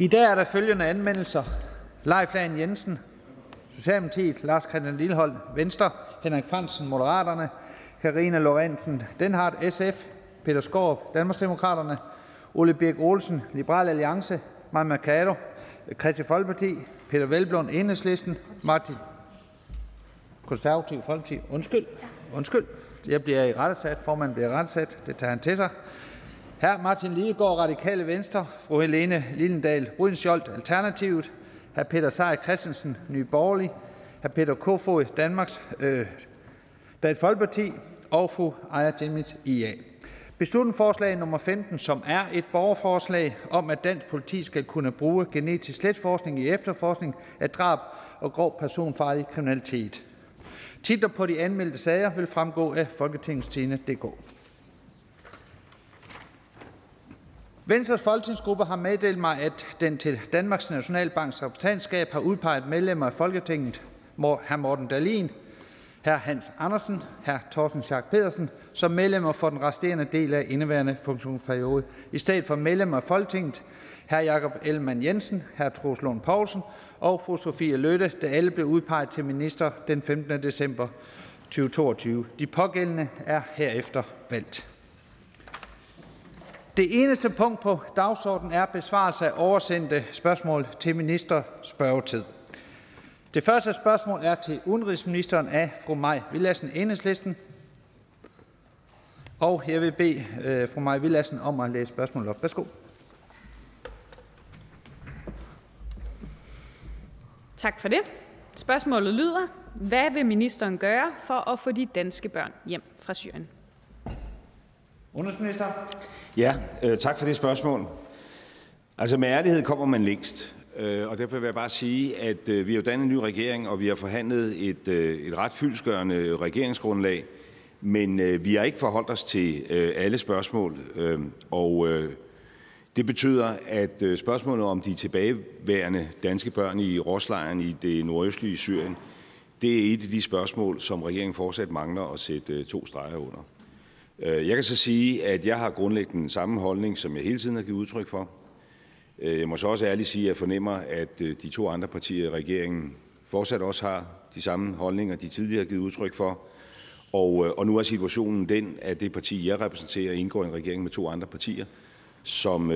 I dag er der følgende anmeldelser. Leif Lahn Jensen, Socialdemokratiet, Lars Christian Lillehold, Venstre, Henrik Fransen, Moderaterne, Karina Lorentzen Denhardt, SF, Peter Skov, Danmarksdemokraterne, Ole Birk Olsen, Liberal Alliance, Maja Mercado, Christian Folkeparti, Peter Velblom, Enhedslisten, Martin Konservativ Folkeparti. Undskyld, undskyld. Jeg bliver i rettesat. Formanden bliver i rettesat. Det tager han til sig. Hr. Martin Lidegaard, Radikale Venstre, fru Helene Lillendal, Rydensjold, Alternativet, hr. Peter Seier Christensen, Nye Borgerlige, hr. Peter Kofod, Danmarks øh, Dansk Folkeparti og fru Aya Jemit IA. Beslutningsforslag nummer 15, som er et borgerforslag om, at dansk politi skal kunne bruge genetisk slægtsforskning i efterforskning af drab og grov personfarlig kriminalitet. Titler på de anmeldte sager vil fremgå af folketingstidende.dk. Venstres folketingsgruppe har meddelt mig, at den til Danmarks Nationalbanks repræsentantskab har udpeget medlemmer af Folketinget, hr. Morten Dalin, hr. Hans Andersen, hr. Thorsten Schack Pedersen, som medlemmer for den resterende del af indeværende funktionsperiode, i stedet for medlemmer af Folketinget, hr. Jakob Ellemann Jensen, hr. Troels Lund Poulsen og fru Sofie Løtte, der alle blev udpeget til minister den 15. december 2022. De pågældende er herefter valgt. Det eneste punkt på dagsordenen er besvarelse af oversendte spørgsmål til minister spørgetid. Det første spørgsmål er til udenrigsministeren af fru Maj Villassen, Enhedslisten. Og jeg vil bede øh, fru Maj Villassen om at læse spørgsmålet op. Værsgo. Tak for det. Spørgsmålet lyder, hvad vil ministeren gøre for at få de danske børn hjem fra Syrien? Udenrigsminister. Ja, øh, tak for det spørgsmål. Altså med ærlighed kommer man længst. Øh, og derfor vil jeg bare sige, at øh, vi har dannet en ny regering, og vi har forhandlet et, øh, et ret fyldskørende regeringsgrundlag, men øh, vi har ikke forholdt os til øh, alle spørgsmål. Øh, og øh, det betyder, at øh, spørgsmålet om de tilbageværende danske børn i Roslejren i det nordøstlige Syrien, det er et af de spørgsmål, som regeringen fortsat mangler at sætte øh, to streger under. Øh, jeg kan så sige, at jeg har grundlæggende den samme holdning, som jeg hele tiden har givet udtryk for. Øh, jeg må så også ærligt sige, at jeg fornemmer, at øh, de to andre partier i regeringen fortsat også har de samme holdninger, de tidligere har givet udtryk for. Og, og nu er situationen den, at det parti, jeg repræsenterer, indgår i en regering med to andre partier, som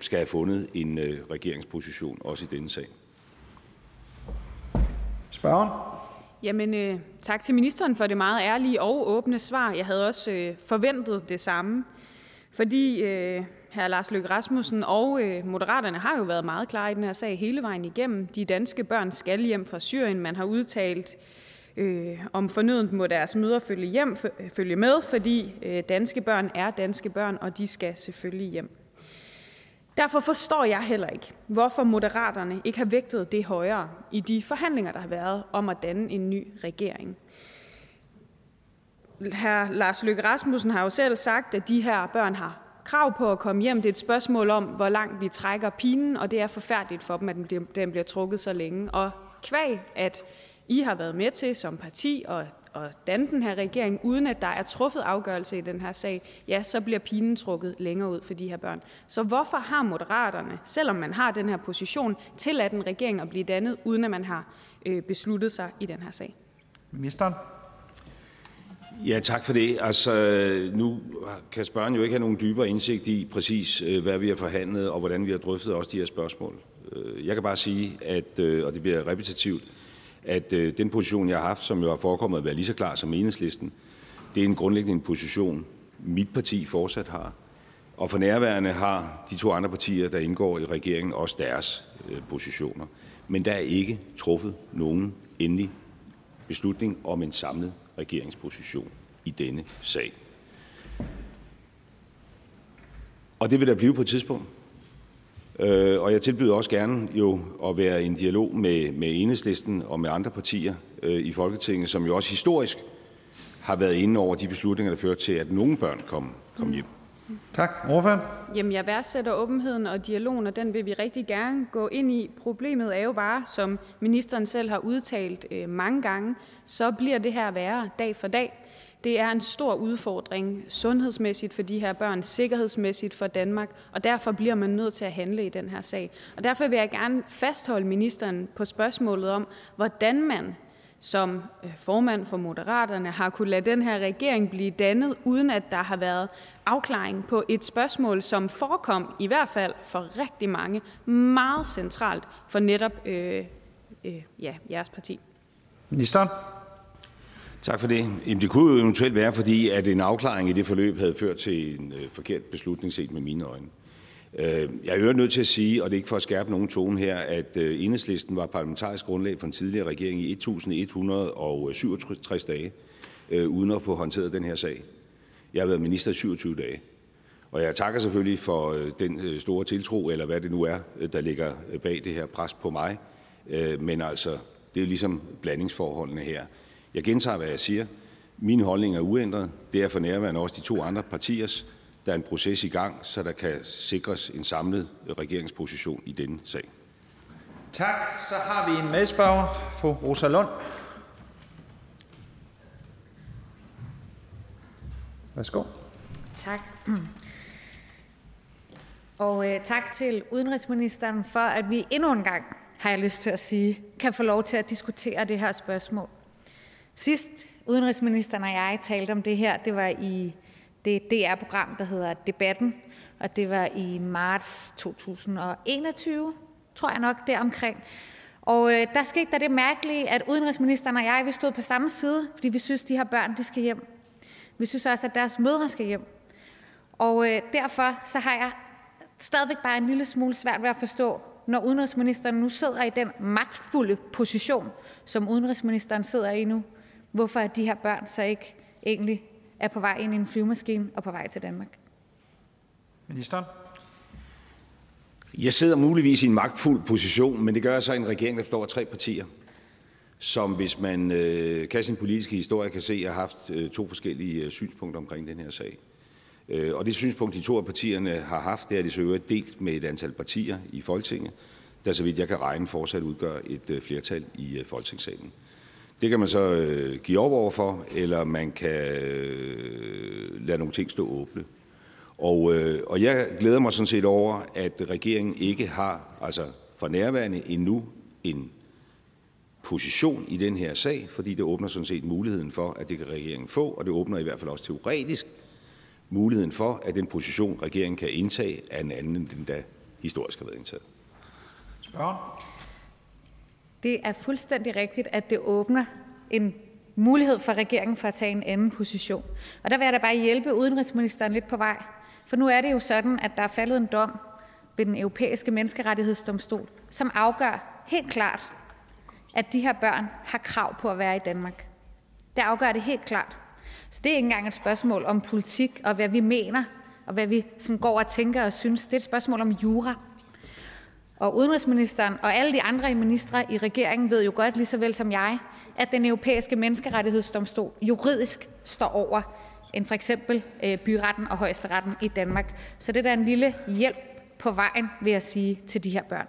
skal have fundet en regeringsposition, også i denne sag. Spørgen? Jamen, øh, tak til ministeren for det meget ærlige og åbne svar. Jeg havde også øh, forventet det samme, fordi øh, hr. Lars Løkke Rasmussen og øh, Moderaterne har jo været meget klare i den her sag hele vejen igennem. De danske børn skal hjem fra Syrien. Man har udtalt, øh, om fornødent må deres møder følge, hjem, følge med, fordi øh, danske børn er danske børn, og de skal selvfølgelig hjem. Derfor forstår jeg heller ikke, hvorfor Moderaterne ikke har vægtet det højere i de forhandlinger, der har været om at danne en ny regering. Hr. Lars Løkke Rasmussen har jo selv sagt, at de her børn har krav på at komme hjem. Det er et spørgsmål om, hvor langt vi trækker pinen, og det er forfærdeligt for dem, at den bliver trukket så længe. Og kvæg, at I har været med til som parti og at danne den her regering, uden at der er truffet afgørelse i den her sag, ja, så bliver pinen trukket længere ud for de her børn. Så hvorfor har Moderaterne, selvom man har den her position, tilladt en regering at blive dannet, uden at man har øh, besluttet sig i den her sag? Ministeren. Ja, tak for det. Altså, nu kan spørgeren jo ikke have nogen dybere indsigt i præcis, øh, hvad vi har forhandlet, og hvordan vi har drøftet også de her spørgsmål. Øh, jeg kan bare sige, at, øh, og det bliver repetitivt, at øh, den position, jeg har haft, som jo har forekommet at være lige så klar som Enhedslisten, det er en grundlæggende position, mit parti fortsat har. Og for nærværende har de to andre partier, der indgår i regeringen, også deres øh, positioner. Men der er ikke truffet nogen endelig beslutning om en samlet regeringsposition i denne sag. Og det vil der blive på et tidspunkt. Øh, og jeg tilbyder også gerne jo at være i en dialog med, med enhedslisten og med andre partier øh, i Folketinget, som jo også historisk har været inde over de beslutninger, der førte til, at nogle børn kom, kom hjem. Tak. Ordfører? Jamen, jeg det er en stor udfordring sundhedsmæssigt for de her børn, sikkerhedsmæssigt for Danmark, og derfor bliver man nødt til at handle i den her sag. Og derfor vil jeg gerne fastholde ministeren på spørgsmålet om, hvordan man som øh, formand for Moderaterne har kunne lade den her regering blive dannet, uden at der har været afklaring på et spørgsmål, som forekom, i hvert fald for rigtig mange, meget centralt for netop øh, øh, ja, jeres parti. Minister? Tak for det. Jamen, det kunne jo eventuelt være, fordi at en afklaring i det forløb havde ført til en øh, forkert beslutning set med mine øjne. Øh, jeg er nødt til at sige, og det er ikke for at skærpe nogen tone her, at øh, enhedslisten var parlamentarisk grundlag for en tidligere regering i 1167 dage, øh, uden at få håndteret den her sag. Jeg har været minister i 27 dage. Og jeg takker selvfølgelig for øh, den øh, store tiltro, eller hvad det nu er, øh, der ligger bag det her pres på mig. Men altså, det er ligesom blandingsforholdene her. Jeg gentager, hvad jeg siger. Min holdning er uændret. Det er for nærværende også de to andre partiers. Der er en proces i gang, så der kan sikres en samlet regeringsposition i denne sag. Tak. Så har vi en medspørger, fru Rosa Lund. Værsgo. Tak. Og øh, tak til udenrigsministeren for, at vi endnu en gang, har jeg lyst til at sige, kan få lov til at diskutere det her spørgsmål. Sidst udenrigsministeren og jeg talte om det her, det var i det DR-program, der hedder Debatten, og det var i marts 2021, tror jeg nok, deromkring. Og øh, der skete der det mærkelige, at udenrigsministeren og jeg, vi stod på samme side, fordi vi synes, de her børn de skal hjem. Vi synes også, at deres mødre skal hjem. Og øh, derfor så har jeg stadigvæk bare en lille smule svært ved at forstå, når udenrigsministeren nu sidder i den magtfulde position, som udenrigsministeren sidder i nu, hvorfor er de her børn så ikke egentlig er på vej ind i en flyvemaskine og på vej til Danmark? Ministeren. Jeg sidder muligvis i en magtfuld position, men det gør jeg så i en regering, der består af tre partier, som hvis man øh, kan sin politiske historie, kan se, at jeg har haft øh, to forskellige øh, synspunkter omkring den her sag. Øh, og det synspunkt, de to af partierne har haft, det er de så øvrigt delt med et antal partier i Folketinget, der så vidt jeg kan regne fortsat udgør et øh, flertal i øh, Folketingssalen. Det kan man så øh, give op over for, eller man kan øh, lade nogle ting stå åbne. Og, øh, og jeg glæder mig sådan set over, at regeringen ikke har, altså for nærværende endnu, en position i den her sag, fordi det åbner sådan set muligheden for, at det kan regeringen få, og det åbner i hvert fald også teoretisk muligheden for, at den position, regeringen kan indtage, er en anden, end den der historisk har været indtaget. Spørgen? Det er fuldstændig rigtigt, at det åbner en mulighed for regeringen for at tage en anden position. Og der vil jeg da bare hjælpe udenrigsministeren lidt på vej. For nu er det jo sådan, at der er faldet en dom ved den europæiske menneskerettighedsdomstol, som afgør helt klart, at de her børn har krav på at være i Danmark. Det afgør det helt klart. Så det er ikke engang et spørgsmål om politik og hvad vi mener, og hvad vi som går og tænker og synes. Det er et spørgsmål om jura. Og udenrigsministeren og alle de andre ministre i regeringen ved jo godt, lige så vel som jeg, at den europæiske menneskerettighedsdomstol juridisk står over end for eksempel øh, byretten og højesteretten i Danmark. Så det er da en lille hjælp på vejen, vil jeg sige, til de her børn.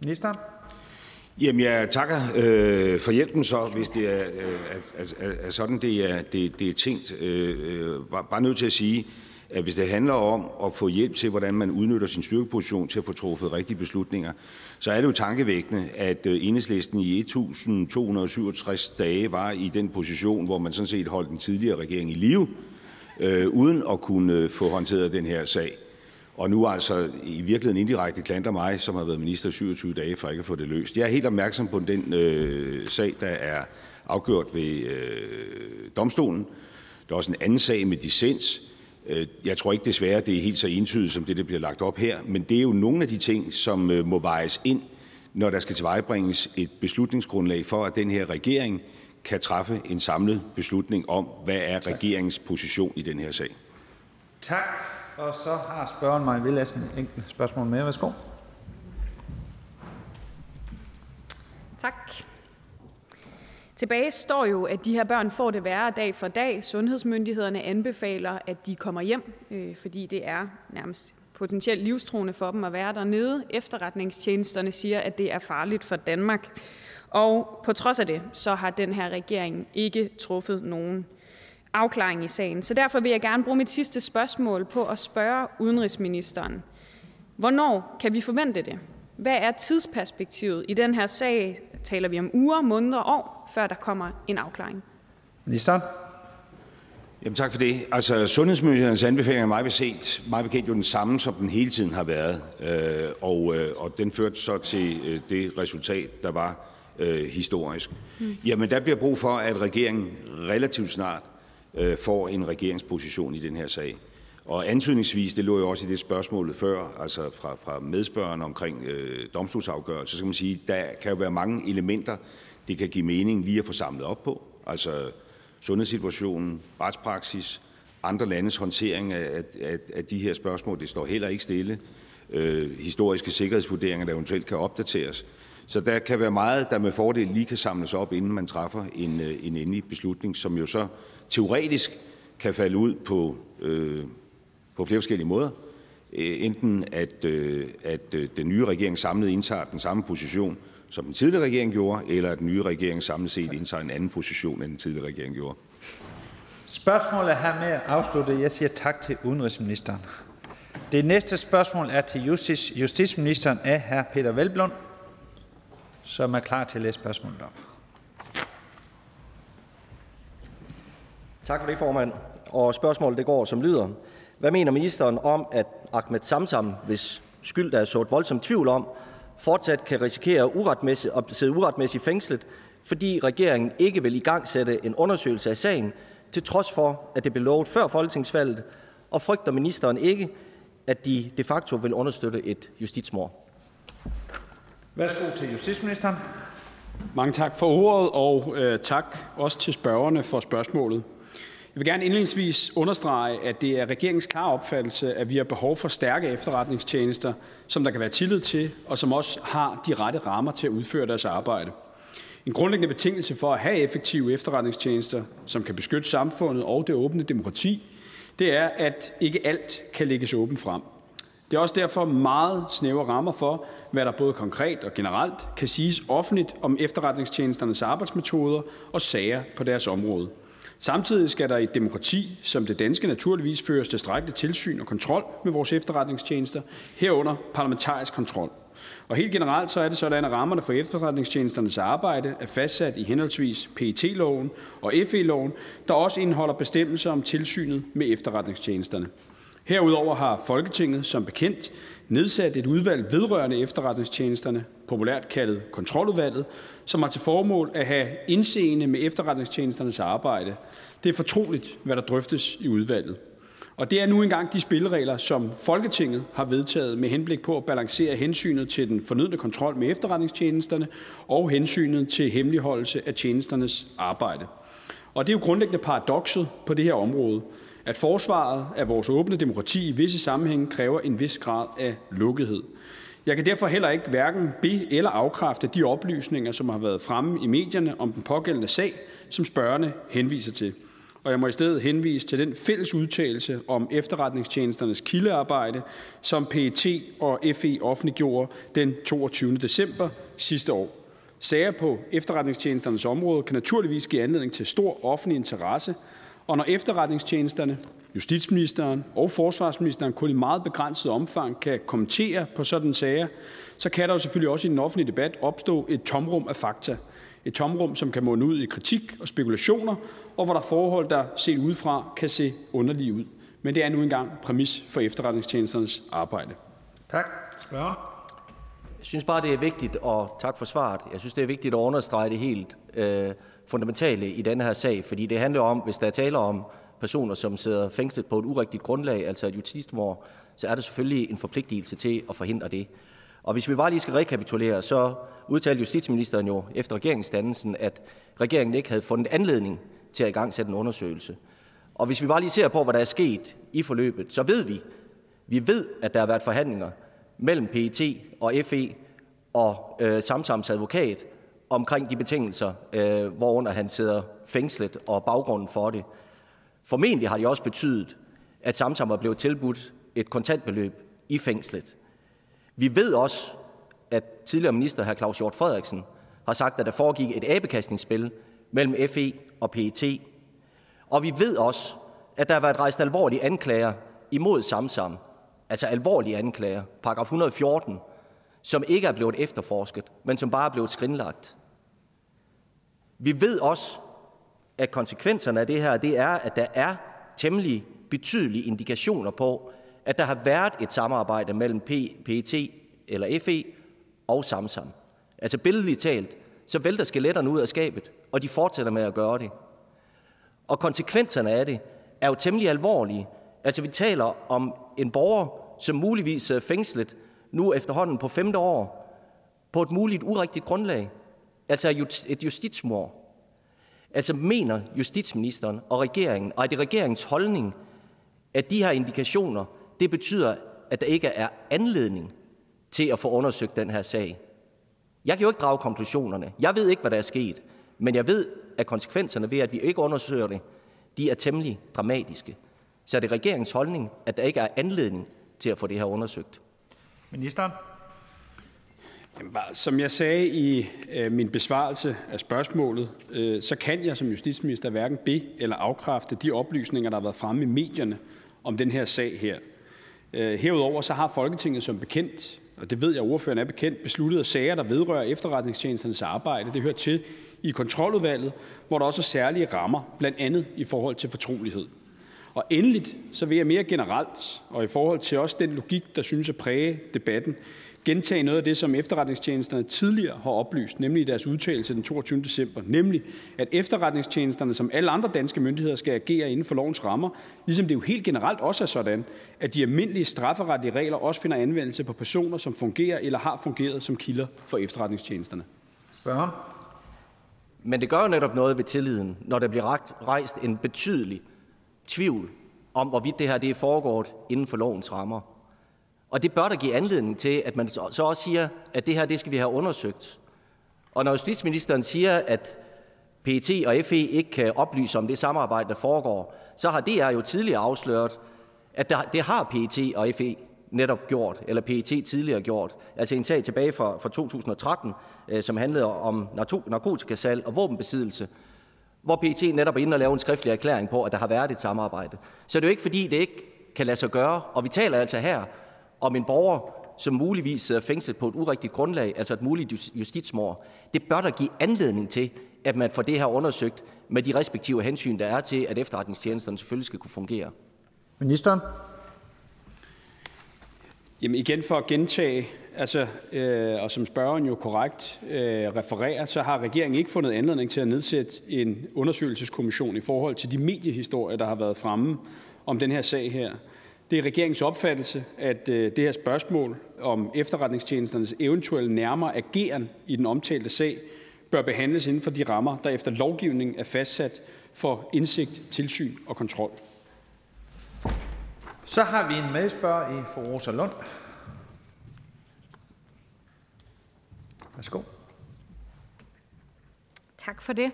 Minister? Jamen, jeg takker øh, for hjælpen så, hvis det er, øh, er, er, er sådan, det er, det, det er tænkt. Øh, øh, bare nødt til at sige, at hvis det handler om at få hjælp til, hvordan man udnytter sin styrkeposition til at få truffet rigtige beslutninger, så er det jo tankevækkende, at øh, enhedslisten i 1267 dage var i den position, hvor man sådan set holdt den tidligere regering i live, øh, uden at kunne øh, få håndteret den her sag. Og nu altså i virkeligheden indirekte klandrer mig, som har været minister i 27 dage, for ikke at få det løst. Jeg er helt opmærksom på den øh, sag, der er afgjort ved øh, domstolen. Der er også en anden sag med dissens, jeg tror ikke desværre, det er helt så entydigt som det, der bliver lagt op her, men det er jo nogle af de ting, som øh, må vejes ind, når der skal tilvejebringes et beslutningsgrundlag for, at den her regering kan træffe en samlet beslutning om, hvad er regeringens position i den her sag. Tak. Og så har spørgeren mig Villadsen en enkelt spørgsmål mere. Værsgo. Tak. Tilbage står jo, at de her børn får det værre dag for dag. Sundhedsmyndighederne anbefaler, at de kommer hjem, øh, fordi det er nærmest potentielt livstruende for dem at være dernede. Efterretningstjenesterne siger, at det er farligt for Danmark. Og på trods af det, så har den her regering ikke truffet nogen afklaring i sagen. Så derfor vil jeg gerne bruge mit sidste spørgsmål på at spørge udenrigsministeren. Hvornår kan vi forvente det? Hvad er tidsperspektivet i den her sag? Taler vi om uger, måneder, år, før der kommer en afklaring? Ministeren? Jamen, tak for det. Altså, sundhedsmyndighedernes anbefalinger er meget, beset, meget bekendt jo den samme, som den hele tiden har været. Øh, og, øh, og den førte så til øh, det resultat, der var øh, historisk. Mm. Jamen, der bliver brug for, at regeringen relativt snart øh, får en regeringsposition i den her sag. Og antydningsvis, det lå jo også i det spørgsmål før, altså fra, fra medspørgeren omkring øh, domstolsafgørelse, så kan man sige, der kan jo være mange elementer, det kan give mening lige at få samlet op på. Altså sundhedssituationen, retspraksis, andre landes håndtering af, af, af de her spørgsmål, det står heller ikke stille. Øh, historiske sikkerhedsvurderinger, der eventuelt kan opdateres. Så der kan være meget, der med fordel lige kan samles op, inden man træffer en, øh, en endelig beslutning, som jo så teoretisk kan falde ud på, øh, på flere forskellige måder. Øh, enten at, øh, at øh, den nye regering samlet indtager den samme position, som den tidligere regering gjorde, eller at den nye regering samlet set indtager en anden position, end den tidligere regering gjorde. Spørgsmålet er her med afsluttet. Jeg siger tak til udenrigsministeren. Det næste spørgsmål er til justis, justitsministeren af hr. Peter Velblund, som er klar til at læse spørgsmålet op. Tak for det, formand. Og spørgsmålet det går som lyder. Hvad mener ministeren om, at Ahmed Samsam, hvis skyld der er sået voldsom tvivl om, fortsat kan risikere uretmæssigt, at sidde uretmæssigt fængslet, fordi regeringen ikke vil i gang sætte en undersøgelse af sagen, til trods for, at det blev lovet før folketingsvalget, og frygter ministeren ikke, at de de facto vil understøtte et justitsmord? Værsgo til justitsministeren. Mange tak for ordet, og øh, tak også til spørgerne for spørgsmålet. Jeg vil gerne indledningsvis understrege, at det er regeringens klare opfattelse, at vi har behov for stærke efterretningstjenester, som der kan være tillid til, og som også har de rette rammer til at udføre deres arbejde. En grundlæggende betingelse for at have effektive efterretningstjenester, som kan beskytte samfundet og det åbne demokrati, det er, at ikke alt kan lægges åbent frem. Det er også derfor meget snævre rammer for, hvad der både konkret og generelt kan siges offentligt om efterretningstjenesternes arbejdsmetoder og sager på deres område. Samtidig skal der i et demokrati som det danske naturligvis føres tilstrækkeligt tilsyn og kontrol med vores efterretningstjenester, herunder parlamentarisk kontrol. Og helt generelt så er det sådan, at rammerne for efterretningstjenesternes arbejde er fastsat i henholdsvis PET-loven og FE-loven, der også indeholder bestemmelser om tilsynet med efterretningstjenesterne. Herudover har Folketinget som bekendt nedsat et udvalg vedrørende efterretningstjenesterne, populært kaldet Kontroludvalget, som har til formål at have indseende med efterretningstjenesternes arbejde. Det er fortroligt, hvad der drøftes i udvalget. Og det er nu engang de spilleregler, som Folketinget har vedtaget med henblik på at balancere hensynet til den fornødne kontrol med efterretningstjenesterne og hensynet til hemmeligholdelse af tjenesternes arbejde. Og det er jo grundlæggende paradokset på det her område, at forsvaret af vores åbne demokrati i visse sammenhænge kræver en vis grad af lukkethed. Jeg kan derfor heller ikke hverken be- eller afkræfte de oplysninger, som har været fremme i medierne om den pågældende sag, som spørgerne henviser til. Og jeg må i stedet henvise til den fælles udtalelse om efterretningstjenesternes kildearbejde, som PET og FE offentliggjorde den 22. december sidste år. Sager på efterretningstjenesternes område kan naturligvis give anledning til stor offentlig interesse, og når efterretningstjenesterne, justitsministeren og forsvarsministeren kun i meget begrænset omfang kan kommentere på sådan sager, så kan der jo selvfølgelig også i den offentlige debat opstå et tomrum af fakta. Et tomrum, som kan munde ud i kritik og spekulationer, og hvor der er forhold, der set udefra kan se underlige ud. Men det er nu engang præmis for efterretningstjenesternes arbejde. Tak. Spørger. Jeg synes bare, det er vigtigt, og tak for svaret. Jeg synes, det er vigtigt at understrege det helt øh, fundamentale i denne her sag, fordi det handler om, hvis der er tale om personer, som sidder fængslet på et urigtigt grundlag, altså et justitsmord, så er det selvfølgelig en forpligtelse til at forhindre det. Og hvis vi bare lige skal rekapitulere, så udtalte justitsministeren jo efter regeringsdannelsen, at regeringen ikke havde fundet anledning til at i gang sætte en undersøgelse. Og hvis vi bare lige ser på, hvad der er sket i forløbet, så ved vi, vi ved, at der har været forhandlinger mellem PET og FE og øh, Samsams advokat omkring de betingelser, øh, hvorunder han sidder fængslet, og baggrunden for det. Formentlig har de også betydet, at Samsam var blevet tilbudt et kontantbeløb i fængslet. Vi ved også, at tidligere minister hr. Claus Hjort Frederiksen har sagt, at der foregik et abekastningsspil mellem FE og PET. Og vi ved også, at der har været rejst alvorlige anklager imod Samsam, altså alvorlige anklager, paragraf 114, som ikke er blevet efterforsket, men som bare er blevet skrinlagt. Vi ved også, at konsekvenserne af det her, det er, at der er temmelig betydelige indikationer på, at der har været et samarbejde mellem PET eller FE og Samsam. Altså billedligt talt, så vælter skeletterne ud af skabet, og de fortsætter med at gøre det. Og konsekvenserne af det er jo temmelig alvorlige. Altså vi taler om en borger, som muligvis er fængslet nu efterhånden på femte år, på et muligt urigtigt grundlag. Altså et justitsmord. Altså mener justitsministeren og regeringen, og er det regeringens holdning, at de her indikationer, det betyder, at der ikke er anledning til at få undersøgt den her sag. Jeg kan jo ikke drage konklusionerne. Jeg ved ikke, hvad der er sket, men jeg ved, at konsekvenserne ved, at vi ikke undersøger det, de er temmelig dramatiske. Så er det regeringens holdning, at der ikke er anledning til at få det her undersøgt. Ministeren? Som jeg sagde i øh, min besvarelse af spørgsmålet, øh, så kan jeg som justitsminister hverken be- eller afkræfte de oplysninger, der har været fremme i medierne om den her sag her. Øh, herudover så har Folketinget som bekendt, og det ved jeg, ordføreren er bekendt, besluttet, at sager, der vedrører efterretningstjenesternes arbejde, det hører til i kontroludvalget, hvor der også er særlige rammer, blandt andet i forhold til fortrolighed. Og endeligt så vil jeg mere generelt, og i forhold til også den logik, der synes at præge debatten, gentage noget af det, som efterretningstjenesterne tidligere har oplyst, nemlig i deres udtalelse den 22. december, nemlig at efterretningstjenesterne som alle andre danske myndigheder skal agere inden for lovens rammer, ligesom det jo helt generelt også er sådan, at de almindelige strafferetlige regler også finder anvendelse på personer, som fungerer eller har fungeret som kilder for efterretningstjenesterne. Spørger? Men det gør jo netop noget ved tilliden, når der bliver rejst en betydelig tvivl om, hvorvidt det her det er foregået inden for lovens rammer. Og det bør der give anledning til, at man så også siger, at det her det skal vi have undersøgt. Og når justitsministeren siger, at PET og FE ikke kan oplyse om det samarbejde, der foregår, så har DR jo tidligere afsløret, at der, det har PET og FE netop gjort, eller PET tidligere gjort. Altså en sag tilbage fra, fra 2013, øh, som handlede om narkotikasal og våbenbesiddelse, hvor PET netop er inde og lave en skriftlig erklæring på, at der har været et samarbejde. Så det er jo ikke, fordi det ikke kan lade sig gøre. Og vi taler altså her om en borger, som muligvis sidder fængslet på et urigtigt grundlag, altså et muligt justitsmord. Det bør der give anledning til, at man får det her undersøgt med de respektive hensyn, der er til, at efterretningstjenesterne selvfølgelig skal kunne fungere. Ministeren? Jamen igen for at gentage, altså, øh, og som spørgeren jo korrekt øh, refererer, så har regeringen ikke fundet anledning til at nedsætte en undersøgelseskommission i forhold til de mediehistorier, der har været fremme om den her sag her. Det er regeringens opfattelse, at øh, det her spørgsmål om efterretningstjenesternes eventuelle nærmere ageren i den omtalte sag bør behandles inden for de rammer, der efter lovgivningen er fastsat for indsigt, tilsyn og kontrol. Så har vi en medspørger i fru Rosa Lund. Værsgo. Tak for det.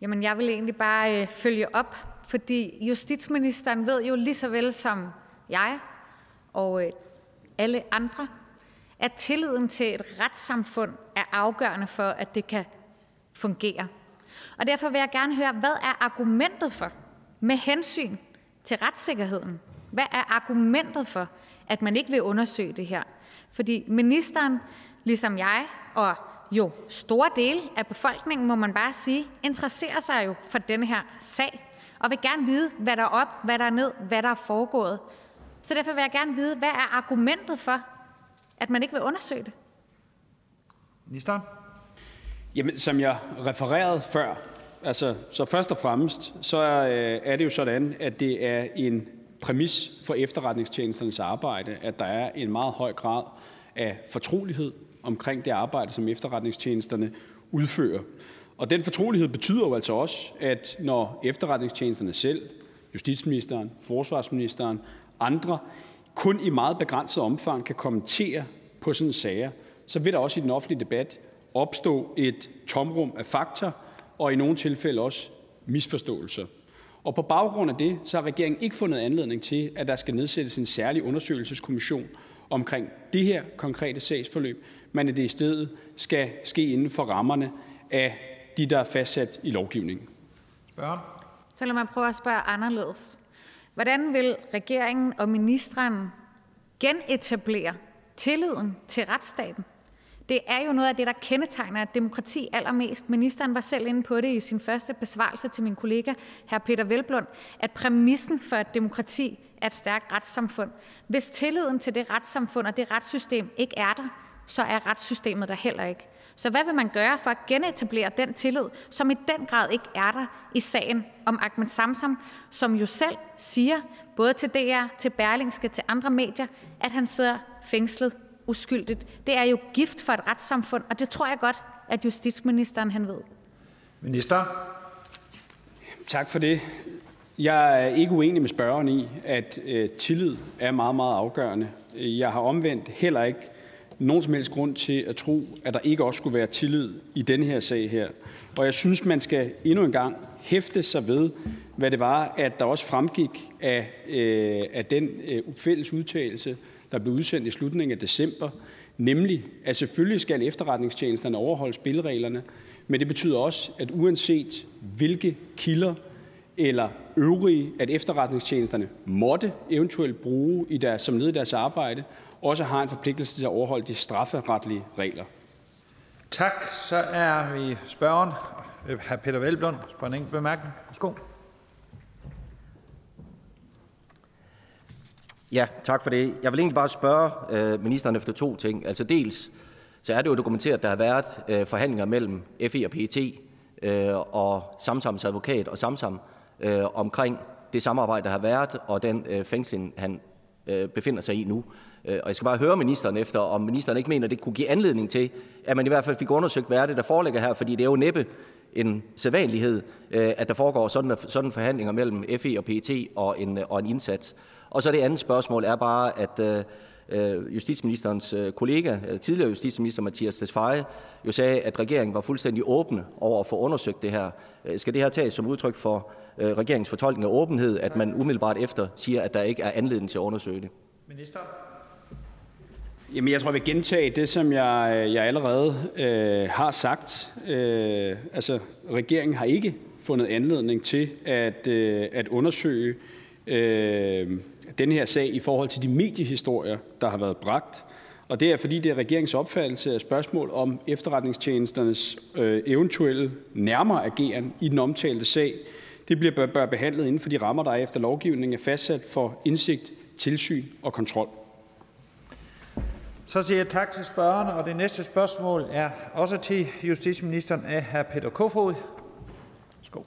Jamen, jeg vil egentlig bare øh, følge op, fordi justitsministeren ved jo lige så vel som jeg og øh, alle andre, at tilliden til et retssamfund er afgørende for, at det kan fungere. Og derfor vil jeg gerne høre, hvad er argumentet for, med hensyn til retssikkerheden, hvad er argumentet for, at man ikke vil undersøge det her? Fordi ministeren, ligesom jeg og jo store dele af befolkningen, må man bare sige, interesserer sig jo for den her sag, og vil gerne vide, hvad der er op, hvad der er ned, hvad der er foregået. Så derfor vil jeg gerne vide, hvad er argumentet for, at man ikke vil undersøge det? Ministeren? Jamen, som jeg refererede før, altså, så først og fremmest, så øh, er det jo sådan, at det er en præmis for efterretningstjenesternes arbejde, at der er en meget høj grad af fortrolighed omkring det arbejde, som efterretningstjenesterne udfører. Og den fortrolighed betyder jo altså også, at når efterretningstjenesterne selv, justitsministeren, forsvarsministeren, andre, kun i meget begrænset omfang kan kommentere på sådan sager, så vil der også i den offentlige debat opstå et tomrum af fakta og i nogle tilfælde også misforståelser. Og på baggrund af det så har regeringen ikke fundet anledning til, at der skal nedsættes en særlig undersøgelseskommission omkring det her konkrete sagsforløb, men at det i stedet skal ske inden for rammerne af de, der er fastsat i lovgivningen. Spørgen? Så lad mig prøve at spørge anderledes. Hvordan vil regeringen og ministeren genetablere tilliden til retsstaten? Det er jo noget af det, der kendetegner et demokrati allermest. Ministeren var selv inde på det i sin første besvarelse til min kollega, hr. Peter Velblund, at præmissen for et demokrati er et stærkt retssamfund. Hvis tilliden til det retssamfund og det retssystem ikke er der, så er retssystemet der heller ikke. Så hvad vil man gøre for at genetablere den tillid, som i den grad ikke er der i sagen om Ahmed Samsam, som jo selv siger, både til DR, til Berlingske, til andre medier, at han sidder fængslet uskyldigt. Det er jo gift for et retssamfund, og det tror jeg godt, at justitsministeren han ved. Minister. Tak for det. Jeg er ikke uenig med spørgeren i, at øh, tillid er meget, meget afgørende. Jeg har omvendt heller ikke nogen som helst grund til at tro, at der ikke også skulle være tillid i den her sag her. Og jeg synes, man skal endnu en gang hæfte sig ved, hvad det var, at der også fremgik af, øh, af den øh, fælles udtalelse, der blev udsendt i slutningen af december, nemlig at selvfølgelig skal efterretningstjenesterne overholde spillereglerne, men det betyder også, at uanset hvilke kilder eller øvrige, at efterretningstjenesterne måtte eventuelt bruge i deres, som led i deres arbejde, også har en forpligtelse til at overholde de strafferetlige regler. Tak. Så er vi spørgeren, hr. Peter Velblund, for en enkelt bemærkning. Værsgo. Ja, tak for det. Jeg vil egentlig bare spørge øh, ministeren efter to ting. Altså dels, så er det jo dokumenteret, at der har været øh, forhandlinger mellem FE og PET øh, og Samsams advokat og Samsam øh, omkring det samarbejde, der har været, og den øh, fængsling, han øh, befinder sig i nu. Øh, og jeg skal bare høre ministeren efter, om ministeren ikke mener, at det kunne give anledning til, at man i hvert fald fik undersøgt, hvad er det, der foreligger her, fordi det er jo næppe en sædvanlighed, øh, at der foregår sådan, sådan forhandlinger mellem FE og PET og en, øh, og en indsats. Og så det andet spørgsmål er bare, at øh, øh, justitsministerens øh, kollega, tidligere justitsminister Mathias Tesfaye, jo sagde, at regeringen var fuldstændig åbne over at få undersøgt det her. Skal det her tages som udtryk for regeringens fortolkning af åbenhed, at man umiddelbart efter siger, at der ikke er anledning til at undersøge det? Minister. Jamen, jeg tror, jeg vil gentage det, som jeg, jeg allerede øh, har sagt. Øh, altså, regeringen har ikke fundet anledning til at, øh, at undersøge øh, den her sag i forhold til de mediehistorier, der har været bragt. Og det er, fordi det er regeringens opfattelse af spørgsmål om efterretningstjenesternes øh, eventuelle nærmere ageren i den omtalte sag. Det bliver bør behandlet inden for de rammer, der er efter lovgivningen er fastsat for indsigt, tilsyn og kontrol. Så siger jeg tak til spørgeren, og det næste spørgsmål er også til justitsministeren af hr. Peter Kofod. Skål.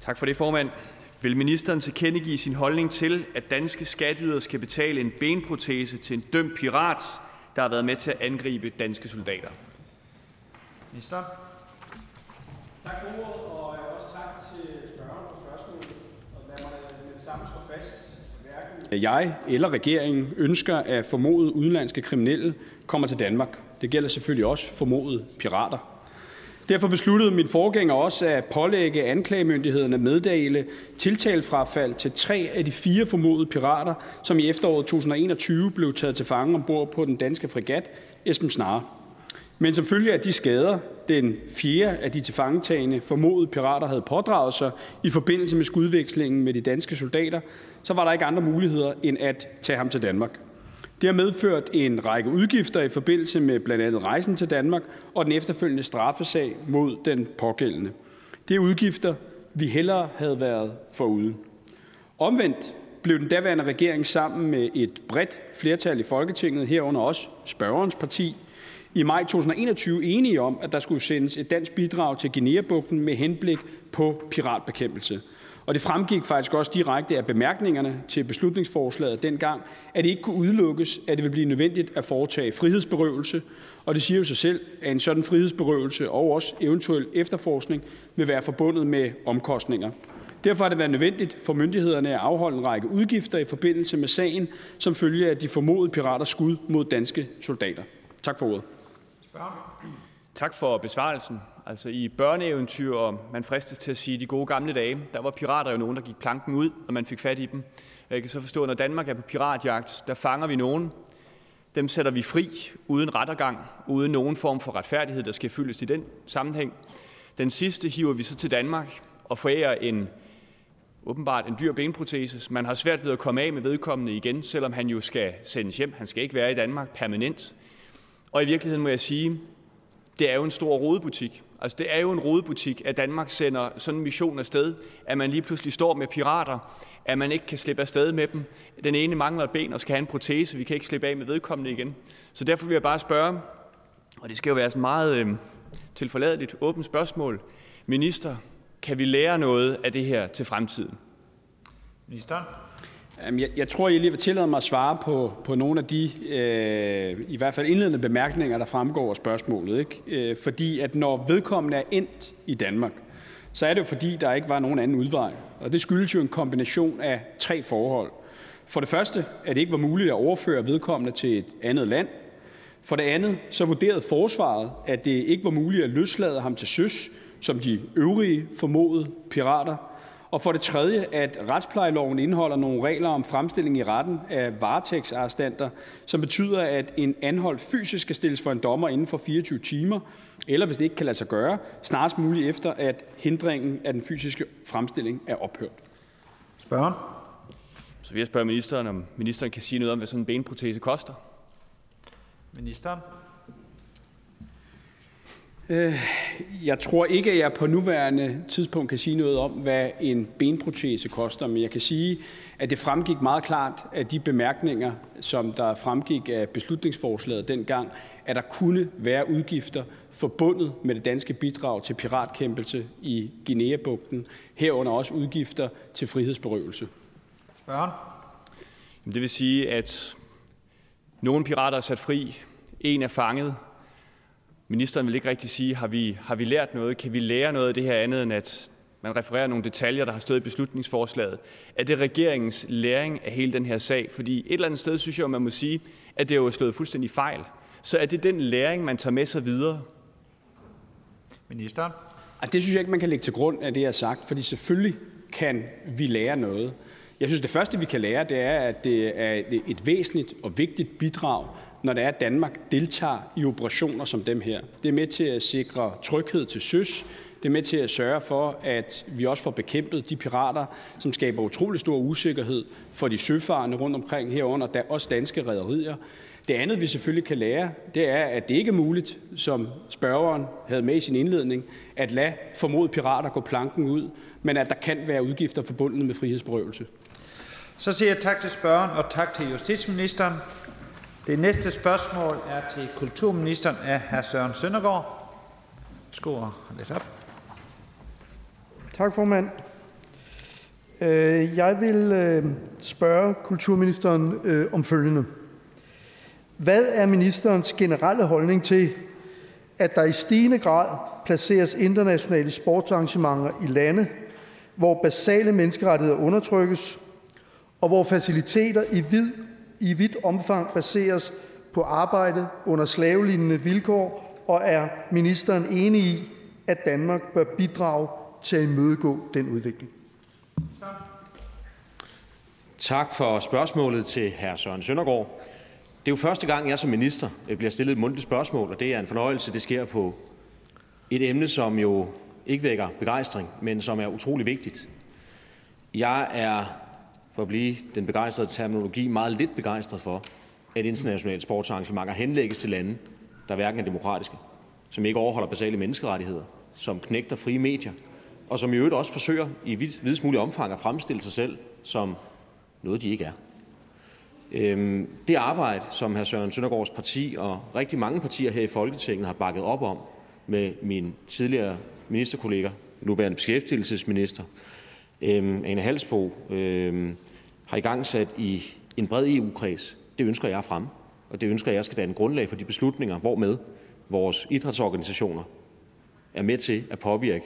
Tak for det, formand. Vil ministeren tilkendegive sin holdning til, at danske skatteydere skal betale en benprotese til en dømt pirat, der har været med til at angribe danske soldater? Minister. Tak for ordet, og også tak til spørgeren for spørgsmålet. Og lad mig med det samme slå fast, jeg eller regeringen ønsker, at formodede udenlandske kriminelle kommer til Danmark. Det gælder selvfølgelig også formodede pirater. Derfor besluttede min forgænger også at pålægge anklagemyndigheden at meddele tiltalefrafald til tre af de fire formodede pirater, som i efteråret 2021 blev taget til fange ombord på den danske fregat Esben Snare. Men som følge af de skader, den fjerde af de tilfangetagende formodede pirater havde pådraget sig i forbindelse med skudvekslingen med de danske soldater, så var der ikke andre muligheder end at tage ham til Danmark. Det har medført en række udgifter i forbindelse med blandt andet rejsen til Danmark og den efterfølgende straffesag mod den pågældende. Det er udgifter, vi hellere havde været foruden. Omvendt blev den daværende regering sammen med et bredt flertal i Folketinget, herunder også spørgerens parti, i maj 2021 enige om, at der skulle sendes et dansk bidrag til Guinea-bugten med henblik på piratbekæmpelse. Og det fremgik faktisk også direkte af bemærkningerne til beslutningsforslaget dengang, at det ikke kunne udelukkes, at det ville blive nødvendigt at foretage frihedsberøvelse. Og det siger jo sig selv, at en sådan frihedsberøvelse og også eventuel efterforskning vil være forbundet med omkostninger. Derfor har det været nødvendigt for myndighederne at afholde en række udgifter i forbindelse med sagen, som følge af de formodede piraters skud mod danske soldater. Tak for ordet. Tak for besvarelsen. Altså i børneeventyr, og man fristes til at sige de gode gamle dage, der var pirater jo nogen, der gik planken ud, og man fik fat i dem. Jeg kan så forstå, at når Danmark er på piratjagt, der fanger vi nogen. Dem sætter vi fri uden rettergang, uden nogen form for retfærdighed, der skal fyldes i den sammenhæng. Den sidste hiver vi så til Danmark og forærer en åbenbart en dyr benprotese. Man har svært ved at komme af med vedkommende igen, selvom han jo skal sendes hjem. Han skal ikke være i Danmark permanent. Og i virkeligheden må jeg sige, det er jo en stor rodebutik. Altså det er jo en rodebutik, at Danmark sender sådan en mission afsted, at man lige pludselig står med pirater, at man ikke kan slippe afsted med dem. Den ene mangler et ben og skal have en protese, vi kan ikke slippe af med vedkommende igen. Så derfor vil jeg bare spørge, og det skal jo være sådan meget øh, tilforladeligt åbent spørgsmål. Minister, kan vi lære noget af det her til fremtiden? Minister? Jeg, jeg tror, jeg lige vil tillade mig at svare på, på nogle af de, øh, i hvert fald indledende bemærkninger, der fremgår af spørgsmålet. Ikke? Øh, fordi at når vedkommende er endt i Danmark, så er det jo fordi, der ikke var nogen anden udvej. Og det skyldes jo en kombination af tre forhold. For det første, at det ikke var muligt at overføre vedkommende til et andet land. For det andet, så vurderede forsvaret, at det ikke var muligt at løslade ham til søs, som de øvrige formodede pirater. Og for det tredje, at retsplejeloven indeholder nogle regler om fremstilling i retten af varetægtsarrestanter, som betyder, at en anholdt fysisk skal stilles for en dommer inden for 24 timer, eller hvis det ikke kan lade sig gøre, snarest muligt efter, at hindringen af den fysiske fremstilling er ophørt. Spørgen? Så vil jeg spørge ministeren, om ministeren kan sige noget om, hvad sådan en benprotese koster. Ministeren? Øh, jeg tror ikke, at jeg på nuværende tidspunkt kan sige noget om, hvad en benprotese koster, men jeg kan sige, at det fremgik meget klart af de bemærkninger, som der fremgik af beslutningsforslaget dengang, at der kunne være udgifter forbundet med det danske bidrag til piratkæmpelse i Guinea-bugten, herunder også udgifter til frihedsberøvelse. Spørgen? Det vil sige, at nogle pirater er sat fri, en er fanget, Ministeren vil ikke rigtig sige, har vi, har vi lært noget? Kan vi lære noget af det her andet, end at man refererer nogle detaljer, der har stået i beslutningsforslaget? Er det regeringens læring af hele den her sag? Fordi et eller andet sted synes jeg, man må sige, at det er jo slået fuldstændig fejl. Så er det den læring, man tager med sig videre? Ministeren? Det synes jeg ikke, man kan lægge til grund af det, jeg har sagt, fordi selvfølgelig kan vi lære noget. Jeg synes, det første, vi kan lære, det er, at det er et væsentligt og vigtigt bidrag når det er, at Danmark deltager i operationer som dem her. Det er med til at sikre tryghed til søs. Det er med til at sørge for, at vi også får bekæmpet de pirater, som skaber utrolig stor usikkerhed for de søfarende rundt omkring herunder, der også danske rædderier. Det andet, vi selvfølgelig kan lære, det er, at det ikke er muligt, som spørgeren havde med i sin indledning, at lade formodet pirater gå planken ud, men at der kan være udgifter forbundet med frihedsberøvelse. Så siger jeg tak til spørgeren og tak til justitsministeren. Det næste spørgsmål er til kulturministeren af hr. Søren Søndergaard. Værsgo og læs op. Tak, formand. Øh, jeg vil øh, spørge kulturministeren øh, om følgende. Hvad er ministerens generelle holdning til, at der i stigende grad placeres internationale sportsarrangementer i lande, hvor basale menneskerettigheder undertrykkes, og hvor faciliteter i vid i vidt omfang baseres på arbejde under slavelignende vilkår, og er ministeren enig i, at Danmark bør bidrage til at imødegå den udvikling? Tak for spørgsmålet til hr. Søren Søndergaard. Det er jo første gang, jeg som minister øh, bliver stillet et mundtligt spørgsmål, og det er en fornøjelse, det sker på et emne, som jo ikke vækker begejstring, men som er utrolig vigtigt. Jeg er for at blive den begejstrede terminologi, meget lidt begejstret for, at internationale sportsarrangementer henlægges til lande, der hverken er demokratiske, som ikke overholder basale menneskerettigheder, som knægter frie medier, og som i øvrigt også forsøger i videst mulig omfang at fremstille sig selv som noget, de ikke er. Øhm, det arbejde, som hr. Søren Søndergaards parti og rigtig mange partier her i Folketinget har bakket op om med min tidligere ministerkollega, nuværende beskæftigelsesminister, øhm, Ane Halsbo, øhm, har i gang sat i en bred EU-kreds, det ønsker jeg frem, og det ønsker jeg skal danne grundlag for de beslutninger, hvormed vores idrætsorganisationer er med til at påvirke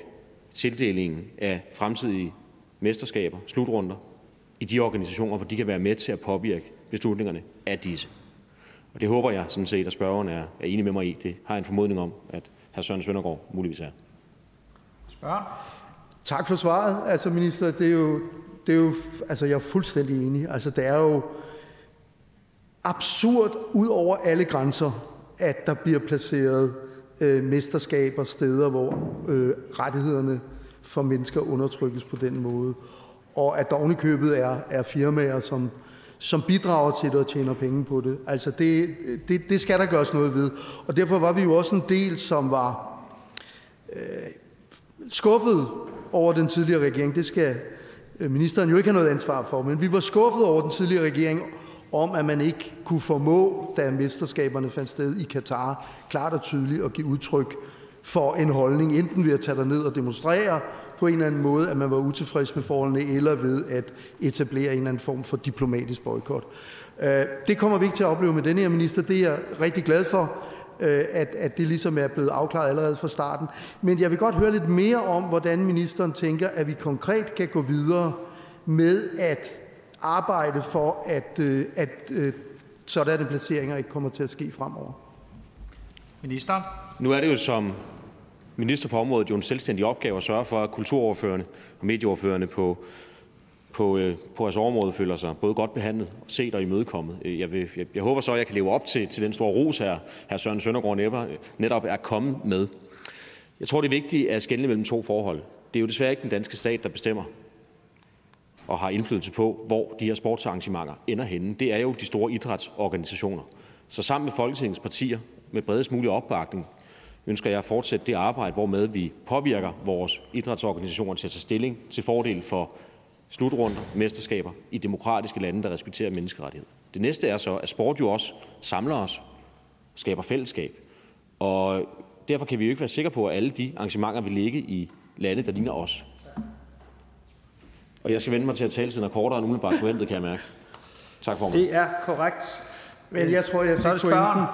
tildelingen af fremtidige mesterskaber, slutrunder, i de organisationer, hvor de kan være med til at påvirke beslutningerne af disse. Og det håber jeg sådan set, at spørgeren er, er enig med mig i. Det har jeg en formodning om, at hr. Søren Søndergaard muligvis er. Spørger? Tak for svaret. Altså, minister, det er jo, det er jo, altså, jeg er fuldstændig enig. Altså, det er jo absurd ud over alle grænser, at der bliver placeret øh, mesterskaber, steder, hvor øh, rettighederne for mennesker undertrykkes på den måde. Og at der ovenikøbet er, er firmaer, som, som bidrager til det og tjener penge på det. Altså det, det, det skal der gøres noget ved. Og derfor var vi jo også en del, som var øh, skuffet over den tidligere regering. Det skal Øh, ministeren jo ikke har noget ansvar for. Men vi var skuffet over den tidligere regering om, at man ikke kunne formå, da mesterskaberne fandt sted i Katar, klart og tydeligt at give udtryk for en holdning, enten ved at tage ned og demonstrere på en eller anden måde, at man var utilfreds med forholdene, eller ved at etablere en eller anden form for diplomatisk boykot. Øh, det kommer vi ikke til at opleve med denne her minister. Det er jeg rigtig glad for, at, at det ligesom er blevet afklaret allerede fra starten. Men jeg vil godt høre lidt mere om, hvordan ministeren tænker, at vi konkret kan gå videre med at arbejde for, at, øh, at sådanne placeringer ikke kommer til at ske fremover. Minister. Nu er det jo som minister på området jo en selvstændig opgave at sørge for, at kulturordførende og medieordførende på, på, øh, på jeres område føler sig både godt behandlet, set og imødekommet. Øh, jeg, vil, jeg, jeg håber så, at jeg kan leve op til, til den store ros, her her Søren Søndergaard netop er kommet med. Jeg tror, det er vigtigt at skelne mellem to forhold. Det er jo desværre ikke den danske stat, der bestemmer og har indflydelse på, hvor de her sportsarrangementer ender henne. Det er jo de store idrætsorganisationer. Så sammen med Folketingets partier, med bredest mulig opbakning, ønsker jeg at fortsætte det arbejde, hvormed vi påvirker vores idrætsorganisationer til at tage stilling til fordel for slutrunder, mesterskaber i demokratiske lande, der respekterer menneskerettigheder. Det næste er så, at sport jo også samler os, skaber fællesskab. Og derfor kan vi jo ikke være sikre på, at alle de arrangementer vil ligge i lande, der ligner os. Og jeg skal vende mig til at tale tiden er kortere end umiddelbart forventet, kan jeg mærke. Tak for mig. Det er korrekt. Men jeg tror, jeg fik pointen.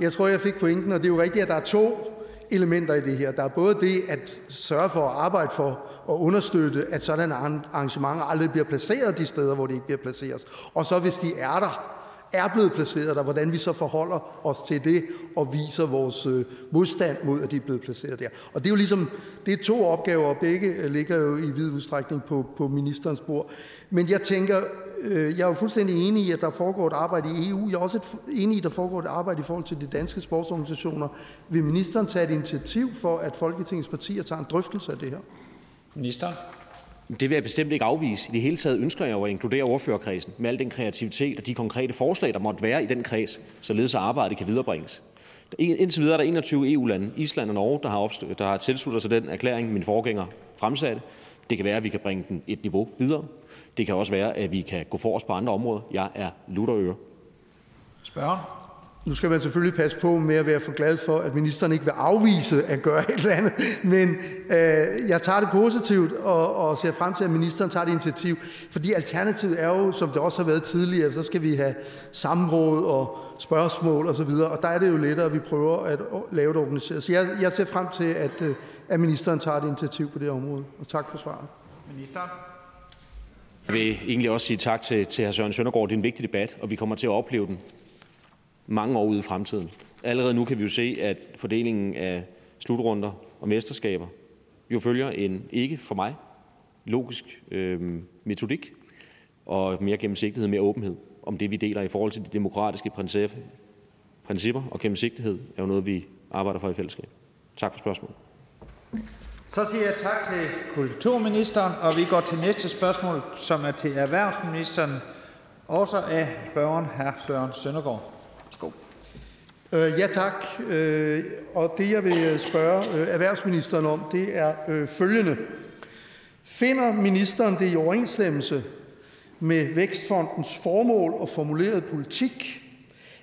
Jeg tror, jeg fik pointen, og det er jo rigtigt, at der er to elementer i det her. Der er både det at sørge for at arbejde for og understøtte, at sådanne arrangementer aldrig bliver placeret de steder, hvor de ikke bliver placeret. Og så hvis de er der, er blevet placeret der, hvordan vi så forholder os til det og viser vores øh, modstand mod, at de er blevet placeret der. Og det er jo ligesom, det er to opgaver, og begge ligger jo i vid udstrækning på, på ministerens bord. Men jeg tænker, øh, jeg er jo fuldstændig enig i, at der foregår et arbejde i EU. Jeg er også enig i, at der foregår et arbejde i forhold til de danske sportsorganisationer. Vil ministeren tage et initiativ for, at Folketingets partier tager en drøftelse af det her? Minister. Det vil jeg bestemt ikke afvise. I det hele taget ønsker jeg jo at inkludere ordførerkredsen med al den kreativitet og de konkrete forslag, der måtte være i den kreds, således at arbejdet kan viderebringes. Indtil videre er der 21 EU-lande, Island og Norge, der har, opst- der har tilsluttet sig den erklæring, min forgænger fremsatte. Det kan være, at vi kan bringe den et niveau videre. Det kan også være, at vi kan gå for os på andre områder. Jeg er lutterøre. Spørger? Nu skal man selvfølgelig passe på med at være for glad for, at ministeren ikke vil afvise at gøre et eller andet, men øh, jeg tager det positivt og, og ser frem til, at ministeren tager det initiativ. Fordi alternativet er jo, som det også har været tidligere, så skal vi have samråd og spørgsmål osv., og, og der er det jo lettere, at vi prøver at lave det organiseret. Så jeg, jeg ser frem til, at, øh, at ministeren tager det initiativ på det område, og tak for svaret. Minister? Jeg vil egentlig også sige tak til, til hr. Søren Søndergaard. Det er en vigtig debat, og vi kommer til at opleve den mange år ude i fremtiden. Allerede nu kan vi jo se, at fordelingen af slutrunder og mesterskaber jo følger en ikke for mig logisk øh, metodik og mere gennemsigtighed, mere åbenhed om det, vi deler i forhold til de demokratiske principper. Og gennemsigtighed er jo noget, vi arbejder for i fællesskab. Tak for spørgsmålet. Så siger jeg tak til kulturministeren, og vi går til næste spørgsmål, som er til erhvervsministeren, også af børgen hr. Søren Søndergaard. Øh, ja tak. Øh, og det jeg vil spørge øh, erhvervsministeren om, det er øh, følgende. Finder ministeren det i overensstemmelse med Vækstfondens formål og formuleret politik,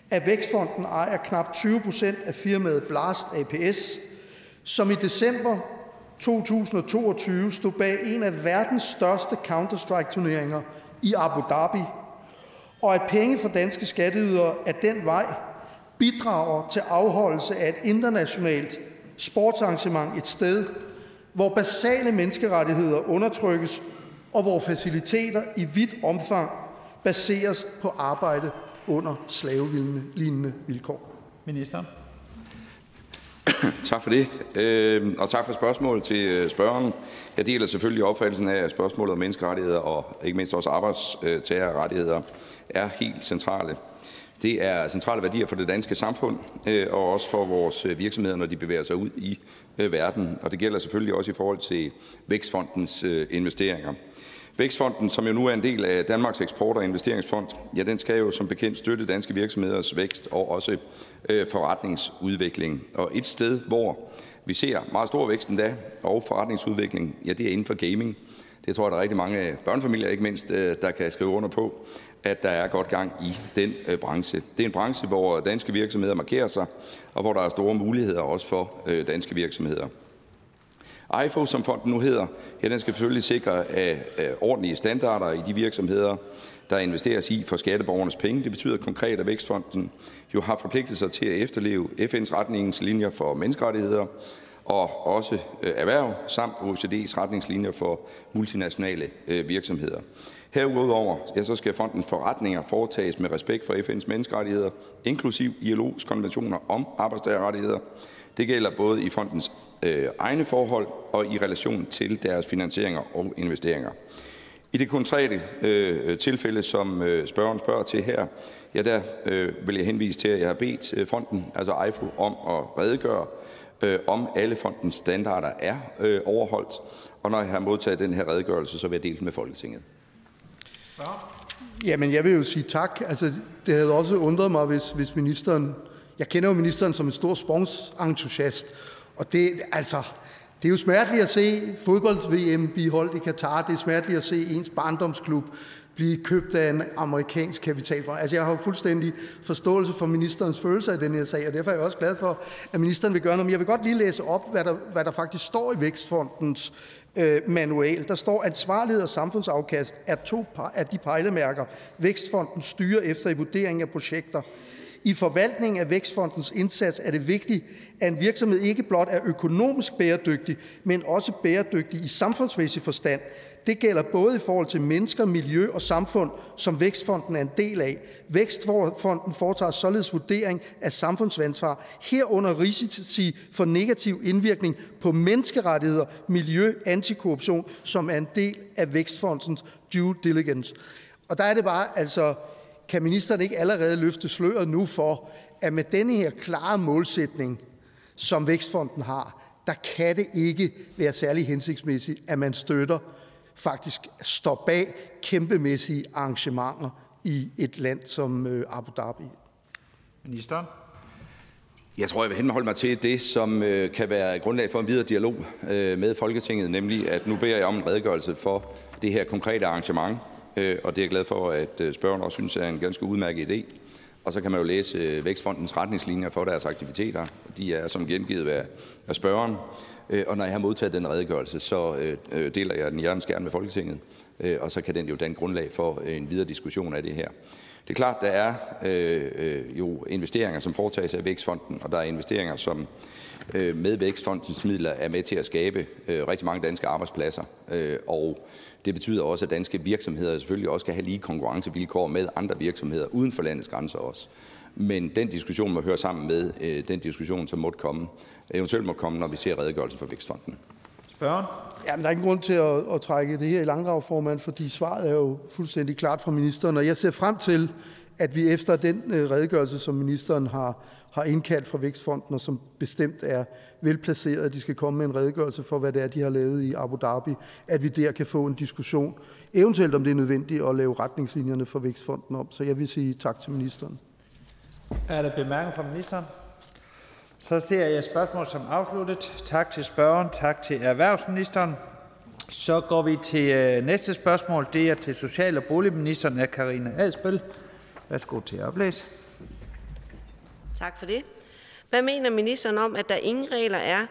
at Vækstfonden ejer knap 20 procent af firmaet Blast APS, som i december 2022 stod bag en af verdens største Counter-Strike-turneringer i Abu Dhabi, og at penge fra danske skatteydere af den vej bidrager til afholdelse af et internationalt sportsarrangement et sted, hvor basale menneskerettigheder undertrykkes, og hvor faciliteter i vidt omfang baseres på arbejde under slavelignende vilkår. Minister. Tak for det, øhm, og tak for spørgsmålet til øh, spørgeren. Jeg deler selvfølgelig opfattelsen af, at spørgsmålet om menneskerettigheder og ikke mindst også arbejdstagerrettigheder er helt centrale Det er centrale værdier for det danske samfund øh, og også for vores øh, virksomheder, når de bevæger sig ud i verden. Og det gælder selvfølgelig også i forhold til Vækstfondens investeringer. Vækstfonden, som jo nu er en del af Danmarks Eksport- og Investeringsfond, ja, den skal jo som bekendt støtte danske virksomheders vækst og også øh, forretningsudvikling. Og et sted, hvor vi ser meget stor vækst endda og forretningsudvikling, ja, det er inden for gaming. Det tror jeg, der er rigtig mange øh, børnefamilier ikke mindst, øh, der kan skrive under på at der er godt gang i den øh, branche. Det er en branche, hvor danske virksomheder markerer sig, og hvor der er store muligheder også for øh, danske virksomheder. IFO, som fonden nu hedder, ja, den skal selvfølgelig sikre øh, øh, ordentlige standarder i de virksomheder, der investeres i for skatteborgernes penge. Det betyder konkret, at Vækstfonden jo har forpligtet sig til at efterleve FN's retningslinjer for menneskerettigheder og også øh, erhverv samt OECD's retningslinjer for multinationale virksomheder. Herudover ja, så skal fondens forretninger foretages med respekt for FN's menneskerettigheder, inklusiv ILO's konventioner om arbejdstagerrettigheder. Det gælder både i fondens Øh, egne forhold og i relation til deres finansieringer og investeringer. I det konkrete øh, tilfælde, som øh, spørgeren spørger til her, ja, der øh, vil jeg henvise til, at jeg har bedt øh, fonden, altså IFO, om at redegøre, øh, om alle fondens standarder er øh, overholdt. Og når jeg har modtaget den her redegørelse, så vil jeg dele den med Folketinget. Jamen, jeg vil jo sige tak. Altså, det havde også undret mig, hvis, hvis ministeren... Jeg kender jo ministeren som en stor sponsentusiast, og det, altså, det er jo smerteligt at se fodbolds-VM blive holdt i Katar. Det er smerteligt at se ens barndomsklub blive købt af en amerikansk kapitalfond. Altså, jeg har jo fuldstændig forståelse for ministerens følelser i den her sag, og derfor er jeg også glad for, at ministeren vil gøre noget. Men jeg vil godt lige læse op, hvad der, hvad der faktisk står i Vækstfondens øh, manual. Der står, at ansvarlighed og samfundsafkast er to af de pejlemærker, Vækstfonden styrer efter i vurdering af projekter. I forvaltningen af Vækstfondens indsats er det vigtigt, at en virksomhed ikke blot er økonomisk bæredygtig, men også bæredygtig i samfundsmæssig forstand, det gælder både i forhold til mennesker, miljø og samfund, som Vækstfonden er en del af. Vækstfonden foretager således vurdering af samfundsansvar, herunder risici for negativ indvirkning på menneskerettigheder, miljø, antikorruption, som er en del af Vækstfondens due diligence. Og der er det bare, altså, kan ministeren ikke allerede løfte sløret nu for, at med denne her klare målsætning, som Vækstfonden har, der kan det ikke være særlig hensigtsmæssigt, at man støtter faktisk står bag kæmpemæssige arrangementer i et land som øh, Abu Dhabi. Ministeren. Jeg tror, jeg vil henholde mig til det, som øh, kan være grundlag for en videre dialog øh, med Folketinget, nemlig at nu beder jeg om en redegørelse for det her konkrete arrangement, Øh, og det er jeg glad for, at øh, spørgeren også synes er en ganske udmærket idé. Og så kan man jo læse øh, Vækstfondens retningslinjer for deres aktiviteter. De er som gengivet af spørgeren. Og når jeg har modtaget den redegørelse, så deler jeg den hjertens gerne med Folketinget, og så kan den jo danne grundlag for en videre diskussion af det her. Det er klart, der er øh, jo investeringer, som foretages af Vækstfonden, og der er investeringer, som øh, med Vækstfondens midler er med til at skabe øh, rigtig mange danske arbejdspladser. Øh, og det betyder også, at danske virksomheder selvfølgelig også skal have lige konkurrencevilkår med andre virksomheder uden for landets grænser også. Men den diskussion må høre sammen med øh, den diskussion, som måtte komme, eventuelt må komme, når vi ser redegørelsen for Vækstfonden. Spørgen? Jamen, der er ingen grund til at, at trække det her i langdrag, formand, fordi svaret er jo fuldstændig klart fra ministeren, og jeg ser frem til, at vi efter den øh, redegørelse, som ministeren har, har indkaldt fra Vækstfonden, og som bestemt er velplaceret, at de skal komme med en redegørelse for, hvad det er, de har lavet i Abu Dhabi, at vi der kan få en diskussion, eventuelt om det er nødvendigt at lave retningslinjerne for Vækstfonden om. Så jeg vil sige tak til ministeren. Er der bemærkninger fra ministeren? Så ser jeg spørgsmål som afsluttet. Tak til spørgeren, tak til erhvervsministeren. Så går vi til øh, næste spørgsmål. Det er til social- og boligministeren af Karina Adsbøl. Værsgo til at oplæse. Tak for det. Hvad mener ministeren om, at der ingen regler er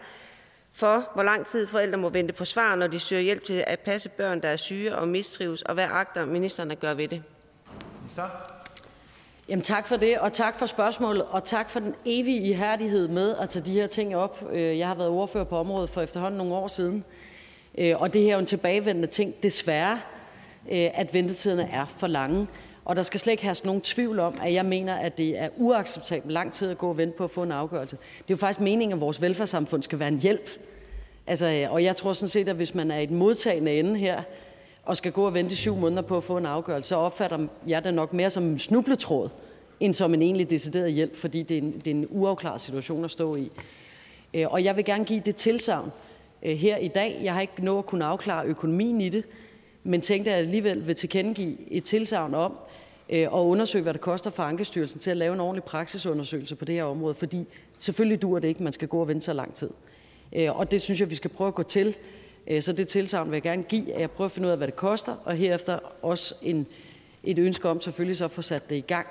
for, hvor lang tid forældre må vente på svar, når de søger hjælp til at passe børn, der er syge og mistrives, og hvad agter ministeren at gøre ved det? Minister? Jamen tak for det, og tak for spørgsmålet, og tak for den evige ihærdighed med at tage de her ting op. Øh, jeg har været ordfører på området for efterhånden nogle år siden, øh, og det her er jo en tilbagevendende ting, desværre, øh, at ventetiderne er for lange. Og der skal slet ikke have nogen tvivl om, at jeg mener, at det er uacceptabelt lang tid at gå og vente på at få en afgørelse. Det er jo faktisk meningen, at vores velfærdssamfund skal være en hjælp. Altså, øh, og jeg tror sådan set, at hvis man er i den modtagende ende her, og skal gå og vente i syv måneder på at få en afgørelse, så opfatter jeg det nok mere som en snubletråd, end som en egentlig decideret hjælp, fordi det er en, det er en uafklaret situation at stå i. Øh, og jeg vil gerne give det tilsavn øh, her i dag. Jeg har ikke nået at kunne afklare økonomien i det, men tænkte, at jeg alligevel vil tilkendegive et tilsavn om Øh, og undersøge, hvad det koster for Ankestyrelsen til at lave en ordentlig praksisundersøgelse på det her område, fordi selvfølgelig dur det ikke, man skal gå og vente så lang tid. Øh, og det synes jeg, vi skal prøve at gå til. Øh, så det tilsavn vil jeg gerne give, at jeg prøver at finde ud af, hvad det koster, og herefter også en, et ønske om selvfølgelig så at få sat det i gang.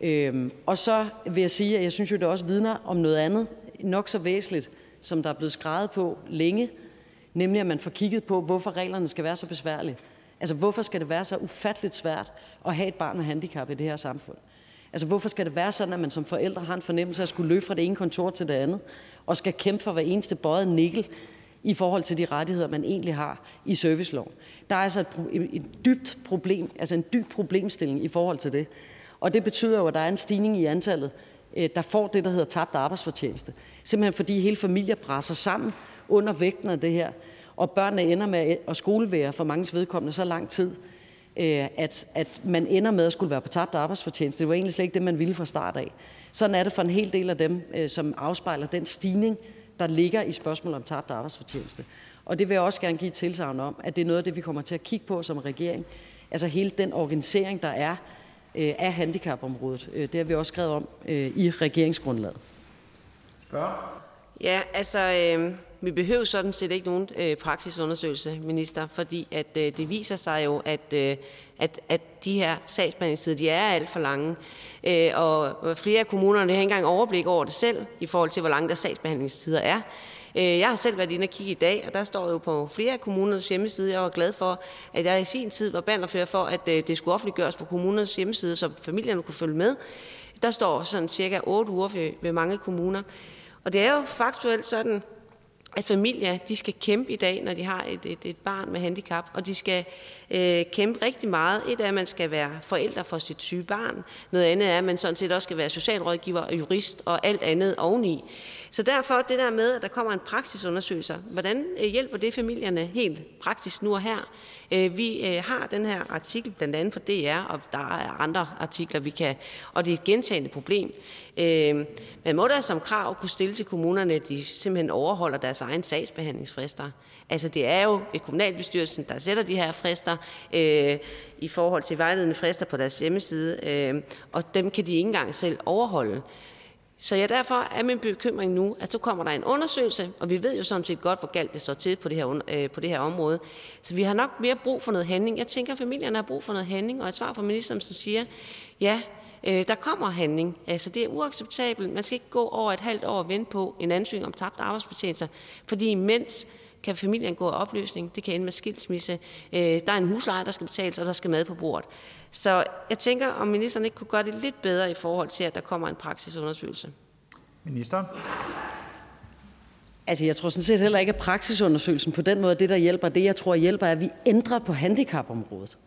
Øhm, og så vil jeg sige, at jeg synes jo, det også vidner om noget andet, nok så væsentligt, som der er blevet skrevet på længe, nemlig at man får kigget på, hvorfor reglerne skal være så besværlige. Altså, hvorfor skal det være så ufatteligt svært at have et barn med handicap i det her samfund? Altså, hvorfor skal det være sådan, at man som forældre har en fornemmelse af at skulle løbe fra det ene kontor til det andet, og skal kæmpe for hver eneste bøjet nikkel i forhold til de rettigheder, man egentlig har i serviceloven? Der er altså et, et dybt problem, altså en dyb problemstilling i forhold til det. Og det betyder jo, at der er en stigning i antallet, øh, der får det, der hedder tabt arbejdsfortjeneste. Simpelthen fordi hele familier presser sammen under vægten af det her, og børnene ender med at skolevære for mange vedkommende så lang tid, øh, at, at man ender med at skulle være på tabt arbejdsfortjeneste. Det var egentlig slet ikke det, man ville fra start af. Sådan er det for en hel del af dem, øh, som afspejler den stigning, der ligger i spørgsmålet om tabt arbejdsfortjeneste. Og det vil jeg også gerne give et tilsavn om, at det er noget af det, vi kommer til at kigge på som regering. Altså hele den organisering, der er øh, af handicapområdet. Det har vi også skrevet om i regeringsgrundlaget. Spørg? Ja, altså, øh, vi behøver sådan set ikke nogen øh, praksisundersøgelse, minister, fordi at øh, det viser sig jo, at, øh, at, at de her sagsbehandlingstider, de er alt for lange. Øh, og flere af kommunerne har ikke engang overblik over det selv, i forhold til, hvor lange der sagsbehandlingstider er. Øh, jeg har selv været inde og kigge i dag, og der står jo på flere af kommunernes hjemmeside. Jeg var glad for, at jeg i sin tid var banderfører for, at øh, det skulle offentliggøres på kommunernes hjemmeside, så familierne kunne følge med. Der står sådan cirka 8 uger ved mange kommuner. Og det er jo faktuelt sådan, at familier de skal kæmpe i dag, når de har et, et, et barn med handicap, og de skal øh, kæmpe rigtig meget. Et er, at man skal være forældre for sit syge barn. Noget andet er, at man sådan set også skal være socialrådgiver og jurist og alt andet oveni. Så derfor det der med, at der kommer en praksisundersøgelse, hvordan øh, hjælper det familierne helt praktisk nu og her? Øh, vi øh, har den her artikel blandt andet for DR, og der er andre artikler, vi kan, og det er et gentagende problem. Man må da som krav kunne stille til kommunerne, at de simpelthen overholder deres egen sagsbehandlingsfrister. Altså det er jo kommunalbestyrelsen, der sætter de her frister øh, i forhold til vejledende frister på deres hjemmeside, øh, og dem kan de ikke engang selv overholde. Så ja, derfor er min bekymring nu, at så kommer der en undersøgelse, og vi ved jo sådan set godt, hvor galt det står til på det her, øh, på det her område. Så vi har nok mere brug for noget handling. Jeg tænker, at familierne har brug for noget handling, og et svar fra ministeren, som siger, ja, øh, der kommer handling. Altså, det er uacceptabelt. Man skal ikke gå over et halvt år og vente på en ansøgning om tabt arbejdsfortjeneste, fordi imens kan familien gå af opløsning. Det kan ende med skilsmisse. Øh, der er en husleje, der skal betales, og der skal mad på bordet. Så jeg tænker, om ministeren ikke kunne gøre det lidt bedre i forhold til, at der kommer en praksisundersøgelse. Minister. Altså, jeg tror sådan set heller ikke, at praksisundersøgelsen på den måde det, der hjælper. Det, jeg tror hjælper, er, at vi ændrer på handicapområdet.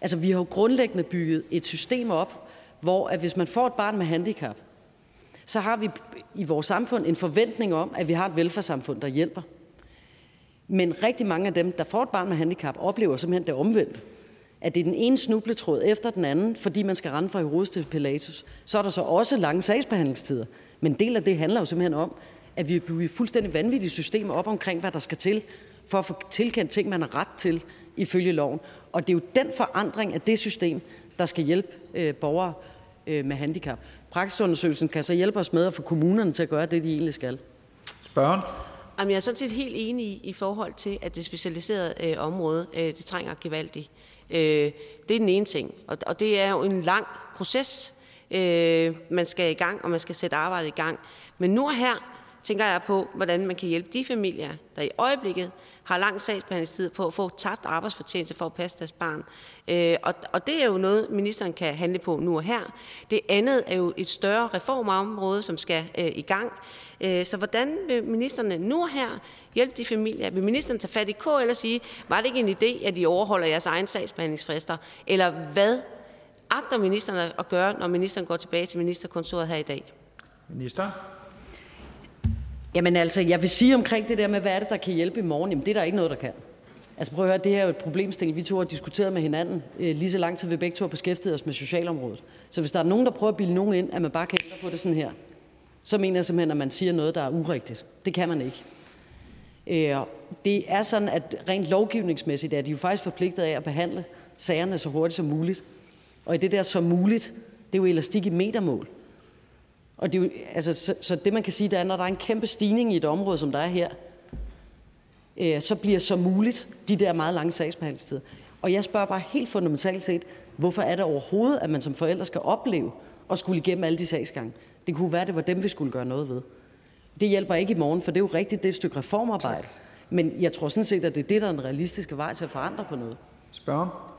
Altså, vi har jo grundlæggende bygget et system op, hvor at hvis man får et barn med handicap, så har vi i vores samfund en forventning om, at vi har et velfærdssamfund, der hjælper. Men rigtig mange af dem, der får et barn med handicap, oplever simpelthen det omvendt. At det er den ene snubletråd efter den anden, fordi man skal rende fra Herodes til Pilatus. Så er der så også lange sagsbehandlingstider. Men en del af det handler jo simpelthen om, at vi bygger fuldstændig vanvittige systemer op omkring, hvad der skal til, for at få tilkendt ting, man har ret til ifølge loven. Og det er jo den forandring af det system, der skal hjælpe øh, borgere øh, med handicap. Praksisundersøgelsen kan så hjælpe os med at få kommunerne til at gøre det, de egentlig skal. Spørgen? Jamen, jeg er sådan set helt enig i, i forhold til, at det specialiserede øh, område, øh, det trænger gevaldigt. Øh, det er den ene ting, og, og det er jo en lang proces, øh, man skal i gang, og man skal sætte arbejdet i gang. Men nu og her tænker jeg på, hvordan man kan hjælpe de familier, der i øjeblikket har lang sagsbehandlingstid på at få tabt arbejdsfortjeneste for at passe deres barn. Øh, og, og det er jo noget, ministeren kan handle på nu og her. Det andet er jo et større reformområde, som skal øh, i gang. Øh, så hvordan vil ministerne nu og her hjælpe de familier? Vil ministeren tage fat i K eller sige, var det ikke en idé, at de overholder jeres egen sagsbehandlingsfrister? Eller hvad agter ministeren at gøre, når ministeren går tilbage til ministerkontoret her i dag? Minister? Jamen altså, jeg vil sige omkring det der med, hvad er det, der kan hjælpe i morgen? Jamen, det er der ikke noget, der kan. Altså prøv at høre, det her er jo et problemstilling, vi to har diskuteret med hinanden øh, lige så lang tid, vi begge to har beskæftiget os med socialområdet. Så hvis der er nogen, der prøver at bilde nogen ind, at man bare kan ændre på det sådan her, så mener jeg simpelthen, at man siger noget, der er urigtigt. Det kan man ikke. Øh, det er sådan, at rent lovgivningsmæssigt er de jo faktisk forpligtet af at behandle sagerne så hurtigt som muligt. Og i det der så muligt, det er jo elastik i metermål. Og det er jo, altså, så, så det man kan sige, det er, når der er en kæmpe stigning i et område, som der er her, øh, så bliver så muligt de der meget lange sagsbehandlingstider. Og jeg spørger bare helt fundamentalt set, hvorfor er det overhovedet, at man som forældre skal opleve at skulle igennem alle de sagsgange? Det kunne være, at det var dem, vi skulle gøre noget ved. Det hjælper ikke i morgen, for det er jo rigtigt, det er et stykke reformarbejde. Men jeg tror sådan set, at det er det, der er den realistiske vej til at forandre på noget. Spørger?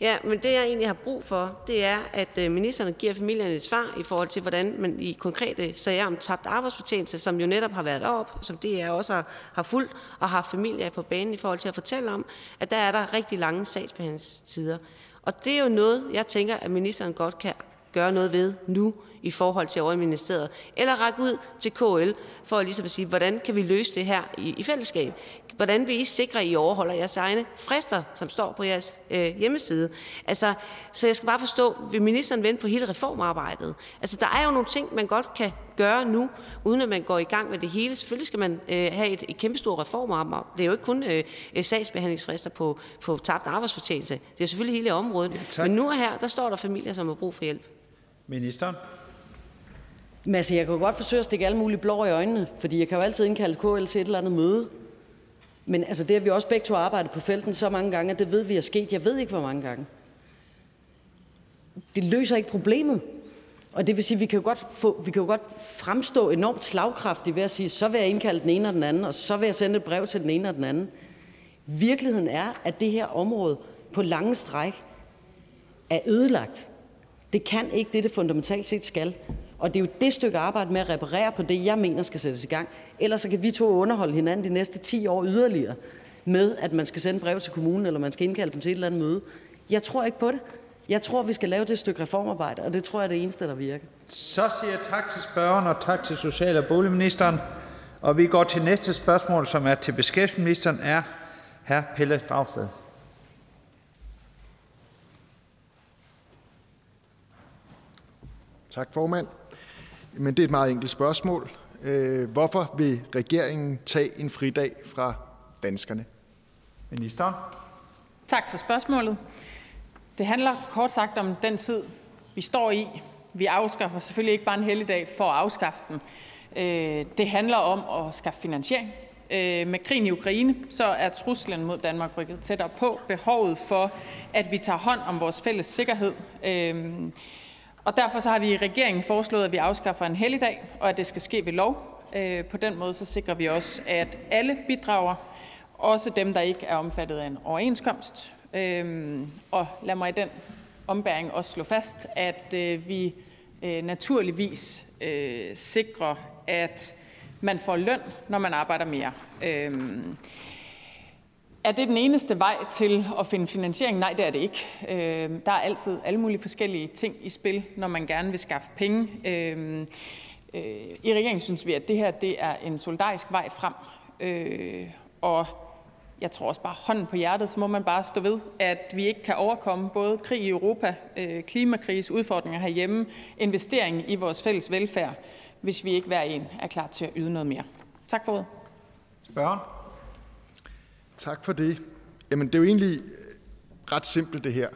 Ja, men det jeg egentlig har brug for, det er, at øh, ministeren giver familierne et svar i forhold til, hvordan man i konkrete sager om tabt arbejdsfortjeneste, som jo netop har været op, som det er også har, har fulgt og har familier på banen i forhold til at fortælle om, at der er der rigtig lange sagsbehandlingstider. Og det er jo noget, jeg tænker, at ministeren godt kan gøre noget ved nu i forhold til over i ministeriet, eller række ud til KL for ligesom at sige, hvordan kan vi løse det her i, i fællesskab? Hvordan vil I sikre, at I overholder jeres egne frister, som står på jeres øh, hjemmeside? Altså, så jeg skal bare forstå, vil ministeren vente på hele reformarbejdet? Altså, der er jo nogle ting, man godt kan gøre nu, uden at man går i gang med det hele. Selvfølgelig skal man øh, have et, et kæmpestort reformarbejde. Det er jo ikke kun øh, sagsbehandlingsfrister på, på tabt arbejdsfortjeneste. Det er selvfølgelig hele området. Ja, Men nu og her, der står der familier, som har brug for hjælp. Ministeren? Men altså, jeg kan jo godt forsøge at stikke alle mulige blå i øjnene, fordi jeg kan jo altid indkalde KL til et eller andet møde. Men altså, det har vi også begge to arbejdet på felten så mange gange, at det ved vi er sket. Jeg ved ikke, hvor mange gange. Det løser ikke problemet. Og det vil sige, at vi kan jo godt, få, vi kan jo godt fremstå enormt slagkraftigt ved at sige, så vil jeg indkalde den ene og den anden, og så vil jeg sende et brev til den ene og den anden. Virkeligheden er, at det her område på lange stræk er ødelagt. Det kan ikke det, det fundamentalt set skal. Og det er jo det stykke arbejde med at reparere på det, jeg mener skal sættes i gang. Ellers så kan vi to underholde hinanden de næste 10 år yderligere med, at man skal sende brev til kommunen, eller man skal indkalde dem til et eller andet møde. Jeg tror ikke på det. Jeg tror, vi skal lave det stykke reformarbejde, og det tror jeg er det eneste, der virker. Så siger jeg tak til spørgeren og tak til social- og boligministeren. Og vi går til næste spørgsmål, som er til beskæftigelsesministeren, er hr. Pelle Dragsted. Tak, formand. Men det er et meget enkelt spørgsmål. Øh, hvorfor vil regeringen tage en fridag fra danskerne? Minister. Tak for spørgsmålet. Det handler kort sagt om den tid, vi står i. Vi afskaffer selvfølgelig ikke bare en helligdag for at afskaffe den. Øh, det handler om at skaffe finansiering. Øh, med krigen i Ukraine så er truslen mod Danmark rykket tættere på. Behovet for, at vi tager hånd om vores fælles sikkerhed. Og derfor så har vi i regeringen foreslået, at vi afskaffer en helligdag, og at det skal ske ved lov. Øh, på den måde så sikrer vi også, at alle bidrager, også dem, der ikke er omfattet af en overenskomst. Øh, og lad mig i den ombæring også slå fast, at øh, vi naturligvis sikrer, at man får løn, når man arbejder mere. Er det den eneste vej til at finde finansiering? Nej, det er det ikke. Øh, der er altid alle mulige forskellige ting i spil, når man gerne vil skaffe penge. Øh, øh, I regeringen synes vi, at det her det er en solidarisk vej frem. Øh, og jeg tror også bare hånden på hjertet, så må man bare stå ved, at vi ikke kan overkomme både krig i Europa, øh, klimakris, udfordringer herhjemme, investering i vores fælles velfærd, hvis vi ikke hver en er klar til at yde noget mere. Tak for ordet. Spørgen? Tak for det. Jamen, det er jo egentlig øh, ret simpelt, det her.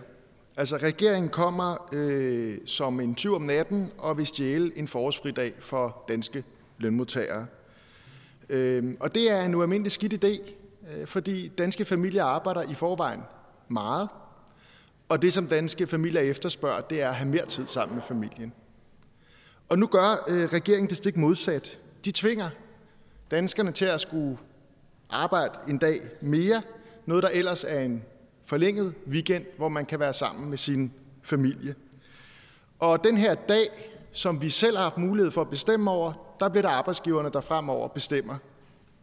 Altså, regeringen kommer øh, som en tyv om natten og vil stjæle en forårsfridag for danske lønmodtagere. Øh, og det er en ualmindelig skidt idé, øh, fordi danske familier arbejder i forvejen meget. Og det, som danske familier efterspørger, det er at have mere tid sammen med familien. Og nu gør øh, regeringen det stik modsat. De tvinger danskerne til at skulle arbejde en dag mere, noget der ellers er en forlænget weekend, hvor man kan være sammen med sin familie. Og den her dag, som vi selv har haft mulighed for at bestemme over, der bliver der arbejdsgiverne, der fremover bestemmer,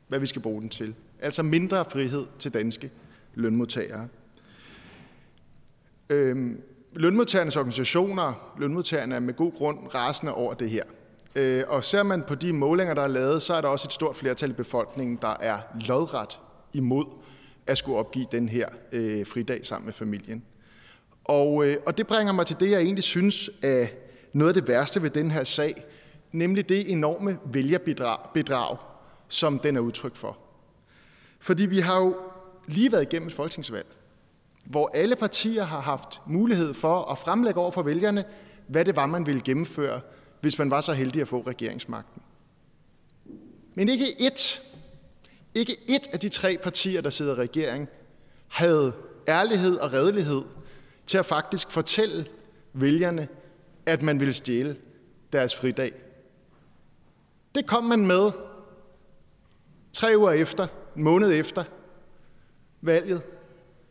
hvad vi skal bruge den til. Altså mindre frihed til danske lønmodtagere. Øhm, lønmodtagernes organisationer, lønmodtagerne er med god grund rasende over det her. Øh, og ser man på de målinger, der er lavet, så er der også et stort flertal i befolkningen, der er lodret imod at skulle opgive den her øh, fridag sammen med familien. Og, øh, og det bringer mig til det, jeg egentlig synes er noget af det værste ved den her sag, nemlig det enorme vælgerbedrag, bedrag, som den er udtryk for. Fordi vi har jo lige været igennem et folketingsvalg, hvor alle partier har haft mulighed for at fremlægge over for vælgerne, hvad det var, man ville gennemføre, hvis man var så heldig at få regeringsmagten. Men ikke ét, ikke ét af de tre partier, der sidder i regering, havde ærlighed og redelighed til at faktisk fortælle vælgerne, at man ville stjæle deres fridag. Det kom man med tre uger efter, en måned efter valget,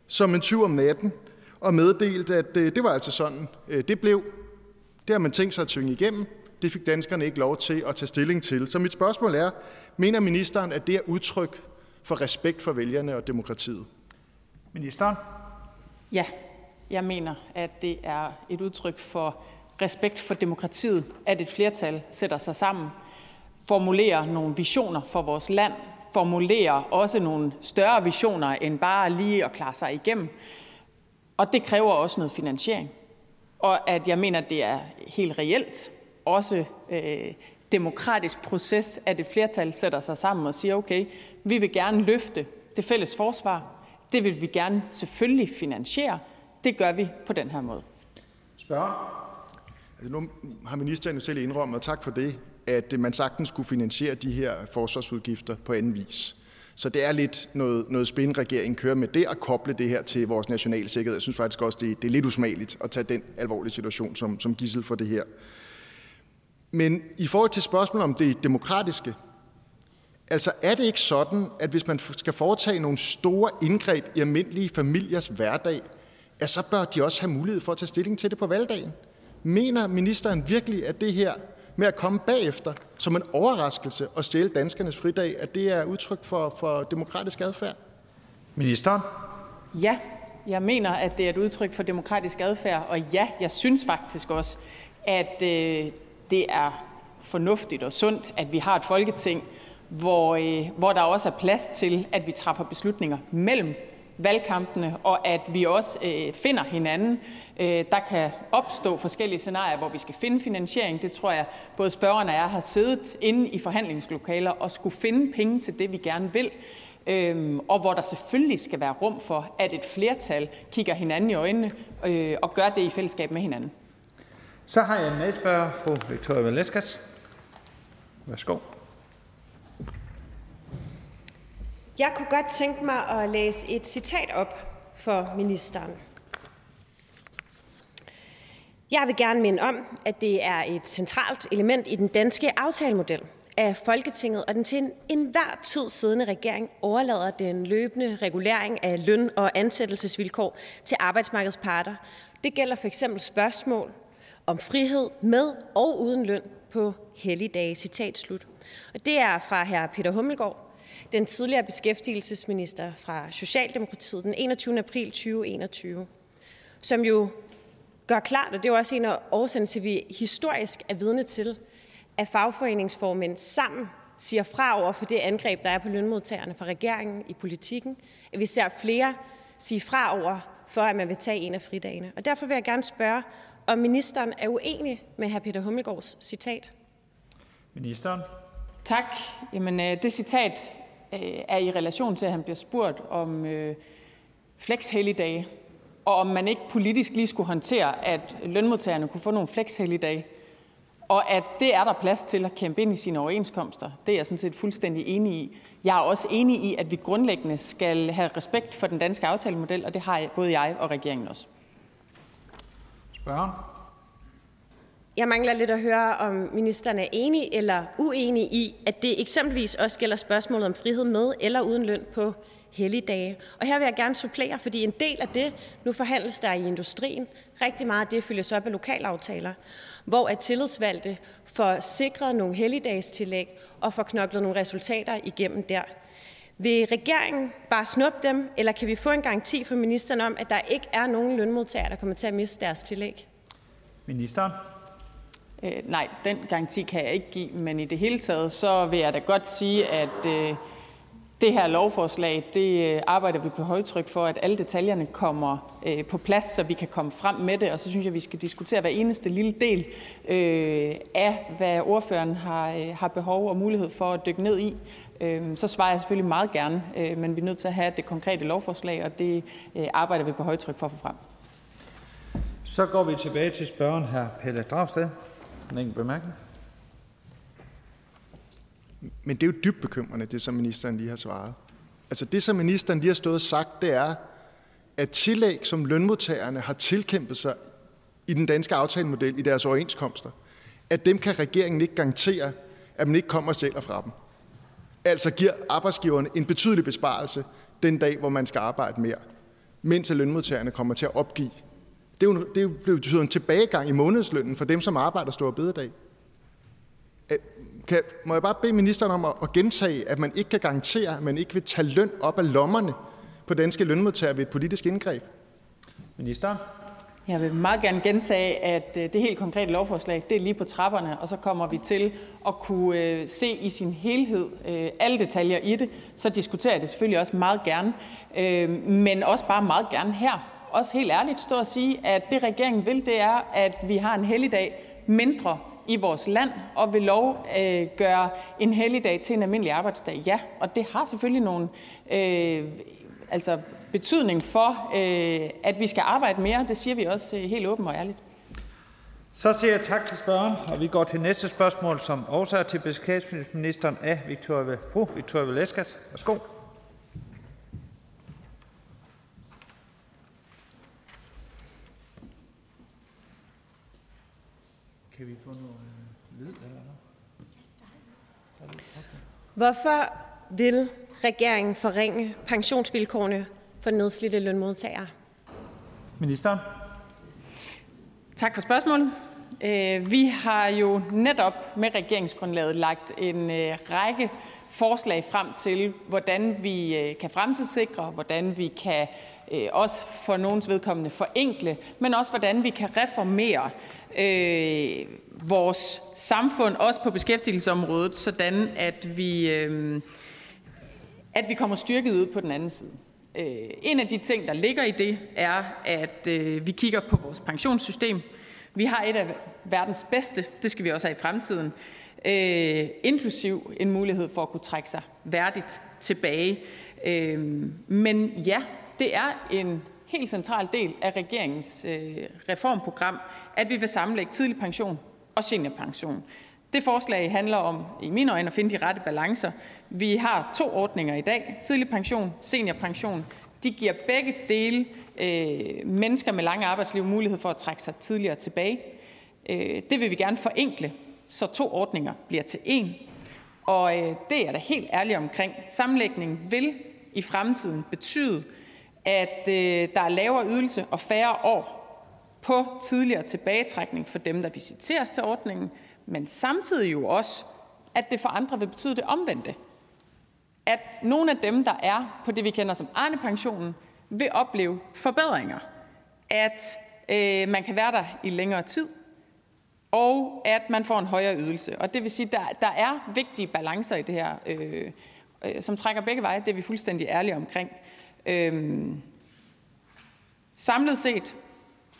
som en tyv om natten, og meddelte, at øh, det var altså sådan, øh, det blev. Det har man tænkt sig at tynge igennem. Det fik danskerne ikke lov til at tage stilling til. Så mit spørgsmål er, mener ministeren, at det er udtryk for respekt for vælgerne og demokratiet? Ministeren? Ja, jeg mener, at det er et udtryk for respekt for demokratiet, at et flertal sætter sig sammen, formulerer nogle visioner for vores land, formulerer også nogle større visioner end bare lige at klare sig igennem. Og det kræver også noget finansiering. Og at jeg mener, at det er helt reelt, også øh, demokratisk proces, at et flertal sætter sig sammen og siger, okay, vi vil gerne løfte det fælles forsvar. Det vil vi gerne selvfølgelig finansiere. Det gør vi på den her måde. Spørger? Altså, nu har ministeren jo selv indrømmet, og tak for det, at man sagtens skulle finansiere de her forsvarsudgifter på anden vis. Så det er lidt noget, noget spin, regeringen kører med det at koble det her til vores nationale sikkerhed. Jeg synes faktisk også, det, det er lidt usmageligt at tage den alvorlige situation som, som gissel for det her. Men i forhold til spørgsmålet om det demokratiske, altså er det ikke sådan, at hvis man skal foretage nogle store indgreb i almindelige familiers hverdag, at så bør de også have mulighed for at tage stilling til det på valgdagen? Mener ministeren virkelig, at det her med at komme bagefter som en overraskelse og stjæle danskernes fridag, at det er udtryk for, for demokratisk adfærd? Ministeren? Ja, jeg mener, at det er et udtryk for demokratisk adfærd, og ja, jeg synes faktisk også, at øh, det er fornuftigt og sundt, at vi har et folketing, hvor, øh, hvor der også er plads til, at vi træffer beslutninger mellem valgkampene, og at vi også øh, finder hinanden. Øh, der kan opstå forskellige scenarier, hvor vi skal finde finansiering. Det tror jeg, både spørgerne og jeg har siddet inde i forhandlingslokaler og skulle finde penge til det, vi gerne vil. Øhm, og hvor der selvfølgelig skal være rum for, at et flertal kigger hinanden i øjnene øh, og gør det i fællesskab med hinanden. Så har jeg en medspørger, fru Victoria Valeskas. Værsgo. Jeg kunne godt tænke mig at læse et citat op for ministeren. Jeg vil gerne minde om, at det er et centralt element i den danske aftalemodel, at Folketinget og den til enhver tid siddende regering overlader den løbende regulering af løn- og ansættelsesvilkår til arbejdsmarkedets parter. Det gælder for eksempel spørgsmål om frihed med og uden løn på helligdage. Citat slut. Og det er fra hr. Peter Hummelgaard, den tidligere beskæftigelsesminister fra Socialdemokratiet den 21. april 2021, som jo gør klart, og det er også en af årsagerne til, at vi historisk er vidne til, at fagforeningsformænd sammen siger fra over for det angreb, der er på lønmodtagerne fra regeringen i politikken, at vi ser flere sige fra over for, at man vil tage en af fridagene. Og derfor vil jeg gerne spørge, om ministeren er uenig med hr. Peter Hummelgaards citat. Ministeren? Tak. Jamen, øh, det citat øh, er i relation til, at han bliver spurgt om øh, flex-helligdage, og om man ikke politisk lige skulle håndtere, at lønmodtagerne kunne få nogle flex-helligdage, og at det er der plads til at kæmpe ind i sine overenskomster. Det er jeg sådan set fuldstændig enig i. Jeg er også enig i, at vi grundlæggende skal have respekt for den danske aftalemodel, og det har både jeg og regeringen også. Spørgen? Jeg mangler lidt at høre, om ministeren er enig eller uenig i, at det eksempelvis også gælder spørgsmålet om frihed med eller uden løn på helligdage. Og her vil jeg gerne supplere, fordi en del af det, nu forhandles der i industrien, rigtig meget af det følges op af lokalaftaler, hvor at tillidsvalgte får sikret nogle helligdagstillæg og får knoklet nogle resultater igennem der. Vil regeringen bare snuppe dem, eller kan vi få en garanti fra ministeren om, at der ikke er nogen lønmodtagere, der kommer til at miste deres tillæg? Ministeren? Øh, nej, den garanti kan jeg ikke give, men i det hele taget, så vil jeg da godt sige, at øh, det her lovforslag det øh, arbejder vi på højtryk for, at alle detaljerne kommer øh, på plads, så vi kan komme frem med det. Og så synes jeg, vi skal diskutere hver eneste lille del øh, af, hvad ordføreren har, har behov og mulighed for at dykke ned i. Så svarer jeg selvfølgelig meget gerne, men vi er nødt til at have det konkrete lovforslag, og det arbejder vi på højtryk for at få frem. Så går vi tilbage til spørgeren her, Pelle Dragsted. En enkelt bemærkning. Men det er jo dybt bekymrende, det som ministeren lige har svaret. Altså det, som ministeren lige har stået og sagt, det er, at tillæg, som lønmodtagerne har tilkæmpet sig i den danske aftalemodel i deres overenskomster, at dem kan regeringen ikke garantere, at man ikke kommer og stjæler fra dem. Altså giver arbejdsgiverne en betydelig besparelse den dag, hvor man skal arbejde mere, mens lønmodtagerne kommer til at opgive. Det, er jo, det betyder en tilbagegang i månedslønnen for dem, som arbejder store bededag. Kan, må jeg bare bede ministeren om at, at gentage, at man ikke kan garantere, at man ikke vil tage løn op af lommerne på danske lønmodtagere ved et politisk indgreb? Minister? Jeg vil meget gerne gentage, at øh, det helt konkrete lovforslag det er lige på trapperne, og så kommer vi til at kunne øh, se i sin helhed øh, alle detaljer i det. Så diskuterer jeg det selvfølgelig også meget gerne, men også bare meget gerne her. Også helt ærligt stå og sige, at det regeringen vil, det er, at vi har en helligdag mindre i vores land og vil lov øh, gøre en helligdag til en almindelig arbejdsdag. Ja, og det har selvfølgelig nogle øh, altså betydning for, øh, at vi skal arbejde mere. Det siger vi også øh, helt åbent og ærligt. Så siger jeg tak til spørgeren, og vi går til næste spørgsmål, som også er til beskæftigelsesministeren af Victoria, fru Victoria Velasquez. Værsgo. Kan vi få noget øh, lyd eller noget? Hvorfor vil regeringen forringe pensionsvilkårene for nedslidte lønmodtagere? Ministeren. Tak for spørgsmålet. Øh, vi har jo netop med regeringsgrundlaget lagt en øh, række forslag frem til, hvordan vi kan fremtidssikre, hvordan vi kan også for nogens vedkommende forenkle, men også hvordan vi kan reformere øh, vores samfund, også på beskæftigelsesområdet, sådan at vi, øh, at vi kommer styrket ud på den anden side. Øh, en af de ting, der ligger i det, er, at øh, vi kigger på vores pensionssystem. Vi har et af verdens bedste, det skal vi også have i fremtiden, øh, inklusiv en mulighed for at kunne trække sig værdigt tilbage. Men ja, det er en helt central del af regeringens reformprogram, at vi vil sammenlægge tidlig pension og seniorpension. Det forslag handler om, i mine øjne, at finde de rette balancer. Vi har to ordninger i dag, tidlig pension, seniorpension. De giver begge dele øh, mennesker med lange arbejdsliv mulighed for at trække sig tidligere tilbage. Øh, det vil vi gerne forenkle, så to ordninger bliver til én. Og øh, det er jeg da helt ærlig omkring. Sammenlægningen vil i fremtiden betyde, at øh, der er lavere ydelse og færre år på tidligere tilbagetrækning for dem, der visiteres til ordningen, men samtidig jo også, at det for andre vil betyde det omvendte. At nogle af dem, der er på det, vi kender som Arne-pensionen, vil opleve forbedringer. At øh, man kan være der i længere tid, og at man får en højere ydelse. Og det vil sige, at der, der er vigtige balancer i det her, øh, øh, som trækker begge veje. Det er vi fuldstændig ærlige omkring. Øh, samlet set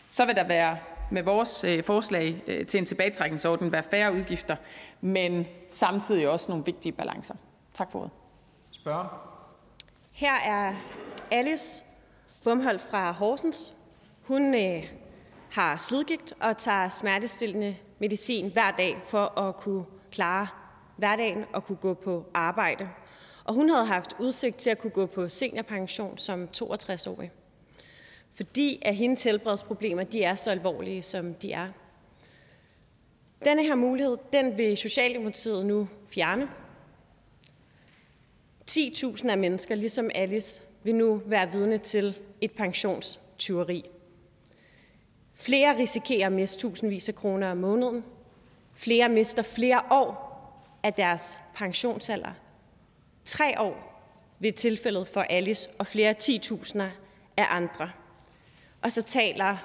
så vil der være med vores øh, forslag øh, til en tilbagetrækningsordning være færre udgifter, men samtidig også nogle vigtige balancer. Tak for ordet. Spørgen. Her er Alice Bumholdt fra Horsens. Hun øh, har slidgigt og tager smertestillende medicin hver dag for at kunne klare hverdagen og kunne gå på arbejde. Og hun havde haft udsigt til at kunne gå på seniorpension som 62-årig fordi at hendes helbredsproblemer de er så alvorlige, som de er. Denne her mulighed, den vil Socialdemokratiet nu fjerne. 10.000 af mennesker, ligesom Alice, vil nu være vidne til et pensionstyveri. Flere risikerer at miste tusindvis af kroner om måneden. Flere mister flere år af deres pensionsalder. Tre år ved tilfældet for Alice og flere 10.000 af andre. Og så taler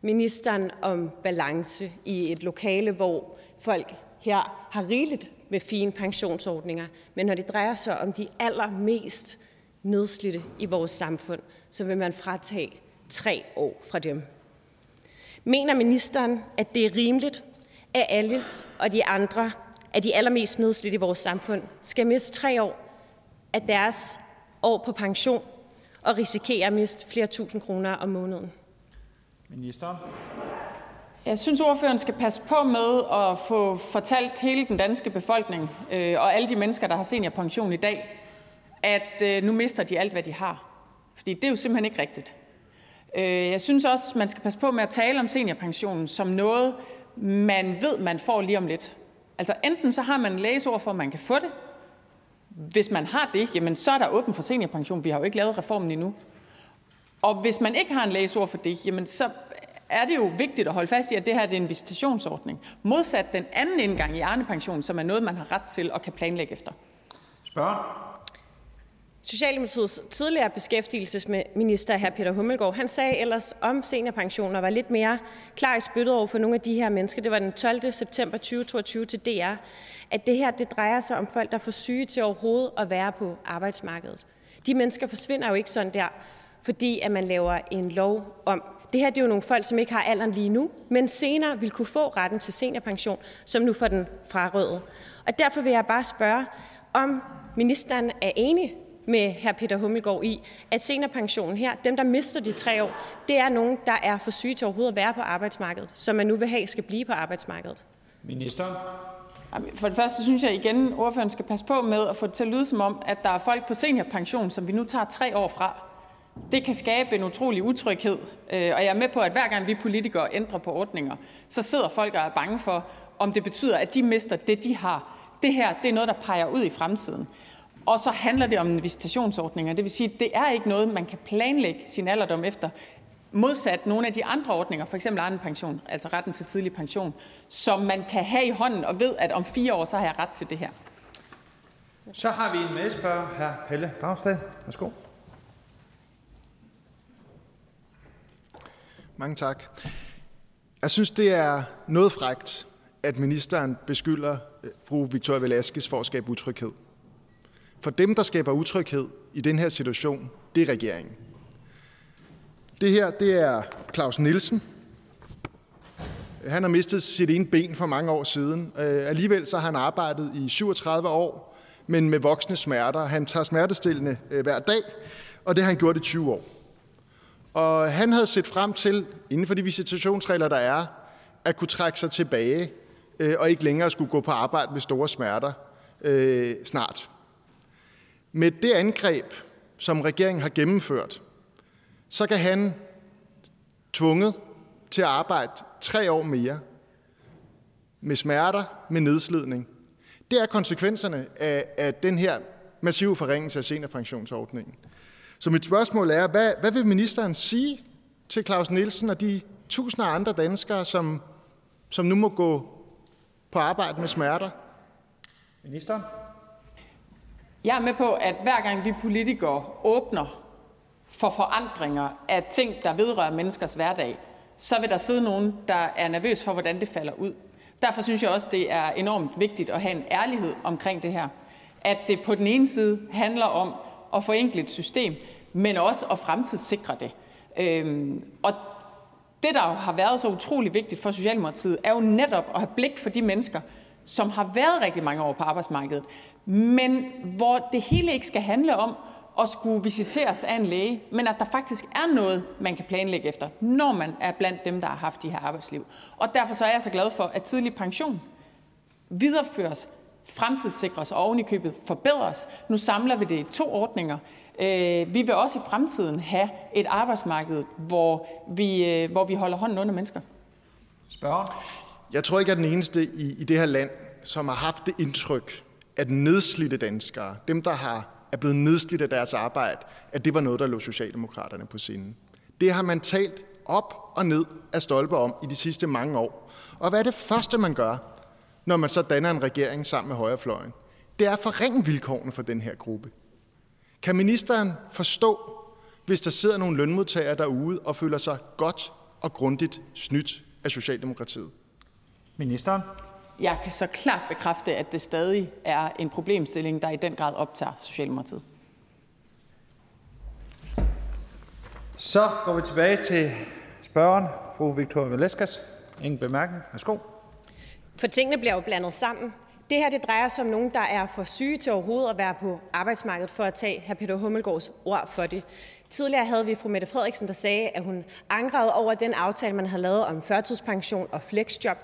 ministeren om balance i et lokale, hvor folk her har rigeligt med fine pensionsordninger, men når det drejer sig om de allermest nedslidte i vores samfund, så vil man fratage tre år fra dem. Mener ministeren, at det er rimeligt, at Alice og de andre af de allermest nedslidte i vores samfund skal miste tre år af deres år på pension og risikere at miste flere tusind kroner om måneden? Ministeren. Jeg synes, ordføreren skal passe på med at få fortalt hele den danske befolkning øh, og alle de mennesker, der har seniorpension i dag, at øh, nu mister de alt, hvad de har. Fordi det er jo simpelthen ikke rigtigt. Øh, jeg synes også, man skal passe på med at tale om seniorpensionen som noget, man ved, man får lige om lidt. Altså enten så har man en lægeord for, at man kan få det. Hvis man har det, jamen så er der åben for seniorpension. Vi har jo ikke lavet reformen endnu. Og hvis man ikke har en lægeord for det, jamen så er det jo vigtigt at holde fast i, at det her er en visitationsordning. Modsat den anden indgang i Arne-pension, som er noget, man har ret til og kan planlægge efter. Spørg. Socialdemokratiets tidligere beskæftigelsesminister, hr. Peter Hummelgaard, han sagde ellers om seniorpension og var lidt mere klar i spyttet over for nogle af de her mennesker. Det var den 12. september 2022 til DR, at det her det drejer sig om folk, der er for syge til overhovedet at være på arbejdsmarkedet. De mennesker forsvinder jo ikke sådan der, fordi at man laver en lov om. Det her det er jo nogle folk, som ikke har alderen lige nu, men senere vil kunne få retten til seniorpension, som nu får den frarøvet. Og derfor vil jeg bare spørge, om ministeren er enig med hr. Peter Hummelgaard i, at seniorpensionen her, dem der mister de tre år, det er nogen, der er for syge til overhovedet at være på arbejdsmarkedet, som man nu vil have skal blive på arbejdsmarkedet. Ministeren. For det første synes jeg igen, at ordføreren skal passe på med at få det til at lyde som om, at der er folk på seniorpension, som vi nu tager tre år fra. Det kan skabe en utrolig utryghed, øh, og jeg er med på, at hver gang vi politikere ændrer på ordninger, så sidder folk og er bange for, om det betyder, at de mister det, de har. Det her det er noget, der peger ud i fremtiden. Og så handler det om visitationsordninger. Det vil sige, at det er ikke noget, man kan planlægge sin alderdom efter. Modsat nogle af de andre ordninger, for eksempel anden pension, altså retten til tidlig pension, som man kan have i hånden og ved, at om fire år, så har jeg ret til det her. Så har vi en medspørger, her Pelle Dragsted. Værsgo. Mange tak. Jeg synes, det er noget frægt, at ministeren beskylder øh, fru Victoria Velasquez for at skabe utryghed. For dem, der skaber utryghed i den her situation, det er regeringen. Det her, det er Claus Nielsen. Han har mistet sit ene ben for mange år siden. Øh, alligevel så har han arbejdet i 37 år, men med voksne smerter. Han tager smertestillende øh, hver dag, og det har han gjort i 20 år. Og han havde set frem til, inden for de visitationsregler, der er, at kunne trække sig tilbage øh, og ikke længere skulle gå på arbejde med store smerter øh, snart. Med det angreb, som regeringen har gennemført, så kan han tvunget til at arbejde tre år mere med smerter, med nedslidning. Det er konsekvenserne af, af den her massive forringelse af seniorpensionsordningen. Så mit spørgsmål er, hvad, hvad vil ministeren sige til Claus Nielsen og de tusinder af andre danskere, som, som nu må gå på arbejde med smerter? Ministeren. Jeg er med på, at hver gang vi politikere åbner for forandringer af ting, der vedrører menneskers hverdag, så vil der sidde nogen, der er nervøs for, hvordan det falder ud. Derfor synes jeg også, det er enormt vigtigt at have en ærlighed omkring det her. At det på den ene side handler om at forenkle et system, men også at fremtidssikre det. Øhm, og det, der jo har været så utrolig vigtigt for Socialdemokratiet, er jo netop at have blik for de mennesker, som har været rigtig mange år på arbejdsmarkedet, men hvor det hele ikke skal handle om at skulle visiteres af en læge, men at der faktisk er noget, man kan planlægge efter, når man er blandt dem, der har haft de her arbejdsliv. Og derfor så er jeg så glad for, at tidlig pension videreføres, fremtidssikres og ovenikøbet forbedres. Nu samler vi det i to ordninger. Øh, vi vil også i fremtiden have et arbejdsmarked, hvor vi, øh, hvor vi holder hånden under mennesker. Spørger? Jeg tror ikke, jeg er den eneste i, i det her land, som har haft det indtryk, at nedslidte danskere, dem der har, er blevet nedslidt af deres arbejde, at det var noget, der lå Socialdemokraterne på sinde. Det har man talt op og ned af stolpe om i de sidste mange år. Og hvad er det første, man gør, når man så danner en regering sammen med højrefløjen? Det er at forringe vilkårene for den her gruppe. Kan ministeren forstå, hvis der sidder nogle lønmodtagere derude og føler sig godt og grundigt snydt af Socialdemokratiet? Ministeren. Jeg kan så klart bekræfte, at det stadig er en problemstilling, der i den grad optager Socialdemokratiet. Så går vi tilbage til spørgeren, fru Victoria Velasquez. Ingen bemærkning. Værsgo. For tingene bliver jo blandet sammen. Det her det drejer sig om nogen, der er for syge til overhovedet at være på arbejdsmarkedet, for at tage hr. Peter Hummelgaards ord for det. Tidligere havde vi fru Mette Frederiksen, der sagde, at hun angrede over den aftale, man har lavet om førtidspension og flexjob.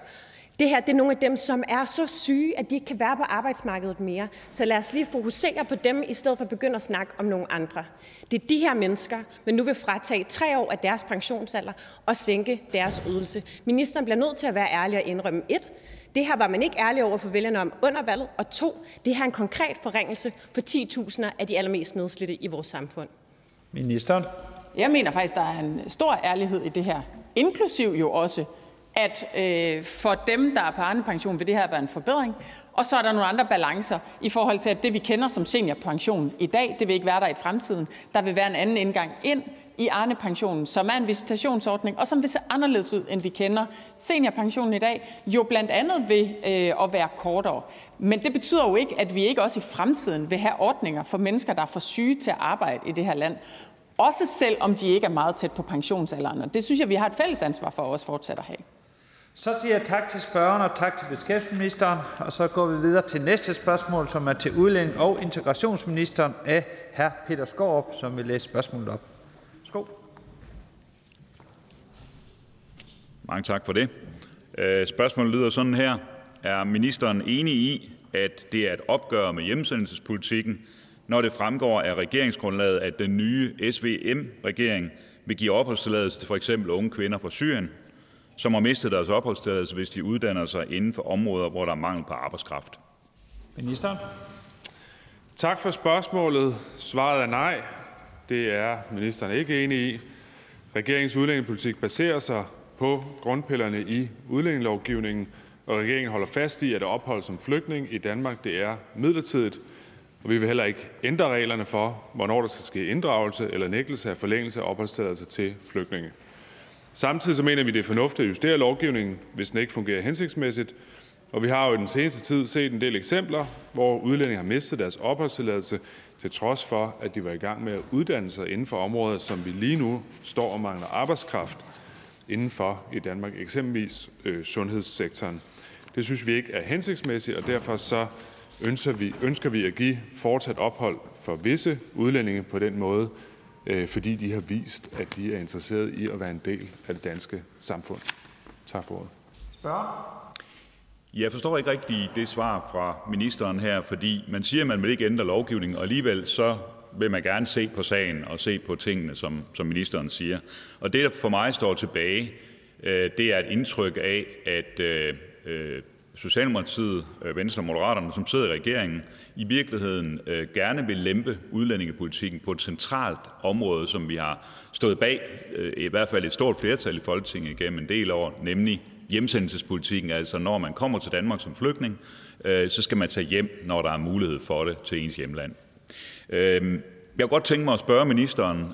Det her det er nogle af dem, som er så syge, at de ikke kan være på arbejdsmarkedet mere. Så lad os lige fokusere på dem, i stedet for at begynde at snakke om nogle andre. Det er de her mennesker, men nu vil fratage tre år af deres pensionsalder og sænke deres ydelse. Ministeren bliver nødt til at være ærlig og indrømme et. Det her var man ikke ærlig over for vælgerne om under valget. Og to, det her er en konkret forringelse for 10.000 af de allermest nedslidte i vores samfund. Ministeren. Jeg mener faktisk, der er en stor ærlighed i det her. Inklusiv jo også, at øh, for dem, der er på pension, vil det her være en forbedring. Og så er der nogle andre balancer i forhold til, at det vi kender som seniorpension i dag, det vil ikke være der i fremtiden. Der vil være en anden indgang ind i Arne-pensionen, som er en visitationsordning, og som vil se anderledes ud, end vi kender seniorpensionen i dag, jo blandt andet ved øh, at være kortere. Men det betyder jo ikke, at vi ikke også i fremtiden vil have ordninger for mennesker, der er for syge til at arbejde i det her land. Også selv om de ikke er meget tæt på pensionsalderen. Og det synes jeg, vi har et fælles ansvar for at også fortsætte at have. Så siger jeg tak til spørgeren og tak til beskæftigelsesministeren. Og så går vi videre til næste spørgsmål, som er til udlænding og integrationsministeren af hr. Peter Skorup, som vil læse spørgsmålet op. Skål. Mange tak for det. Øh, spørgsmålet lyder sådan her. Er ministeren enig i, at det er et opgør med hjemsendelsespolitikken, når det fremgår af regeringsgrundlaget, at den nye SVM-regering vil give opholdstilladelse til f.eks. unge kvinder fra Syrien, som har mistet deres opholdstilladelse, hvis de uddanner sig inden for områder, hvor der er mangel på arbejdskraft? Ministeren. Tak for spørgsmålet. Svaret er nej. Det er ministeren ikke enig i. Regeringens udlændingepolitik baserer sig på grundpillerne i udlændingelovgivningen, og regeringen holder fast i, at ophold som flygtning i Danmark det er midlertidigt, og vi vil heller ikke ændre reglerne for, hvornår der skal ske inddragelse eller nægtelse af forlængelse af opholdstilladelse til flygtninge. Samtidig mener vi, det er fornuftigt at justere lovgivningen, hvis den ikke fungerer hensigtsmæssigt, og vi har jo i den seneste tid set en del eksempler, hvor udlændinge har mistet deres opholdstilladelse, til trods for, at de var i gang med at uddanne sig inden for områder, som vi lige nu står og mangler arbejdskraft inden for i Danmark, eksempelvis øh, sundhedssektoren. Det synes vi ikke er hensigtsmæssigt, og derfor så ønsker vi, ønsker vi at give fortsat ophold for visse udlændinge på den måde, fordi de har vist, at de er interesseret i at være en del af det danske samfund. Tak for ordet. Jeg forstår ikke rigtig det svar fra ministeren her, fordi man siger, at man vil ikke ændre lovgivningen, og alligevel så vil man gerne se på sagen og se på tingene, som, som ministeren siger. Og det, der for mig står tilbage, øh, det er et indtryk af, at øh, øh Socialdemokratiet, øh, Venstre og Moderaterne, som sidder i regeringen, i virkeligheden øh, gerne vil lempe udlændingepolitikken på et centralt område, som vi har stået bag, øh, i hvert fald et stort flertal i Folketinget igennem en del år, nemlig hjemsendelsespolitikken. Altså når man kommer til Danmark som flygtning, så skal man tage hjem, når der er mulighed for det til ens hjemland. Øhm, jeg kunne godt tænke mig at spørge ministeren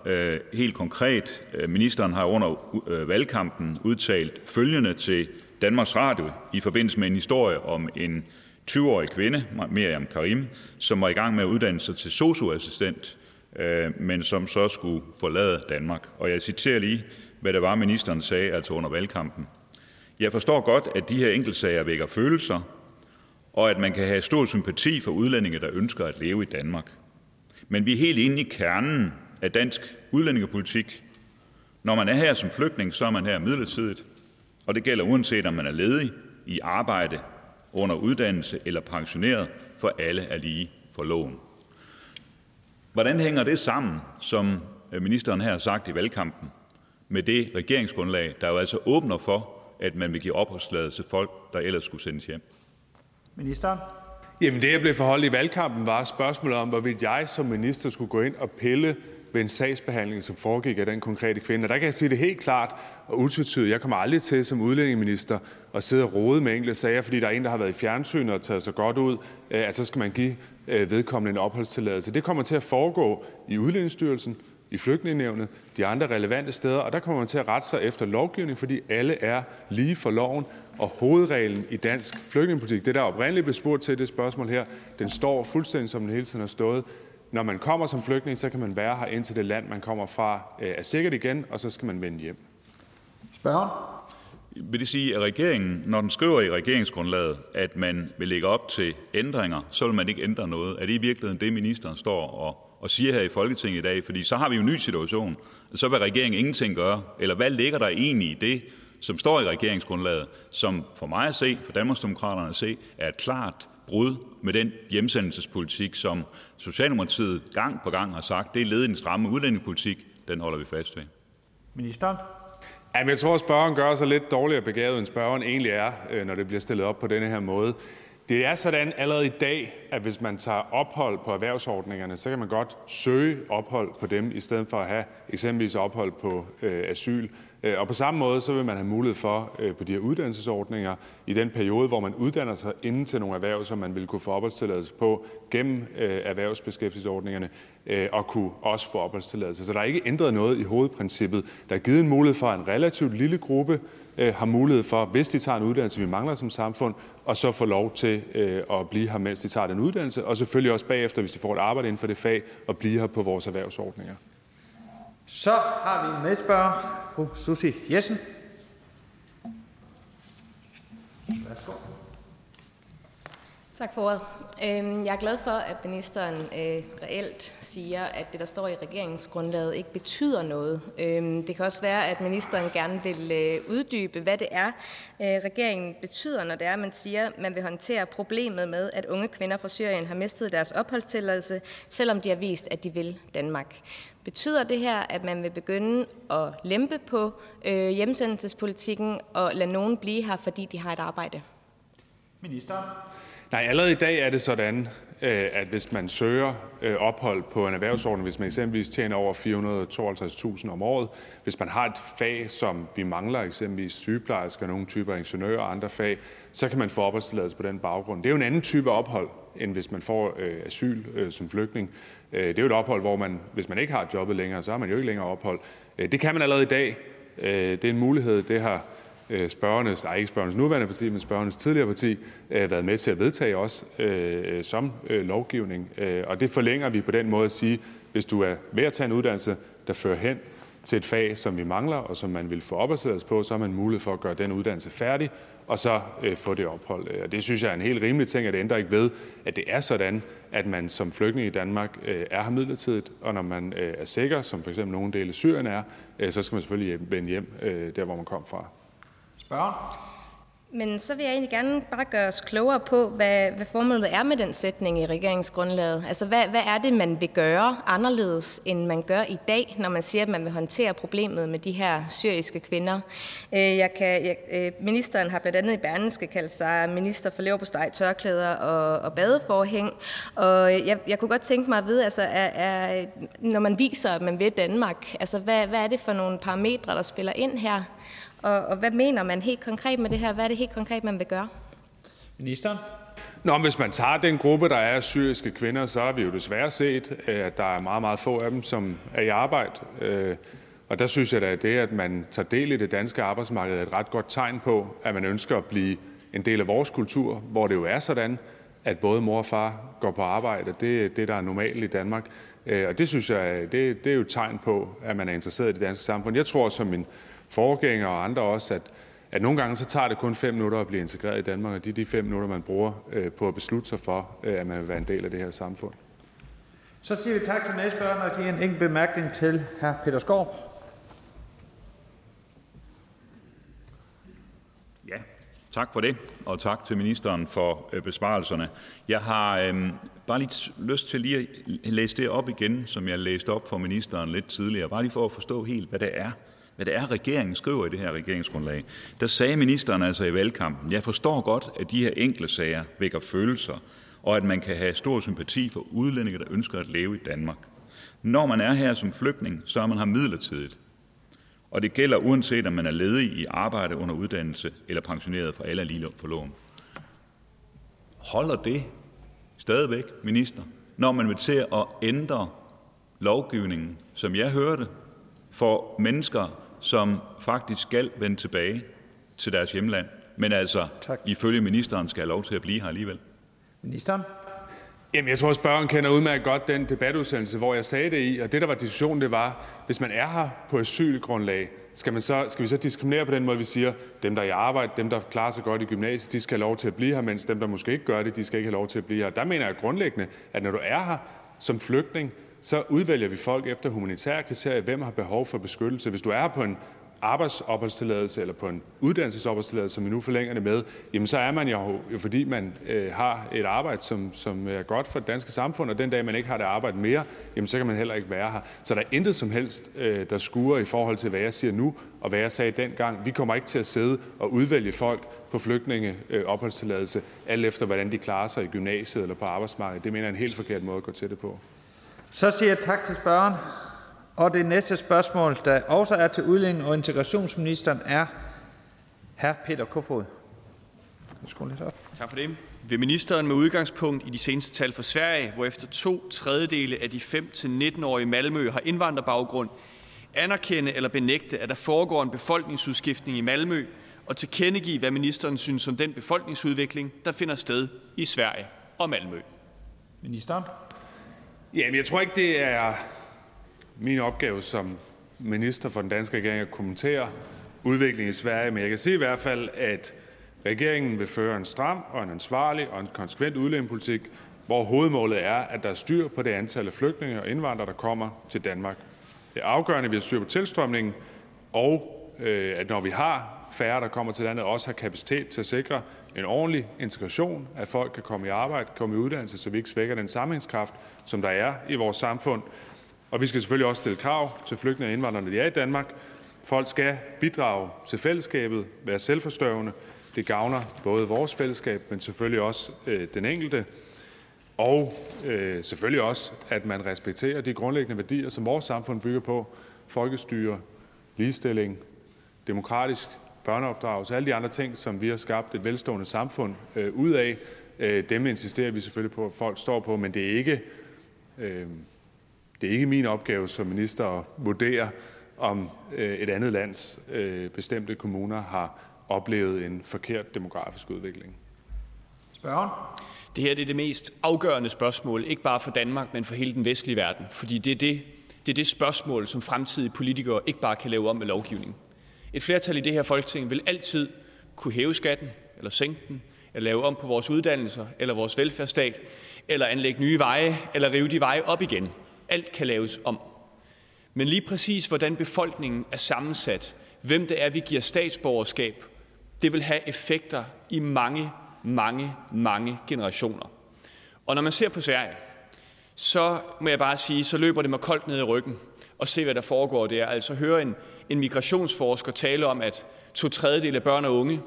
helt konkret. Ministeren har under valgkampen udtalt følgende til Danmarks Radio i forbindelse med en historie om en 20-årig kvinde, Miriam Karim, som var i gang med at uddanne sig til socioassistent, øh, men som så skulle forlade Danmark. Og jeg citerer lige, hvad det var, ministeren sagde altså under valgkampen. Jeg forstår godt, at de her enkeltsager vækker følelser, og at man kan have stor sympati for udlændinge, der ønsker at leve i Danmark. Men vi er helt inde i kernen af dansk udlændingepolitik. Når man er her som flygtning, så er man her midlertidigt, og det gælder uanset om man er ledig, i arbejde, under uddannelse eller pensioneret, for alle er lige for loven. Hvordan hænger det sammen, som øh, ministeren her har sagt i valgkampen, med det regeringsgrundlag, der jo altså åbner for, at man vil give opholdstilladelse til folk, der ellers skulle sendes hjem? Ministeren. Jamen det, jeg blev forholdt i valgkampen, var spørgsmålet om, hvorvidt jeg som minister skulle gå ind og pille ved en sagsbehandling, som foregik af den konkrete kvinde. Og der kan jeg sige det helt klart og utvetydigt. Jeg kommer aldrig til som udlændingeminister at sidde og rode med enkelte sager, fordi der er en, der har været i fjernsynet og taget sig godt ud, øh, at så skal man give øh, vedkommende en opholdstilladelse. Det kommer til at foregå i Udlændingsstyrelsen, i Flygtningenævnet, de andre relevante steder, og der kommer man til at rette sig efter lovgivning, fordi alle er lige for loven. Og hovedreglen i dansk flygtningepolitik, det der oprindeligt blev spurgt til det spørgsmål her, den står fuldstændig som den hele tiden har stået. Når man kommer som flygtning, så kan man være her indtil det land, man kommer fra, øh, er sikkert igen, og så skal man vende hjem. Spørgen? Vil det sige, at regeringen, når den skriver i regeringsgrundlaget, at man vil lægge op til ændringer, så vil man ikke ændre noget? Er det i virkeligheden det, ministeren står og, og siger her i Folketinget i dag? Fordi så har vi jo en ny situation. Så vil regeringen ingenting gøre. Eller hvad ligger der egentlig i det, som står i regeringsgrundlaget, som for mig at se, for Danmarksdemokraterne at se, er et klart brud med den hjemsendelsespolitik, som Socialdemokratiet gang på gang har sagt, det er led i den stramme udlændingepolitik, den holder vi fast ved. Ministeren? Jamen, jeg tror, at spørgeren gør sig lidt dårligere begavet, end spørgeren egentlig er, øh, når det bliver stillet op på denne her måde. Det er sådan allerede i dag, at hvis man tager ophold på erhvervsordningerne, så kan man godt søge ophold på dem, i stedet for at have eksempelvis ophold på øh, asyl. Øh, og på samme måde så vil man have mulighed for øh, på de her uddannelsesordninger i den periode, hvor man uddanner sig inden til nogle erhverv, som man vil kunne få opholdstilladelse på gennem øh, erhvervsbeskæftigelsesordningerne, og kunne også få opholdstilladelse. Så der er ikke ændret noget i hovedprincippet. Der er givet en mulighed for, at en relativt lille gruppe har mulighed for, hvis de tager en uddannelse, vi mangler som samfund, og så få lov til at blive her, mens de tager den uddannelse, og selvfølgelig også bagefter, hvis de får et arbejde inden for det fag, at blive her på vores erhvervsordninger. Så har vi en medspørger, fru Susi Jessen. Værsgo. Tak for ordet. Øhm, jeg er glad for, at ministeren øh, reelt siger, at det, der står i regeringsgrundlaget, ikke betyder noget. Øhm, det kan også være, at ministeren gerne vil øh, uddybe, hvad det er, øh, regeringen betyder, når det er, man siger, at man vil håndtere problemet med, at unge kvinder fra Syrien har mistet deres opholdstilladelse, selvom de har vist, at de vil Danmark. Betyder det her, at man vil begynde at lempe på hjemsendelsespolitikken og lade nogen blive her, fordi de har et arbejde? Ministeren. Nej, allerede i dag er det sådan, øh, Øh, at hvis man søger øh, ophold på en erhvervsordning, hvis man eksempelvis tjener over 452.000 om året, hvis man har et fag, som vi mangler, eksempelvis sygeplejersker, nogle typer ingeniører og andre fag, så kan man få opholdstilladelse på den baggrund. Det er jo en anden type ophold, end hvis man får øh, asyl som flygtning. Det er jo et ophold, hvor man, hvis man ikke har jobbet længere, så har man jo ikke længere ophold. Det kan man allerede i dag. Det er en mulighed. Det har Øh, spørgernes, nej ikke spørgernes nuværende parti, men spørgernes tidligere parti, øh, været med til at vedtage også øh, som lovgivning. Og det forlænger vi på den måde at sige, hvis du er ved at tage en uddannelse, der fører hen til et fag, som vi mangler, og som man vil få opholdstilladelse på, så har man mulighed for at gøre den uddannelse færdig, og så få det ophold. Og det synes jeg er en helt rimelig ting, at det ændrer ikke ved, at det er sådan, at man som flygtning i Danmark er her midlertidigt, og når man er sikker, som for eksempel nogle dele af Syrien er, så skal man selvfølgelig vende hjem der, hvor man kom fra. Spørgen? Men så vil jeg egentlig gerne bare gøre os klogere på, hvad, hvad formålet er med den sætning i regeringsgrundlaget. Altså, hvad, hvad er det, man vil gøre anderledes, end man gør i dag, når man siger, at man vil håndtere problemet med de her syriske kvinder? Øh, jeg kan, jeg, øh, ministeren har blandt andet i Berlinske kaldt sig minister for leverpostej, tørklæder og, og badeforhæng. Og jeg, jeg kunne godt tænke mig at vide, altså, er, er, når man viser, at man vil Danmark, altså, hvad, hvad er det for nogle parametre, der spiller ind her? Og, og hvad mener man helt konkret med det her? Hvad er det helt konkret, man vil gøre? Ministeren? Nå, hvis man tager den gruppe, der er syriske kvinder, så har vi jo desværre set, at der er meget, meget få af dem, som er i arbejde. Øh, og der synes jeg da, at det, at man tager del i det danske arbejdsmarked, er et ret godt tegn på, at man ønsker at blive en del af vores kultur, hvor det jo er sådan, at både mor og far går på arbejde. Det er det, der er normalt i Danmark. Øh, og det synes jeg, det, det er jo et tegn på, at man er interesseret i det danske samfund. Jeg tror, som min forgængere og andre også, at at nogle gange så tager det kun fem minutter at blive integreret i Danmark, og det er de fem minutter, man bruger øh, på at beslutte sig for, øh, at man vil være en del af det her samfund. Så siger vi tak til medspørgeren og giver en enkelt bemærkning til hr. Peter Skov. Ja, tak for det, og tak til ministeren for øh, besvarelserne. Jeg har øh, bare lige lyst til lige at læse det op igen, som jeg læste op for ministeren lidt tidligere, bare lige for at forstå helt, hvad det er, hvad det er, regeringen skriver i det her regeringsgrundlag. Der sagde ministeren altså i valgkampen, jeg forstår godt, at de her enkle sager vækker følelser, og at man kan have stor sympati for udlændinge, der ønsker at leve i Danmark. Når man er her som flygtning, så er man her midlertidigt. Og det gælder uanset om man er ledig i arbejde under uddannelse eller pensioneret for alle lige på lån. Holder det stadigvæk, minister, når man vil til at ændre lovgivningen, som jeg hørte, for mennesker, som faktisk skal vende tilbage til deres hjemland, men altså ifølge ministeren skal have lov til at blive her alligevel? Ministeren? Jamen, jeg tror, spørgeren kender udmærket godt den debatudsendelse, hvor jeg sagde det i, og det, der var diskussionen, det var, hvis man er her på asylgrundlag, skal, man så, skal vi så diskriminere på den måde, vi siger, dem, der er i arbejde, dem, der klarer sig godt i gymnasiet, de skal have lov til at blive her, mens dem, der måske ikke gør det, de skal ikke have lov til at blive her. Der mener jeg grundlæggende, at når du er her som flygtning, så udvælger vi folk efter humanitære kriterier, hvem har behov for beskyttelse. Hvis du er her på en arbejdsopholdstilladelse eller på en uddannelsesopholdstilladelse, som vi nu forlænger det med, jamen så er man jo, jo fordi man øh, har et arbejde, som, som er godt for det danske samfund, og den dag man ikke har det arbejde mere, jamen så kan man heller ikke være her. Så der er intet som helst, øh, der skuer i forhold til, hvad jeg siger nu, og hvad jeg sagde dengang. Vi kommer ikke til at sidde og udvælge folk på flygtninge øh, opholdstilladelse, alt efter hvordan de klarer sig i gymnasiet eller på arbejdsmarkedet. Det mener jeg er en helt forkert måde at gå til det på. Så siger jeg tak til spørgeren. Og det næste spørgsmål, der også er til udlænding- og integrationsministeren, er hr. Peter Kofod. lidt op. Tak for det. Vil ministeren med udgangspunkt i de seneste tal for Sverige, hvor efter to tredjedele af de 5-19-årige Malmø har indvandrerbaggrund, anerkende eller benægte, at der foregår en befolkningsudskiftning i Malmø, og tilkendegive, hvad ministeren synes om den befolkningsudvikling, der finder sted i Sverige og Malmø? Ministeren? Jamen, jeg tror ikke, det er min opgave som minister for den danske regering at kommentere udviklingen i Sverige, men jeg kan sige i hvert fald, at regeringen vil føre en stram og en ansvarlig og en konsekvent udlændingepolitik, hvor hovedmålet er, at der er styr på det antal af flygtninge og indvandrere, der kommer til Danmark. Det er afgørende, at vi har styr på tilstrømningen, og øh, at når vi har færre, der kommer til landet, også har kapacitet til at sikre en ordentlig integration, at folk kan komme i arbejde, komme i uddannelse, så vi ikke svækker den sammenhængskraft, som der er i vores samfund. Og vi skal selvfølgelig også stille krav til flygtninge og indvandrere, når de er i Danmark. Folk skal bidrage til fællesskabet, være selvforstørrende. Det gavner både vores fællesskab, men selvfølgelig også øh, den enkelte. Og øh, selvfølgelig også, at man respekterer de grundlæggende værdier, som vores samfund bygger på. Folkestyre, ligestilling, demokratisk børneopdragelse, alle de andre ting, som vi har skabt et velstående samfund øh, ud af. Øh, dem insisterer vi selvfølgelig på, at folk står på, men det er ikke øh, det er ikke min opgave som minister at vurdere, om øh, et andet lands øh, bestemte kommuner har oplevet en forkert demografisk udvikling. Spørgen? Det her det er det mest afgørende spørgsmål, ikke bare for Danmark, men for hele den vestlige verden. Fordi det er det, det er det spørgsmål, som fremtidige politikere ikke bare kan lave om med lovgivning. Et flertal i det her folketing vil altid kunne hæve skatten, eller sænke den, eller lave om på vores uddannelser, eller vores velfærdsstat, eller anlægge nye veje, eller rive de veje op igen. Alt kan laves om. Men lige præcis hvordan befolkningen er sammensat, hvem det er, vi giver statsborgerskab, det vil have effekter i mange, mange, mange generationer. Og når man ser på Sverige, så må jeg bare sige, så løber det mig koldt ned i ryggen og se, hvad der foregår der. Altså høre en, en migrationsforsker tale om, at to tredjedel af børn og unge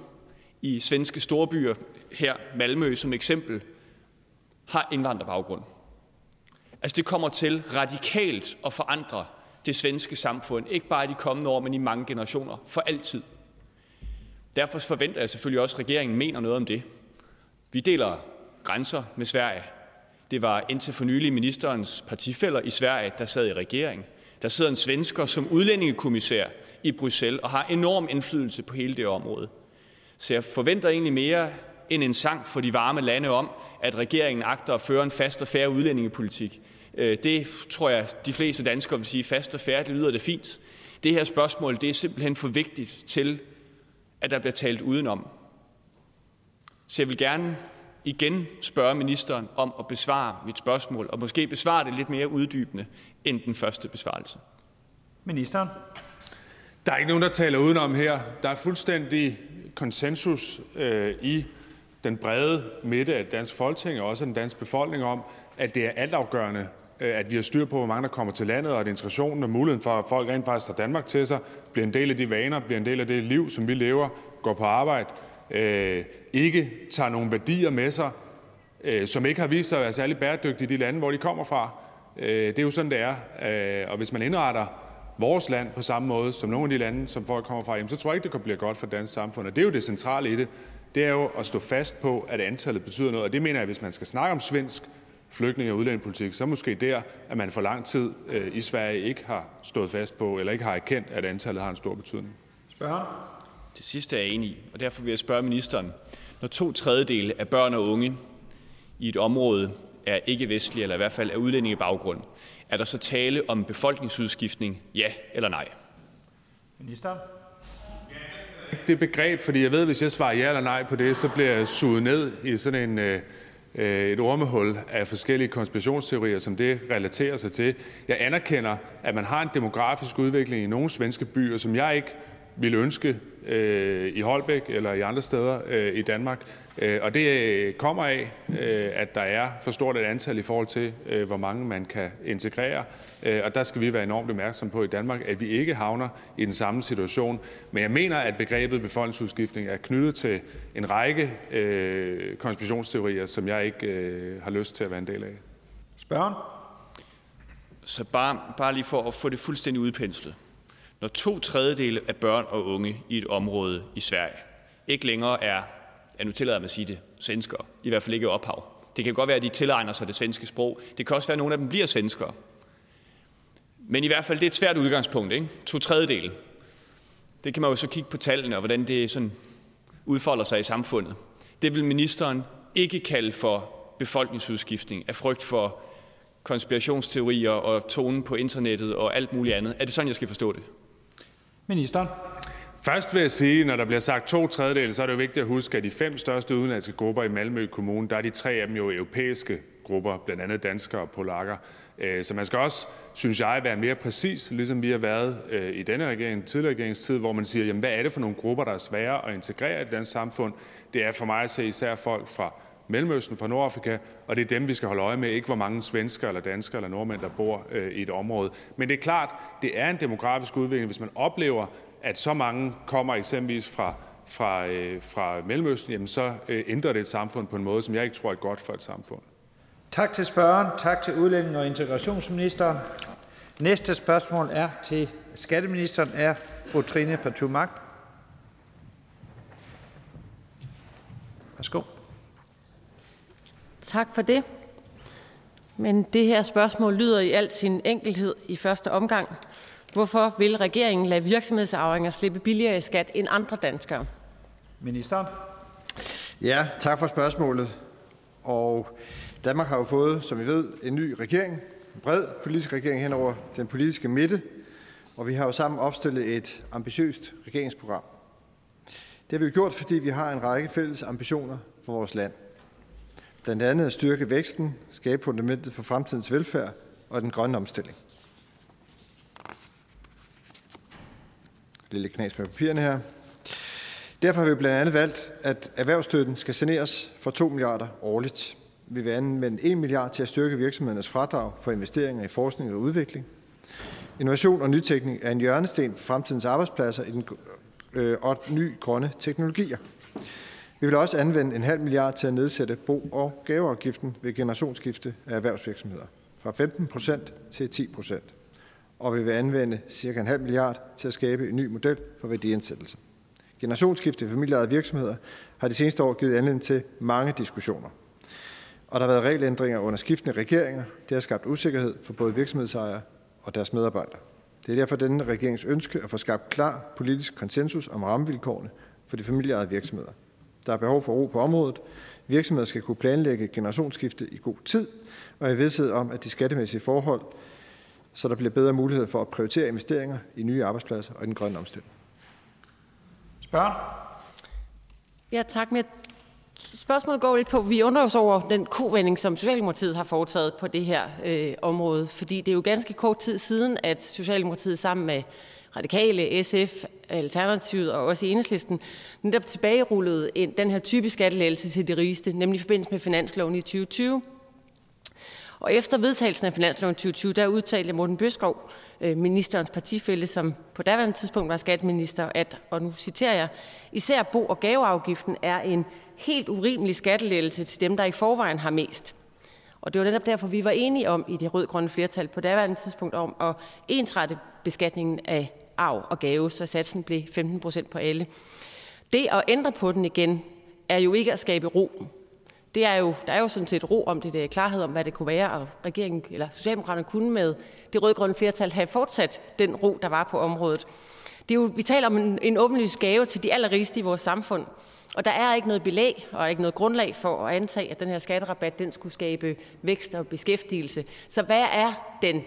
i svenske storbyer, her Malmø som eksempel, har indvandrerbaggrund. Altså det kommer til radikalt at forandre det svenske samfund, ikke bare i de kommende år, men i mange generationer, for altid. Derfor forventer jeg selvfølgelig også, at regeringen mener noget om det. Vi deler grænser med Sverige. Det var indtil for nylig ministerens partifælder i Sverige, der sad i regering. Der sidder en svensker som udlændingekommissær i Bruxelles og har enorm indflydelse på hele det område. Så jeg forventer egentlig mere end en sang for de varme lande om, at regeringen agter at føre en fast og færre udlændingepolitik. Øh, det tror jeg, de fleste danskere vil sige fast og færre, det lyder det fint. Det her spørgsmål, det er simpelthen for vigtigt til, at der bliver talt udenom. Så jeg vil gerne igen spørge ministeren om at besvare mit spørgsmål, og måske besvare det lidt mere uddybende end den første besvarelse. Ministeren? Der er ikke nogen, der taler udenom her. Der er fuldstændig konsensus øh, i den brede midte af dansk folketing og også den danske befolkning om, at det er altafgørende Øh, at vi har styr på, hvor mange der kommer til landet, og at integrationen og muligheden for, at folk rent faktisk tager Danmark til sig, bliver en del af de vaner, bliver en del af det liv, som vi lever, går på arbejde, Øh, ikke tager nogle værdier med sig, øh, som ikke har vist sig at være særlig bæredygtige i de lande, hvor de kommer fra. Øh, det er jo sådan, det er. Og hvis man indretter vores land på samme måde som nogle af de lande, som folk kommer fra, så tror jeg ikke, det kan blive godt for dansk samfund. Og det er jo det centrale i det. Det er jo at stå fast på, at antallet betyder noget. Og det mener jeg, hvis man skal snakke om svensk flygtninge- og udlændingepolitik, så måske der, at man for lang tid i Sverige ikke har stået fast på, eller ikke har erkendt, at antallet har en stor betydning. Spørger? Det sidste er jeg enig i, og derfor vil jeg spørge ministeren. Når to tredjedele af børn og unge i et område er ikke-vestlige, eller i hvert fald er udlændingebaggrund, er der så tale om befolkningsudskiftning, ja eller nej? Minister? Det begreb, fordi jeg ved, at hvis jeg svarer ja eller nej på det, så bliver jeg suget ned i sådan en, øh, et ormehul af forskellige konspirationsteorier, som det relaterer sig til. Jeg anerkender, at man har en demografisk udvikling i nogle svenske byer, som jeg ikke ville ønske øh, i Holbæk eller i andre steder øh, i Danmark. Øh, og det øh, kommer af, øh, at der er for stort et antal i forhold til, øh, hvor mange man kan integrere. Øh, og der skal vi være enormt opmærksomme på i Danmark, at vi ikke havner i den samme situation. Men jeg mener, at begrebet befolkningsudskiftning er knyttet til en række øh, konspirationsteorier, som jeg ikke øh, har lyst til at være en del af. Spørgen? Så bare, bare lige for at få det fuldstændig udpenslet. Når to tredjedele af børn og unge i et område i Sverige ikke længere er, ja nu tillader man at sige det, svenskere, i hvert fald ikke ophav. Det kan godt være, at de tilegner sig det svenske sprog. Det kan også være, at nogle af dem bliver svenskere. Men i hvert fald, det er et svært udgangspunkt, ikke? To tredjedele. Det kan man jo så kigge på tallene, og hvordan det sådan udfolder sig i samfundet. Det vil ministeren ikke kalde for befolkningsudskiftning af frygt for konspirationsteorier og tonen på internettet og alt muligt andet. Er det sådan, jeg skal forstå det? Ministeren. Først vil jeg sige, når der bliver sagt to tredjedele, så er det jo vigtigt at huske, at de fem største udenlandske grupper i Malmø Kommune, der er de tre af dem jo europæiske grupper, blandt andet danskere og polakker. Øh, så man skal også, synes jeg, være mere præcis, ligesom vi har været øh, i denne regering, tidligere regeringstid, hvor man siger, jamen, hvad er det for nogle grupper, der er svære at integrere i det danske samfund? Det er for mig at se især folk fra Mellemøsten, fra Nordafrika, og det er dem, vi skal holde øje med, ikke hvor mange svensker eller danskere eller nordmænd, der bor øh, i et område. Men det er klart, det er en demografisk udvikling, hvis man oplever, at så mange kommer eksempelvis fra, fra, øh, fra Mellemøsten, jamen så øh, ændrer det et samfund på en måde, som jeg ikke tror er godt for et samfund. Tak til spørgeren. Tak til udlænding og integrationsministeren. Næste spørgsmål er til skatteministeren er fru Trine Pertou Værsgo. Tak for det. Men det her spørgsmål lyder i al sin enkelhed i første omgang. Hvorfor vil regeringen lade virksomhedsarvinger slippe billigere i skat end andre danskere? Ministeren. Ja, tak for spørgsmålet. Og Danmark har jo fået, som vi ved, en ny regering, en bred politisk regering hen over den politiske midte, og vi har jo sammen opstillet et ambitiøst regeringsprogram. Det har vi gjort, fordi vi har en række fælles ambitioner for vores land. Blandt andet at styrke væksten, skabe fundamentet for fremtidens velfærd og den grønne omstilling. Lille knas med papirerne her. Derfor har vi blandt andet valgt, at erhvervsstøtten skal saneres for 2 milliarder årligt. Vi vil anvende 1 milliard til at styrke virksomhedernes fradrag for investeringer i forskning og udvikling. Innovation og nytænkning er en hjørnesten for fremtidens arbejdspladser i den, øh, og nye grønne teknologier. Vi vil også anvende en halv milliard til at nedsætte bo- og gaveafgiften ved generationsskifte af erhvervsvirksomheder fra 15 procent til 10 procent. Og vi vil anvende cirka en halv milliard til at skabe en ny model for værdiansættelse. Generationsskifte i familieejede virksomheder har de seneste år givet anledning til mange diskussioner. Og der har været regelændringer under skiftende regeringer. Det har skabt usikkerhed for både virksomhedsejere og deres medarbejdere. Det er derfor denne regerings ønske at få skabt klar politisk konsensus om rammevilkårene for de familieejede virksomheder. Der er behov for ro på området. Virksomheder skal kunne planlægge generationsskifte i god tid, og i vidsthed om, at de skattemæssige forhold, så der bliver bedre mulighed for at prioritere investeringer i nye arbejdspladser og i den grønne omstilling. Spørg. Ja, tak. Men spørgsmålet går lidt på, vi undrer os over den kovending, som Socialdemokratiet har foretaget på det her øh, område. Fordi det er jo ganske kort tid siden, at Socialdemokratiet sammen med Radikale, SF, Alternativet og også Enhedslisten netop tilbagerullede den her type skattelettelse til de rigeste, nemlig i forbindelse med finansloven i 2020. Og efter vedtagelsen af finansloven 2020, der udtalte Morten Bøskov, øh, ministerens partifælde, som på daværende tidspunkt var skatteminister, at, og nu citerer jeg, især bo- og gaveafgiften er en helt urimelig skattelettelse til dem, der i forvejen har mest. Og det var netop derfor, vi var enige om i det rød-grønne flertal på daværende tidspunkt om at ensrette beskatningen af arv og gave, så satsen blev 15 procent på alle. Det at ændre på den igen er jo ikke at skabe ro. Det er jo, der er jo sådan set ro om det, det er klarhed om, hvad det kunne være, og regeringen, eller Socialdemokraterne kunne med det rødgrønne flertal have fortsat den ro, der var på området. Det er jo, vi taler om en, en åbenlyst gave til de allerrigeste i vores samfund, og der er ikke noget belæg og ikke noget grundlag for at antage, at den her skatterabat den skulle skabe vækst og beskæftigelse. Så hvad er den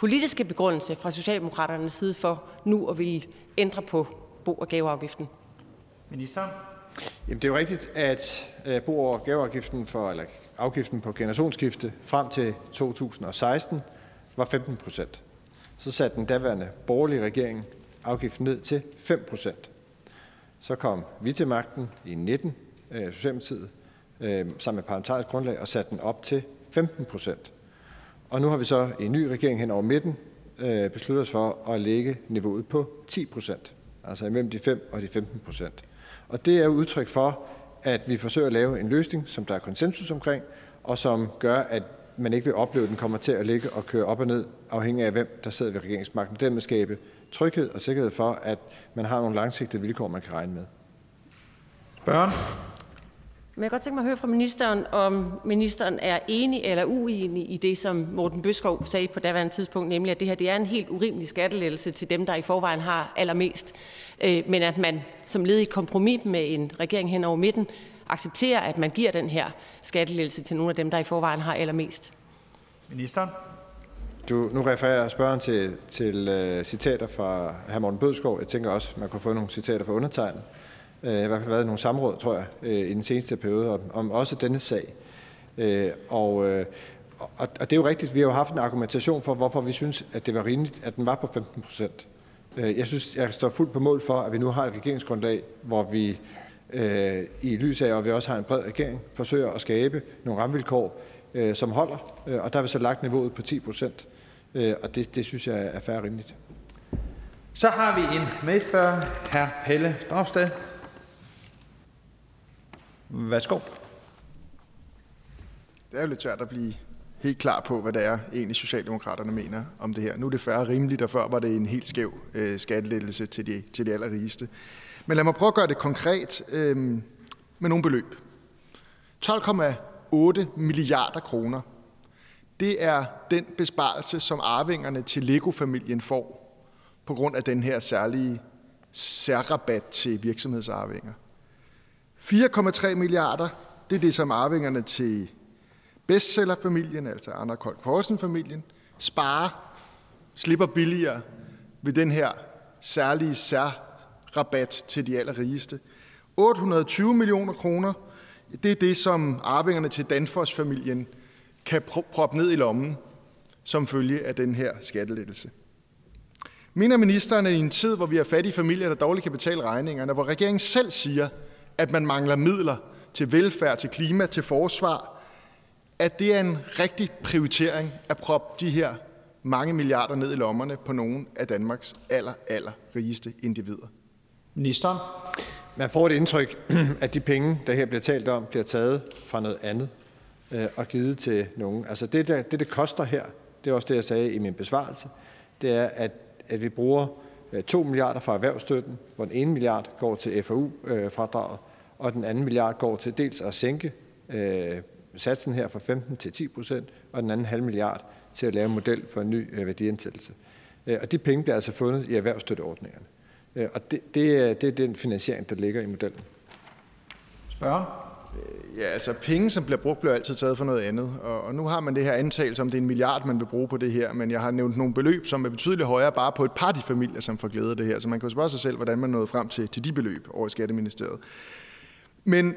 politiske begrundelse fra Socialdemokraternes side for nu at ville ændre på bo- og gaveafgiften? Minister? Jamen, det er jo rigtigt, at øh, bo- og gaveafgiften for, eller afgiften på generationsskifte frem til 2016 var 15 procent. Så satte den daværende borgerlige regering afgiften ned til 5 procent. Så kom vi til magten i 19, øh, Socialdemokratiet, øh, sammen med parlamentarisk grundlag, og satte den op til 15 procent. Og nu har vi så i en ny regering hen over midten øh, besluttet os for at lægge niveauet på 10 procent, altså imellem de 5 og de 15 procent. Og det er udtryk for, at vi forsøger at lave en løsning, som der er konsensus omkring, og som gør, at man ikke vil opleve, at den kommer til at ligge og køre op og ned, afhængig af hvem der sidder ved regeringsmagten. Dermed skabe tryghed og sikkerhed for, at man har nogle langsigtede vilkår, man kan regne med. Børn. Men jeg kan godt tænke mig at høre fra ministeren, om ministeren er enig eller uenig i det, som Morten Bøskov sagde på daværende tidspunkt, nemlig at det her det er en helt urimelig skattelettelse til dem, der i forvejen har allermest, øh, men at man som led i kompromis med en regering hen over midten accepterer, at man giver den her skattelettelse til nogle af dem, der i forvejen har allermest. Ministeren? Du, nu refererer spørgeren til, til uh, citater fra hr. Morten Bødskov. Jeg tænker også, man kunne få nogle citater fra undertegnet øh, i hvert fald været nogle samråd, tror jeg, øh, i den seneste periode, om, om også denne sag. Øh, og, øh, og, og det er jo rigtigt, vi har jo haft en argumentation for, hvorfor vi synes, at det var rimeligt, at den var på 15 procent. Øh, jeg synes, jeg står fuldt på mål for, at vi nu har et regeringsgrundlag, hvor vi øh, i lys af, og vi også har en bred regering, forsøger at skabe nogle rammevilkår, øh, som holder. øh, og der har vi så lagt niveauet på 10 procent. Øh, og det, det synes jeg er færre rimeligt. Så har vi en medspørger, hr. Pelle Dragsted. Værsgo. Det er jo lidt svært at blive helt klar på, hvad det er, egentlig Socialdemokraterne mener om det her. Nu er det færre rimeligt, og før var det en helt skæv øh, skattelettelse til de, til de allerrigeste. Men lad mig prøve at gøre det konkret øh, med nogle beløb. 12,8 milliarder kroner det er den besparelse, som arvingerne til Lego-familien får på grund af den her særlige særrabat til virksomhedsarvinger. 4,3 milliarder, det er det, som arvingerne til bestsellerfamilien, altså Anna Kold Poulsen-familien, sparer, slipper billigere ved den her særlige særrabat til de allerrigeste. 820 millioner kroner, det er det, som arvingerne til Danfoss-familien kan proppe ned i lommen som følge af den her skattelettelse. Mener ministeren, at i en tid, hvor vi har fattige familier, der dårligt kan betale regningerne, hvor regeringen selv siger, at man mangler midler til velfærd, til klima, til forsvar, at det er en rigtig prioritering at proppe de her mange milliarder ned i lommerne på nogle af Danmarks aller, aller rigeste individer? Ministeren? Man får et indtryk, at de penge, der her bliver talt om, bliver taget fra noget andet øh, og givet til nogen. Altså det, der, det, det koster her, det er også det, jeg sagde i min besvarelse, det er, at, at vi bruger 2 øh, milliarder fra erhvervsstøtten, hvor den ene milliard går til FAU-fradraget, og den anden milliard går til dels at sænke øh, satsen her fra 15 til 10 procent, og den anden halv milliard til at lave en model for en ny øh, værdiansættelse. Øh, og de penge bliver altså fundet i erhvervsstøtteordningerne. Øh, og det, det, det er den finansiering, der ligger i modellen. Spørger? Ja, altså penge, som bliver brugt, bliver altid taget for noget andet. Og, og nu har man det her antagelse om, det er en milliard, man vil bruge på det her. Men jeg har nævnt nogle beløb, som er betydeligt højere bare på et par af de familier, som får glæde af det her. Så man kan jo spørge sig selv, hvordan man nåede frem til, til de beløb over i Skatteministeriet. Men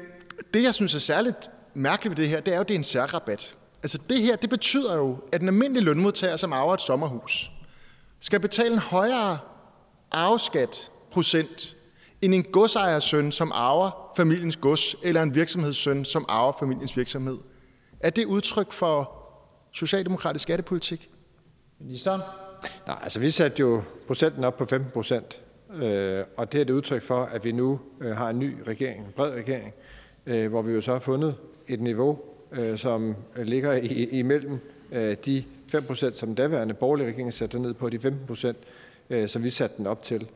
det, jeg synes er særligt mærkeligt ved det her, det er jo, det er en særrabat. Altså det her, det betyder jo, at en almindelig lønmodtager, som arver et sommerhus, skal betale en højere arveskat procent end en godsejersøn, som arver familiens gods, eller en virksomhedssøn, som arver familiens virksomhed. Er det udtryk for socialdemokratisk skattepolitik? Ministeren? Nej, altså vi satte jo procenten op på 15 procent, øh, og det er det udtryk for, at vi nu øh, har en ny regering, en bred regering, øh, hvor vi jo så har fundet et niveau, øh, som øh, ligger imellem øh, de 5%, som den daværende borgerlige regering satte ned på, de 15%, øh, som vi satte den op til.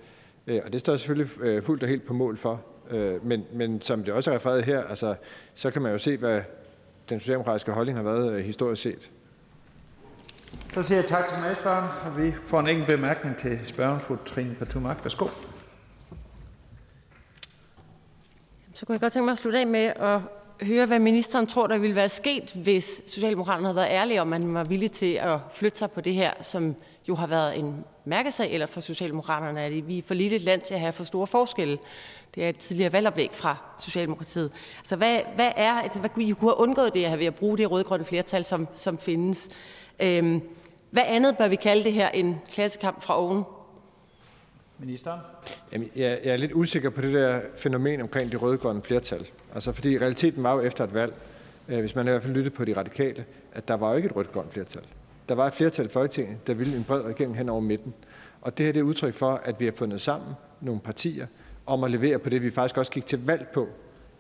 Og det står selvfølgelig selvfølgelig fuldt og helt på mål for. Øh, men, men som det også er refereret her, altså, så kan man jo se, hvad den socialdemokratiske holdning har været øh, historisk set. Så siger jeg tak til medspørgeren, og vi får en enkelt bemærkning til spørgeren, fru Trine Patumak. Værsgo. Så kunne jeg godt tænke mig at slutte af med at høre, hvad ministeren tror, der ville være sket, hvis Socialdemokraterne havde været ærlige om, man var villig til at flytte sig på det her, som jo har været en mærkesag eller for Socialdemokraterne, at vi er for lille et land til at have for store forskelle. Det er et tidligere valgoplæg fra Socialdemokratiet. Altså, hvad, hvad er, altså, hvad kunne I kunne have undgået det her ved at bruge det rødgrønne flertal, som, som findes? Øhm, hvad andet bør vi kalde det her en klassekamp fra oven? Ministeren? Jamen, jeg, jeg er lidt usikker på det der fænomen omkring det rødgrønne flertal. Altså, fordi realiteten var jo efter et valg, øh, hvis man i hvert fald lyttede på de radikale, at der var jo ikke et rødt-grønt flertal. Der var et flertal i Folketinget, der ville en bred regering hen over midten. Og det her det er udtryk for, at vi har fundet sammen nogle partier om at levere på det, vi faktisk også gik til valg på.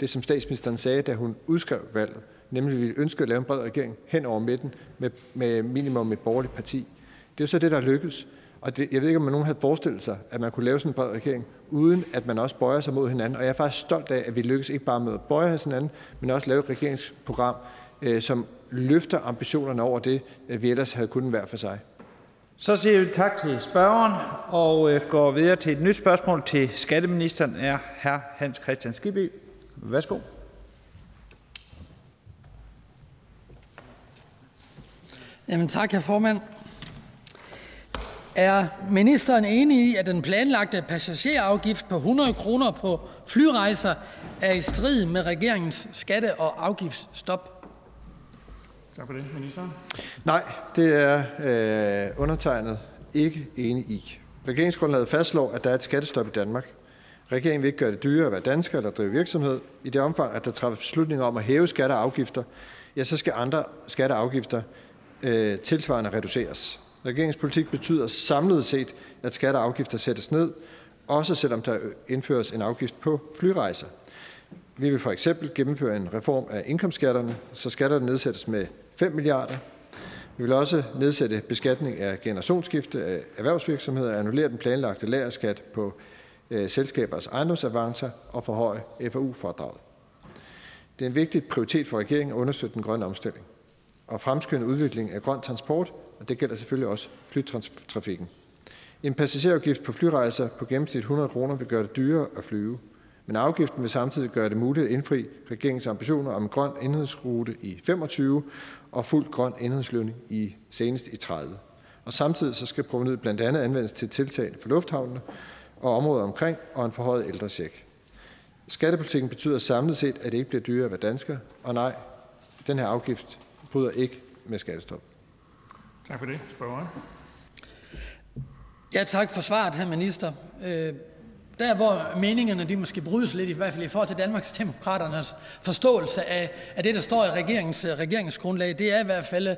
Det, som statsministeren sagde, da hun udskrev valget, nemlig at vi ønskede at lave en bred regering hen over midten med, med minimum et borgerligt parti. Det er jo så det, der lykkedes. Og det, jeg ved ikke, om man nogen havde forestillet sig, at man kunne lave sådan en bred regering, uden at man også bøjer sig mod hinanden. Og jeg er faktisk stolt af, at vi lykkedes ikke bare med at bøje os hinanden, men også lave et regeringsprogram, øh, som løfter ambitionerne over det, øh, vi ellers havde kunnet være for sig. Så siger vi tak til spørgeren og øh, går videre til et nyt spørgsmål til skatteministeren er hr. Hans Christian Skibby. Værsgo. Tak, herr formand. Er ministeren enig i, at den planlagte passagerafgift på 100 kroner på flyrejser er i strid med regeringens skatte- og afgiftsstop? Tak for det, ministeren. Nej, det er øh, undertegnet ikke enig i. Regeringsgrundlaget fastslår, at der er et skattestop i Danmark. Regeringen vil ikke gøre det dyrere at være dansker eller drive virksomhed. I det omfang, at der træffes beslutninger om at hæve skatter og afgifter, ja, så skal andre skatter og afgifter øh, tilsvarende reduceres. Regeringens politik betyder samlet set, at skatter og afgifter sættes ned, også selvom der indføres en afgift på flyrejser. Vi vil for eksempel gennemføre en reform af indkomstskatterne, så skatterne nedsættes med 5 milliarder. Vi vil også nedsætte beskatning af generationsskifte af erhvervsvirksomheder, annullere den planlagte lagerskat på øh, selskabers ejendomsavancer og forhøje FAU-fradraget. Det er en vigtig prioritet for regeringen at understøtte den grønne omstilling og fremskynde udviklingen af grøn transport, og det gælder selvfølgelig også flytrafikken. En passagerafgift på flyrejser på gennemsnit 100 kroner vil gøre det dyrere at flyve, men afgiften vil samtidig gøre det muligt at indfri regeringens ambitioner om en grøn indhedsrute i 25 og fuld grøn indhedslønning i senest i 30. Og samtidig så skal provenyet blandt andet anvendes til tiltag for lufthavnene og områder omkring og en forhøjet ældrecheck. Skattepolitikken betyder samlet set, at det ikke bliver dyrere at være dansker, og nej, den her afgift bryder ikke med skattestop. Tak for det. Spørgeren. Ja, tak for svaret, her minister. Øh, der, hvor meningerne de måske brydes lidt, i hvert fald i forhold til Danmarks Demokraternes forståelse af, af det, der står i regeringens, regeringsgrundlag, det er i hvert fald,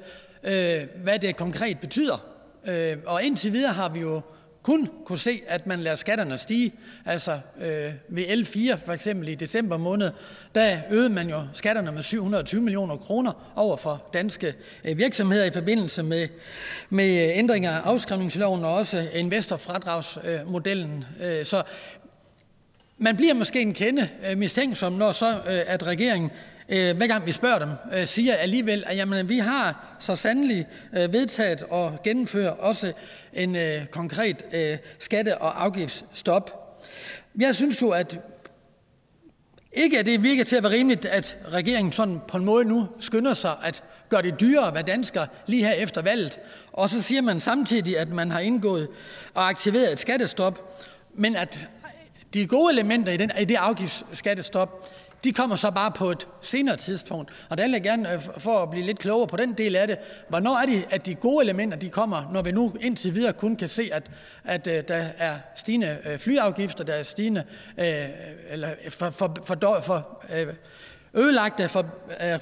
øh, hvad det konkret betyder. Øh, og indtil videre har vi jo kun kunne se, at man lader skatterne stige. Altså øh, ved L4 for eksempel i december måned, der øgede man jo skatterne med 720 millioner kroner over for danske øh, virksomheder i forbindelse med, med øh, ændringer af afskrivningsloven og også investorfradragsmodellen. Øh, så man bliver måske en kende øh, mistænksom, når så øh, at regeringen øh, hver gang vi spørger dem, øh, siger alligevel, at jamen, vi har så sandelig øh, vedtaget og gennemfører også en øh, konkret øh, skatte- og afgiftsstop. Jeg synes jo, at ikke at det virker til at være rimeligt, at regeringen sådan på en måde nu skynder sig at gøre det dyrere at være dansker lige her efter valget. Og så siger man samtidig, at man har indgået og aktiveret et skattestop, men at de gode elementer i, den, i det afgiftsskattestop, de kommer så bare på et senere tidspunkt. Og der vil jeg gerne, øh, for at blive lidt klogere på den del af det, hvornår er det, at de gode elementer de kommer, når vi nu indtil videre kun kan se, at, at øh, der er stigende øh, flyafgifter, der er stigende, eller for, for, for, for uh, ødelagte for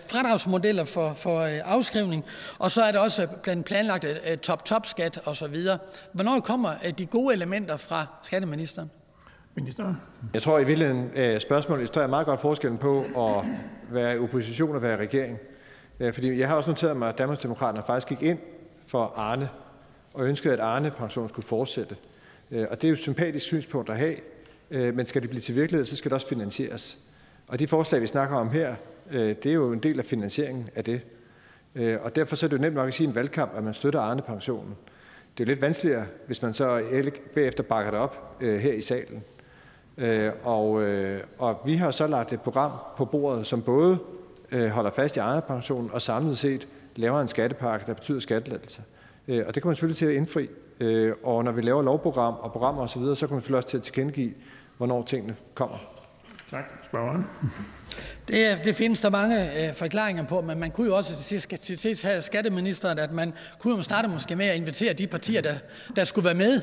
fradragsmodeller for, for afskrivning, og så er der også blandt planlagte uh, top-top-skat osv. Hvornår kommer uh, de gode elementer fra skatteministeren? Ministeren. Jeg tror i virkeligheden, at spørgsmålet illustrerer meget godt forskellen på at være i opposition og være i regering. Øh, fordi jeg har også noteret mig, at Danmarksdemokraterne faktisk gik ind for Arne og ønskede, at Arne-pensionen skulle fortsætte. Øh, og det er jo et sympatisk synspunkt at have. men skal det blive til virkelighed, så skal det også finansieres. Og de forslag, vi snakker om her, det er jo en del af finansieringen af det. Og derfor så er det jo nemt nok at sige i en valgkamp, at man støtter Arne-pensionen. Det er jo lidt vanskeligere, hvis man så bagefter bakker det op her i salen. Øh, og, øh, og vi har så lagt et program på bordet, som både øh, holder fast i Arne-pensionen og samlet set laver en skattepakke, der betyder skattelettelser. Og det kommer selvfølgelig til at indfri. Og når vi laver lovprogram og programmer osv., så kommer vi selvfølgelig også til at tilkendegive, hvornår tingene kommer. Tak. Spørgeren. Det, det findes der mange øh, forklaringer på, men man kunne jo også til til sidst have skatteministeren, at man kunne jo starte måske med at invitere de partier, der, der skulle være med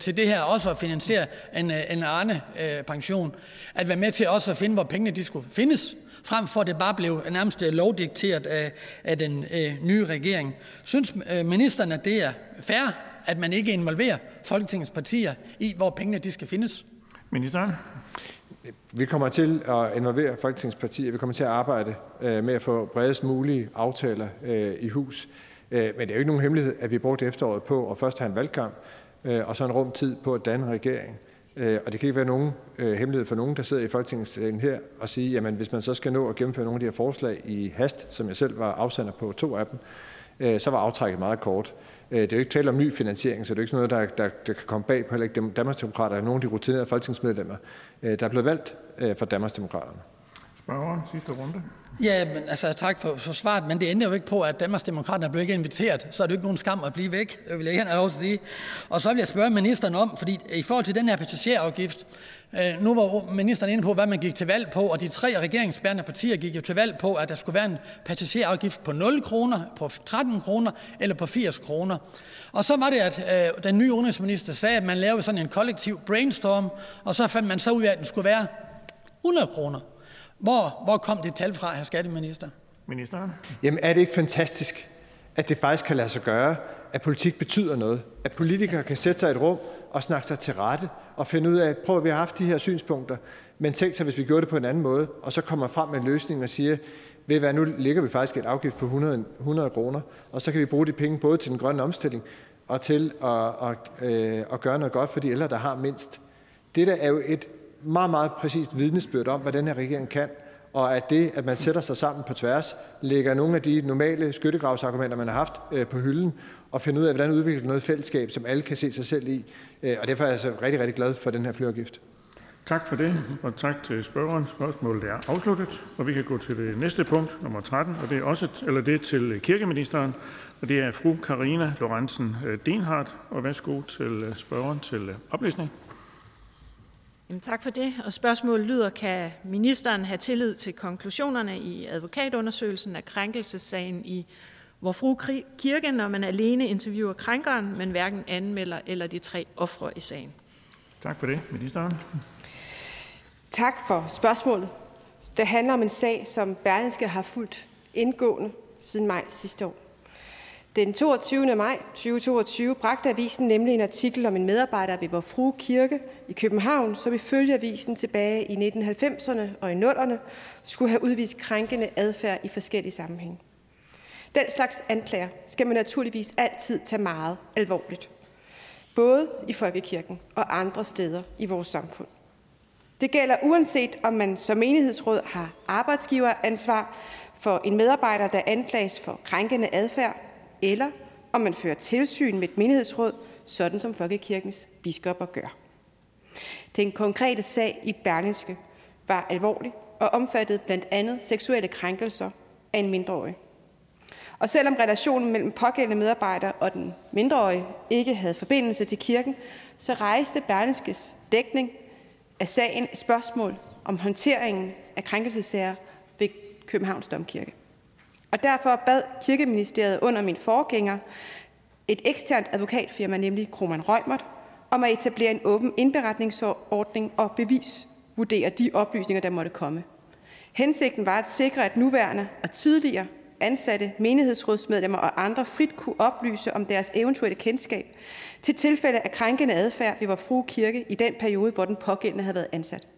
til det her, også at finansiere en, øh, en Arne-pension, øh, at være med til også at finde, hvor pengene de skulle findes, frem for at det bare blev nærmest øh, lovdikteret af, af den øh, nye regering. Synes øh, ministeren, at det er fair, at man ikke involverer Folketingets partier i, hvor pengene de skal findes? Ministeren. Vi kommer til at involvere Folketingets partier. Vi kommer til at arbejde øh, med at få bredest mulige aftaler øh, i hus. Øh, men det er jo ikke nogen hemmelighed, at vi brugte efteråret på at først have en valgkamp, Øh, og så en rum tid på at danne regering. Øh, og det kan ikke være nogen øh, hemmelighed for nogen, der sidder i Folketingssalen her og sige, jamen hvis man så skal nå at gennemføre nogle af de her forslag i hast, som jeg selv var afsender på to af dem, så var aftrækket meget kort. Det er jo ikke tale om ny finansiering, så det er ikke sådan noget, der, der, der kan komme bag på heller ikke Danmarksdemokrater og nogle af de rutinerede folketingsmedlemmer, der er blevet valgt for Danmarksdemokraterne. Spørger, sidste runde. Ja, men altså, tak for, for svaret, men det ender jo ikke på, at Danmarksdemokraterne blev ikke inviteret, så er det jo ikke nogen skam at blive væk, det vil jeg gerne have lov at sige. Og så vil jeg spørge ministeren om, fordi i forhold til den her passagerafgift, øh, nu var ministeren inde på, hvad man gik til valg på, og de tre regeringsbærende partier gik jo til valg på, at der skulle være en passagerafgift på 0 kroner, på 13 kroner eller på 80 kroner. Og så var det, at øh, den nye udenrigsminister sagde, at man lavede sådan en kollektiv brainstorm, og så fandt man så ud af, at den skulle være 100 kroner. Hvor, hvor kom det tal fra, herr skatteminister? Ministeren. Jamen er det ikke fantastisk, at det faktisk kan lade sig gøre, at politik betyder noget? At politikere kan sætte sig i et rum og snakke sig til rette og finde ud af, prøv at vi har haft de her synspunkter, men tænk sig, hvis vi gjorde det på en anden måde, og så kommer frem med en løsning og siger, ved hvad, nu ligger vi faktisk et afgift på 100, 100 kroner, og så kan vi bruge de penge både til den grønne omstilling og til at, at, øh, at gøre noget godt for de ældre, der har mindst. Det der er jo et meget, meget præcist vidnesbyrd om, hvad den her regering kan, og at det, at man sætter sig sammen på tværs, lægger nogle af de normale skyttegravsargumenter, man har haft øh, på hylden, og finder ud af, hvordan udvikle noget fællesskab, som alle kan se sig selv i. Øh, og derfor er jeg altså rigtig, rigtig glad for den her flyafgift. Tak for det, og tak til spørgeren. Spørgsmålet er afsluttet, og vi kan gå til det næste punkt, nummer 13, og det er også eller det er til kirkeministeren, og det er fru Karina Lorentzen øh, Denhardt. Og værsgo til øh, spørgeren til øh, oplæsning. Jamen, tak for det. Og spørgsmålet lyder, kan ministeren have tillid til konklusionerne i advokatundersøgelsen af krænkelsessagen i Vor Frue Kirke, når man alene interviewer krænkeren, men hverken anmelder eller de tre ofre i sagen? Tak for det. Ministeren. Tak for spørgsmålet. Det handler om en sag, som Berlingske har fulgt indgående siden maj sidste år. Den 22. maj 2022 bragte avisen nemlig en artikel om en medarbejder ved Vor Frue Kirke i København, som ifølge avisen tilbage i 1990'erne og i 0'erne skulle have udvist krænkende adfærd i forskellige sammenhænge. Den slags anklager skal man naturligvis altid tage meget alvorligt. Både i Folkekirken og andre steder i vores samfund. Det gælder uanset om man som menighedsråd har arbejdsgiveransvar for en medarbejder, der anklages for krænkende adfærd, eller om man fører tilsyn med et menighedsråd, sådan som Folkekirkens biskopper gør. Den konkrete sag i Berlinske var alvorlig og omfattede blandt andet seksuelle krænkelser af en mindreårig. Og selvom relationen mellem pågældende medarbejder og den mindreårige ikke havde forbindelse til kirken, så rejste Berlingskes dækning af sagen et spørgsmål om håndteringen af krænkelsessager ved Københavns Domkirke. Og derfor bad Kirkeministeriet under min forgænger et eksternt advokatfirma, nemlig Kroman Røgmert, om at etablere en åben indberetningsordning og bevisvurdere de oplysninger, der måtte komme. Hensigten var at sikre, at nuværende og tidligere ansatte menighedsrådsmedlemmer og andre frit kunne oplyse om deres eventuelle kendskab til tilfælde af krænkende adfærd ved vor frue kirke i den periode, hvor den pågældende havde været ansat.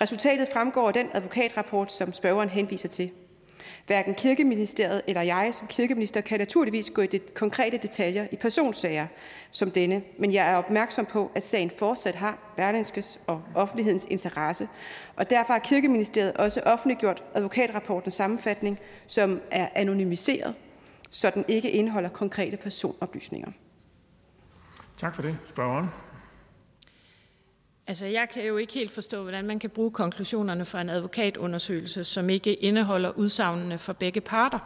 Resultatet fremgår af den advokatrapport, som spørgeren henviser til. Hverken Kirkeministeriet eller jeg som kirkeminister kan naturligvis gå i det konkrete detaljer i personsager som denne, men jeg er opmærksom på, at sagen fortsat har Berlingskes og offentlighedens interesse, og derfor har Kirkeministeriet også offentliggjort advokatrapportens sammenfatning, som er anonymiseret, så den ikke indeholder konkrete personoplysninger. Tak for det. Spørgeren. Altså, jeg kan jo ikke helt forstå, hvordan man kan bruge konklusionerne fra en advokatundersøgelse, som ikke indeholder udsagnene for begge parter.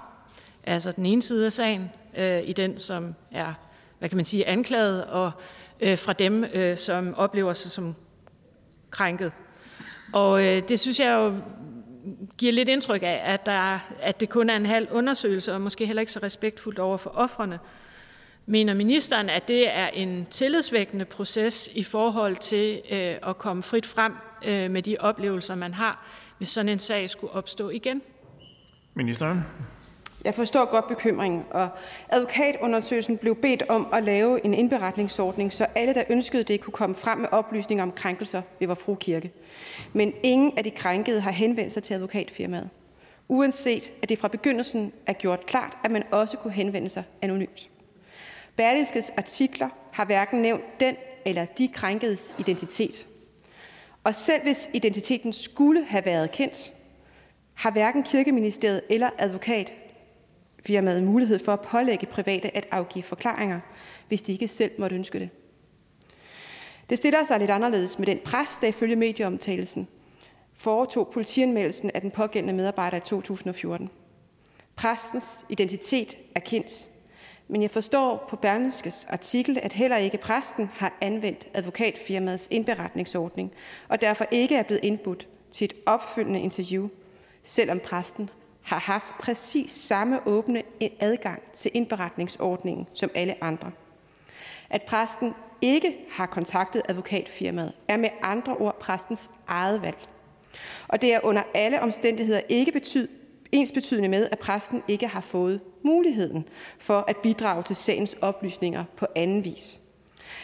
Altså den ene side af sagen, øh, i den, som er, hvad kan man sige, anklaget, og øh, fra dem, øh, som oplever sig som krænket. Og øh, det synes jeg jo giver lidt indtryk af, at, der, at det kun er en halv undersøgelse, og måske heller ikke så respektfuldt over for offrene. Mener ministeren, at det er en tillidsvækkende proces i forhold til øh, at komme frit frem øh, med de oplevelser, man har, hvis sådan en sag skulle opstå igen? Ministeren. Jeg forstår godt bekymringen, og advokatundersøgelsen blev bedt om at lave en indberetningsordning, så alle, der ønskede det, kunne komme frem med oplysninger om krænkelser ved Vor Fru Kirke. Men ingen af de krænkede har henvendt sig til advokatfirmaet, uanset at det fra begyndelsen er gjort klart, at man også kunne henvende sig anonymt. Berlingskes artikler har hverken nævnt den eller de krænkedes identitet. Og selv hvis identiteten skulle have været kendt, har hverken Kirkeministeriet eller advokat firmaet mulighed for at pålægge private at afgive forklaringer, hvis de ikke selv måtte ønske det. Det stiller sig lidt anderledes med den pres, der ifølge medieomtalelsen foretog politianmeldelsen af den pågældende medarbejder i 2014. Præstens identitet er kendt, men jeg forstår på Berlingskes artikel, at heller ikke præsten har anvendt advokatfirmaets indberetningsordning, og derfor ikke er blevet indbudt til et opfølgende interview, selvom præsten har haft præcis samme åbne adgang til indberetningsordningen som alle andre. At præsten ikke har kontaktet advokatfirmaet, er med andre ord præstens eget valg. Og det er under alle omstændigheder ikke betyd, ensbetydende med, at præsten ikke har fået muligheden for at bidrage til sagens oplysninger på anden vis.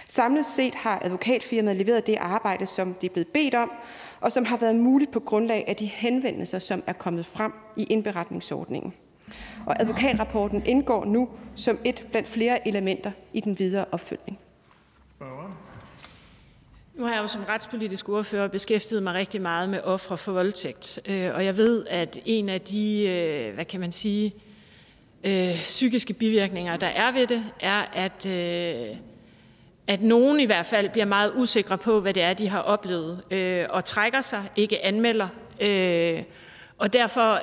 Samlet set har advokatfirmaet leveret det arbejde, som det er blevet bedt om, og som har været muligt på grundlag af de henvendelser, som er kommet frem i indberetningsordningen. Og advokatrapporten indgår nu som et blandt flere elementer i den videre opfølgning. Nu har jeg jo som retspolitisk ordfører beskæftiget mig rigtig meget med ofre for voldtægt, øh, og jeg ved, at en af de, øh, hvad kan man sige, øh, psykiske bivirkninger, der er ved det, er, at, øh, at nogen i hvert fald bliver meget usikre på, hvad det er, de har oplevet, og trækker sig, ikke anmelder. Og derfor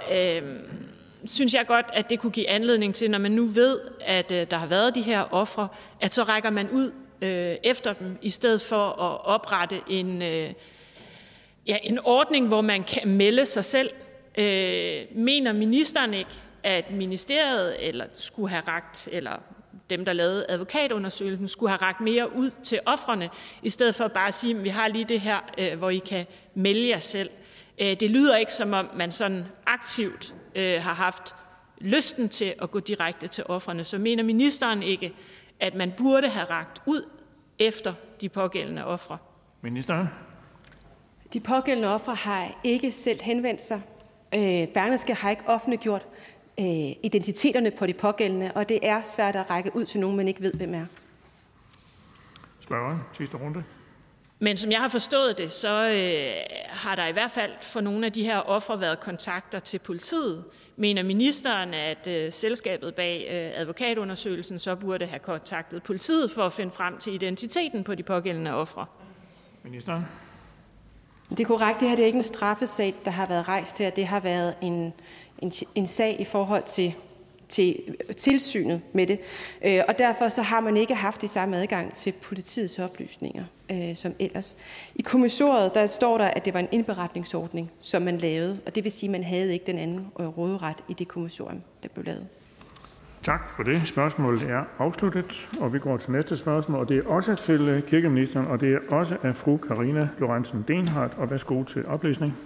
synes jeg godt, at det kunne give anledning til, når man nu ved, at der har været de her ofre, at så rækker man ud øh, efter dem, i stedet for at oprette en, øh, ja, en ordning, hvor man kan melde sig selv. Øh, mener ministeren ikke, at ministeriet eller skulle have ragt, eller dem, der lavede advokatundersøgelsen, skulle have ragt mere ud til offrene, i stedet for bare at sige, at vi har lige det her, øh, hvor I kan melde jer selv. Øh, det lyder ikke som om, man sådan aktivt øh, har haft lysten til at gå direkte til offrene. Så mener ministeren ikke, at man burde have rakt ud efter de pågældende ofre? Ministeren. De pågældende ofre har ikke selv henvendt sig. Øh, Berlingske har ikke offentliggjort øh, identiteterne på de pågældende, og det er svært at række ud til nogen, man ikke ved, hvem er. Spørgeren, sidste runde. Men som jeg har forstået det, så øh, har der i hvert fald for nogle af de her ofre været kontakter til politiet. Mener ministeren, at øh, selskabet bag øh, advokatundersøgelsen så burde have kontaktet politiet for at finde frem til identiteten på de pågældende ofre? Ministeren. Det er korrekt. Det her det er ikke en straffesag, der har været rejst her. Det har været en, en, en sag i forhold til til tilsynet med det. Øh, og derfor så har man ikke haft de samme adgang til politiets oplysninger øh, som ellers. I kommissoriet der står der, at det var en indberetningsordning, som man lavede, og det vil sige, at man havde ikke den anden øh, råderet i det kommissorium, der blev lavet. Tak for det. Spørgsmålet er afsluttet, og vi går til næste spørgsmål, og det er også til øh, kirkeministeren, og det er også af fru Karina Lorentzen Denhardt, og værsgo til oplæsning.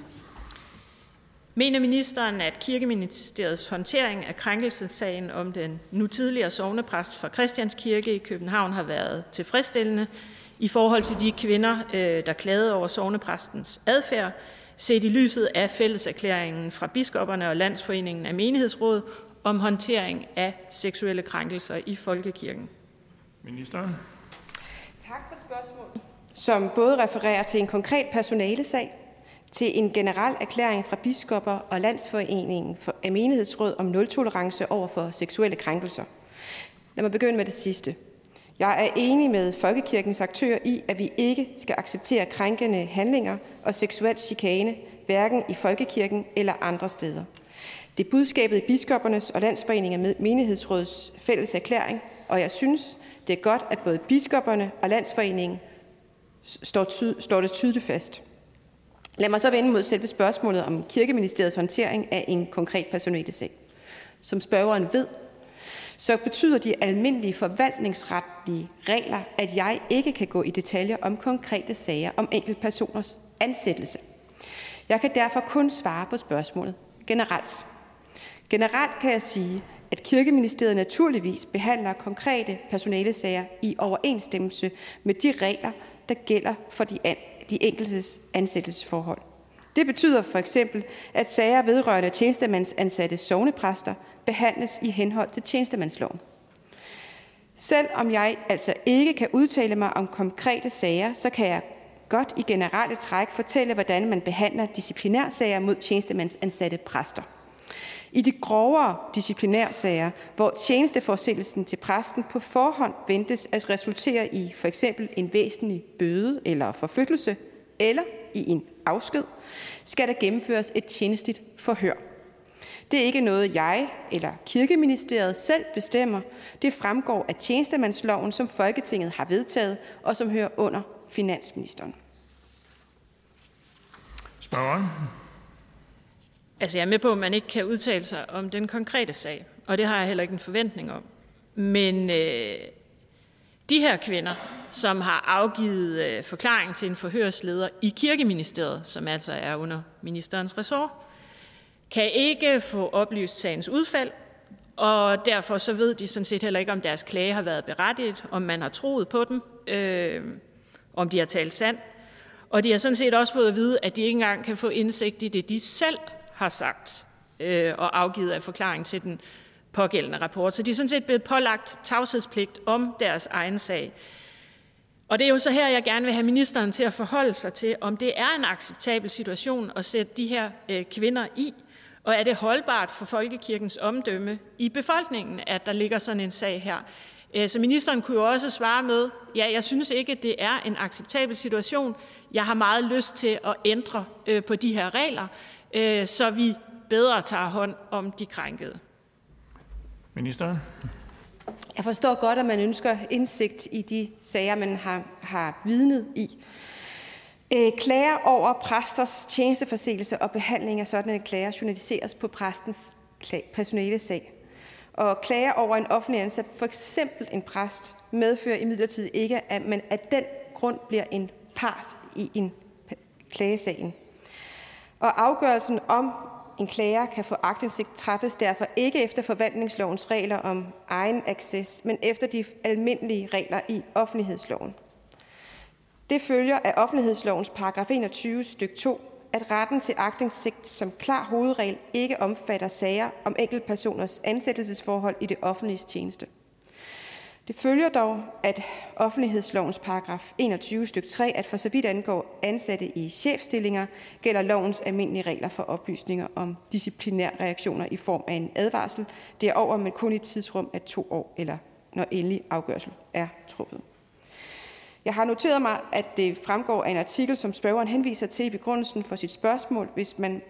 Mener ministeren, at Kirkeministeriets håndtering af krænkelsessagen om den nu tidligere sovnepræst fra Christians Kirke i København har været tilfredsstillende i forhold til de kvinder, øh, der klagede over sovnepræstens adfærd, set i lyset af fælleserklæringen fra biskopperne og Landsforeningen af Menighedsråd om håndtering af seksuelle krænkelser i folkekirken? Ministeren. Tak for spørgsmålet. Som både refererer til en konkret personalesag, til en generel erklæring fra biskopper og Landsforeningen for af menighedsråd om nul-tolerance over for seksuelle krænkelser. Lad mig begynde med det sidste. Jeg er enig med Folkekirkens aktører i, at vi ikke skal acceptere krænkende handlinger og seksuel chikane, hverken i Folkekirken eller andre steder. Det er budskabet i Biskoppernes og Landsforeningen af Menighedsråds fælles erklæring, og jeg synes, det er godt, at både biskopperne og Landsforeningen står, ty- står det tydeligt fast. Lad mig så vende mod selve spørgsmålet om Kirkeministeriets håndtering af en konkret personalesag. Som spørgeren ved, så betyder de almindelige forvaltningsretlige regler, at jeg ikke kan gå i detaljer om konkrete sager om enkeltpersoners ansættelse. Jeg kan derfor kun svare på spørgsmålet generelt. Generelt kan jeg sige, at Kirkeministeriet naturligvis behandler konkrete personalesager i overensstemmelse med de regler, der gælder for de, de enkeltes ansættelsesforhold. Det betyder for eksempel, at sager vedrørende tjenestemandsansatte sovnepræster behandles i henhold til tjenestemandsloven. Selvom jeg altså ikke kan udtale mig om konkrete sager, så kan jeg godt i generelle træk fortælle, hvordan man behandler disciplinærsager mod tjenestemandsansatte præster. I de grovere disciplinærsager, hvor tjenesteforsildelsen til præsten på forhånd ventes at resultere i for eksempel en væsentlig bøde eller forflyttelse, eller i en afsked, skal der gennemføres et tjenestligt forhør. Det er ikke noget, jeg eller Kirkeministeriet selv bestemmer. Det fremgår af tjenestemandsloven, som Folketinget har vedtaget, og som hører under finansministeren. Spørgeren. Altså, jeg er med på, at man ikke kan udtale sig om den konkrete sag, og det har jeg heller ikke en forventning om. Men øh, de her kvinder, som har afgivet øh, forklaring til en forhørsleder i Kirkeministeriet, som altså er under ministerens ressort, kan ikke få oplyst sagens udfald, og derfor så ved de sådan set heller ikke, om deres klage har været berettiget, om man har troet på dem, øh, om de har talt sandt. Og de har sådan set også fået at vide, at de ikke engang kan få indsigt i det, de selv har sagt øh, og afgivet af forklaring til den pågældende rapport. Så de er sådan set blevet pålagt tavshedspligt om deres egen sag. Og det er jo så her, jeg gerne vil have ministeren til at forholde sig til, om det er en acceptabel situation at sætte de her øh, kvinder i, og er det holdbart for folkekirkens omdømme i befolkningen, at der ligger sådan en sag her. Øh, så ministeren kunne jo også svare med, ja, jeg synes ikke, det er en acceptabel situation. Jeg har meget lyst til at ændre øh, på de her regler, øh, så vi bedre tager hånd om de krænkede. Ministeren. Jeg forstår godt, at man ønsker indsigt i de sager, man har, har vidnet i. Øh, klager over præsters tjenesteforseelse og behandling af sådanne klager journaliseres på præstens personale sag. Og klager over en offentlig ansat, for eksempel en præst, medfører imidlertid ikke, at man af den grund bliver en part i en klagesagen. Og afgørelsen om en klager kan få aktindsigt træffes derfor ikke efter forvaltningslovens regler om egen access, men efter de almindelige regler i offentlighedsloven. Det følger af offentlighedslovens paragraf 21 styk 2, at retten til aktindsigt som klar hovedregel ikke omfatter sager om enkeltpersoners ansættelsesforhold i det offentlige tjeneste. Det følger dog, at offentlighedslovens paragraf 21 stk. 3, at for så vidt angår ansatte i chefstillinger, gælder lovens almindelige regler for oplysninger om disciplinære reaktioner i form af en advarsel. Det er over, men kun i et tidsrum af to år, eller når endelig afgørelse er truffet. Jeg har noteret mig, at det fremgår af en artikel, som spørgeren henviser til i begrundelsen for sit spørgsmål. Hvis man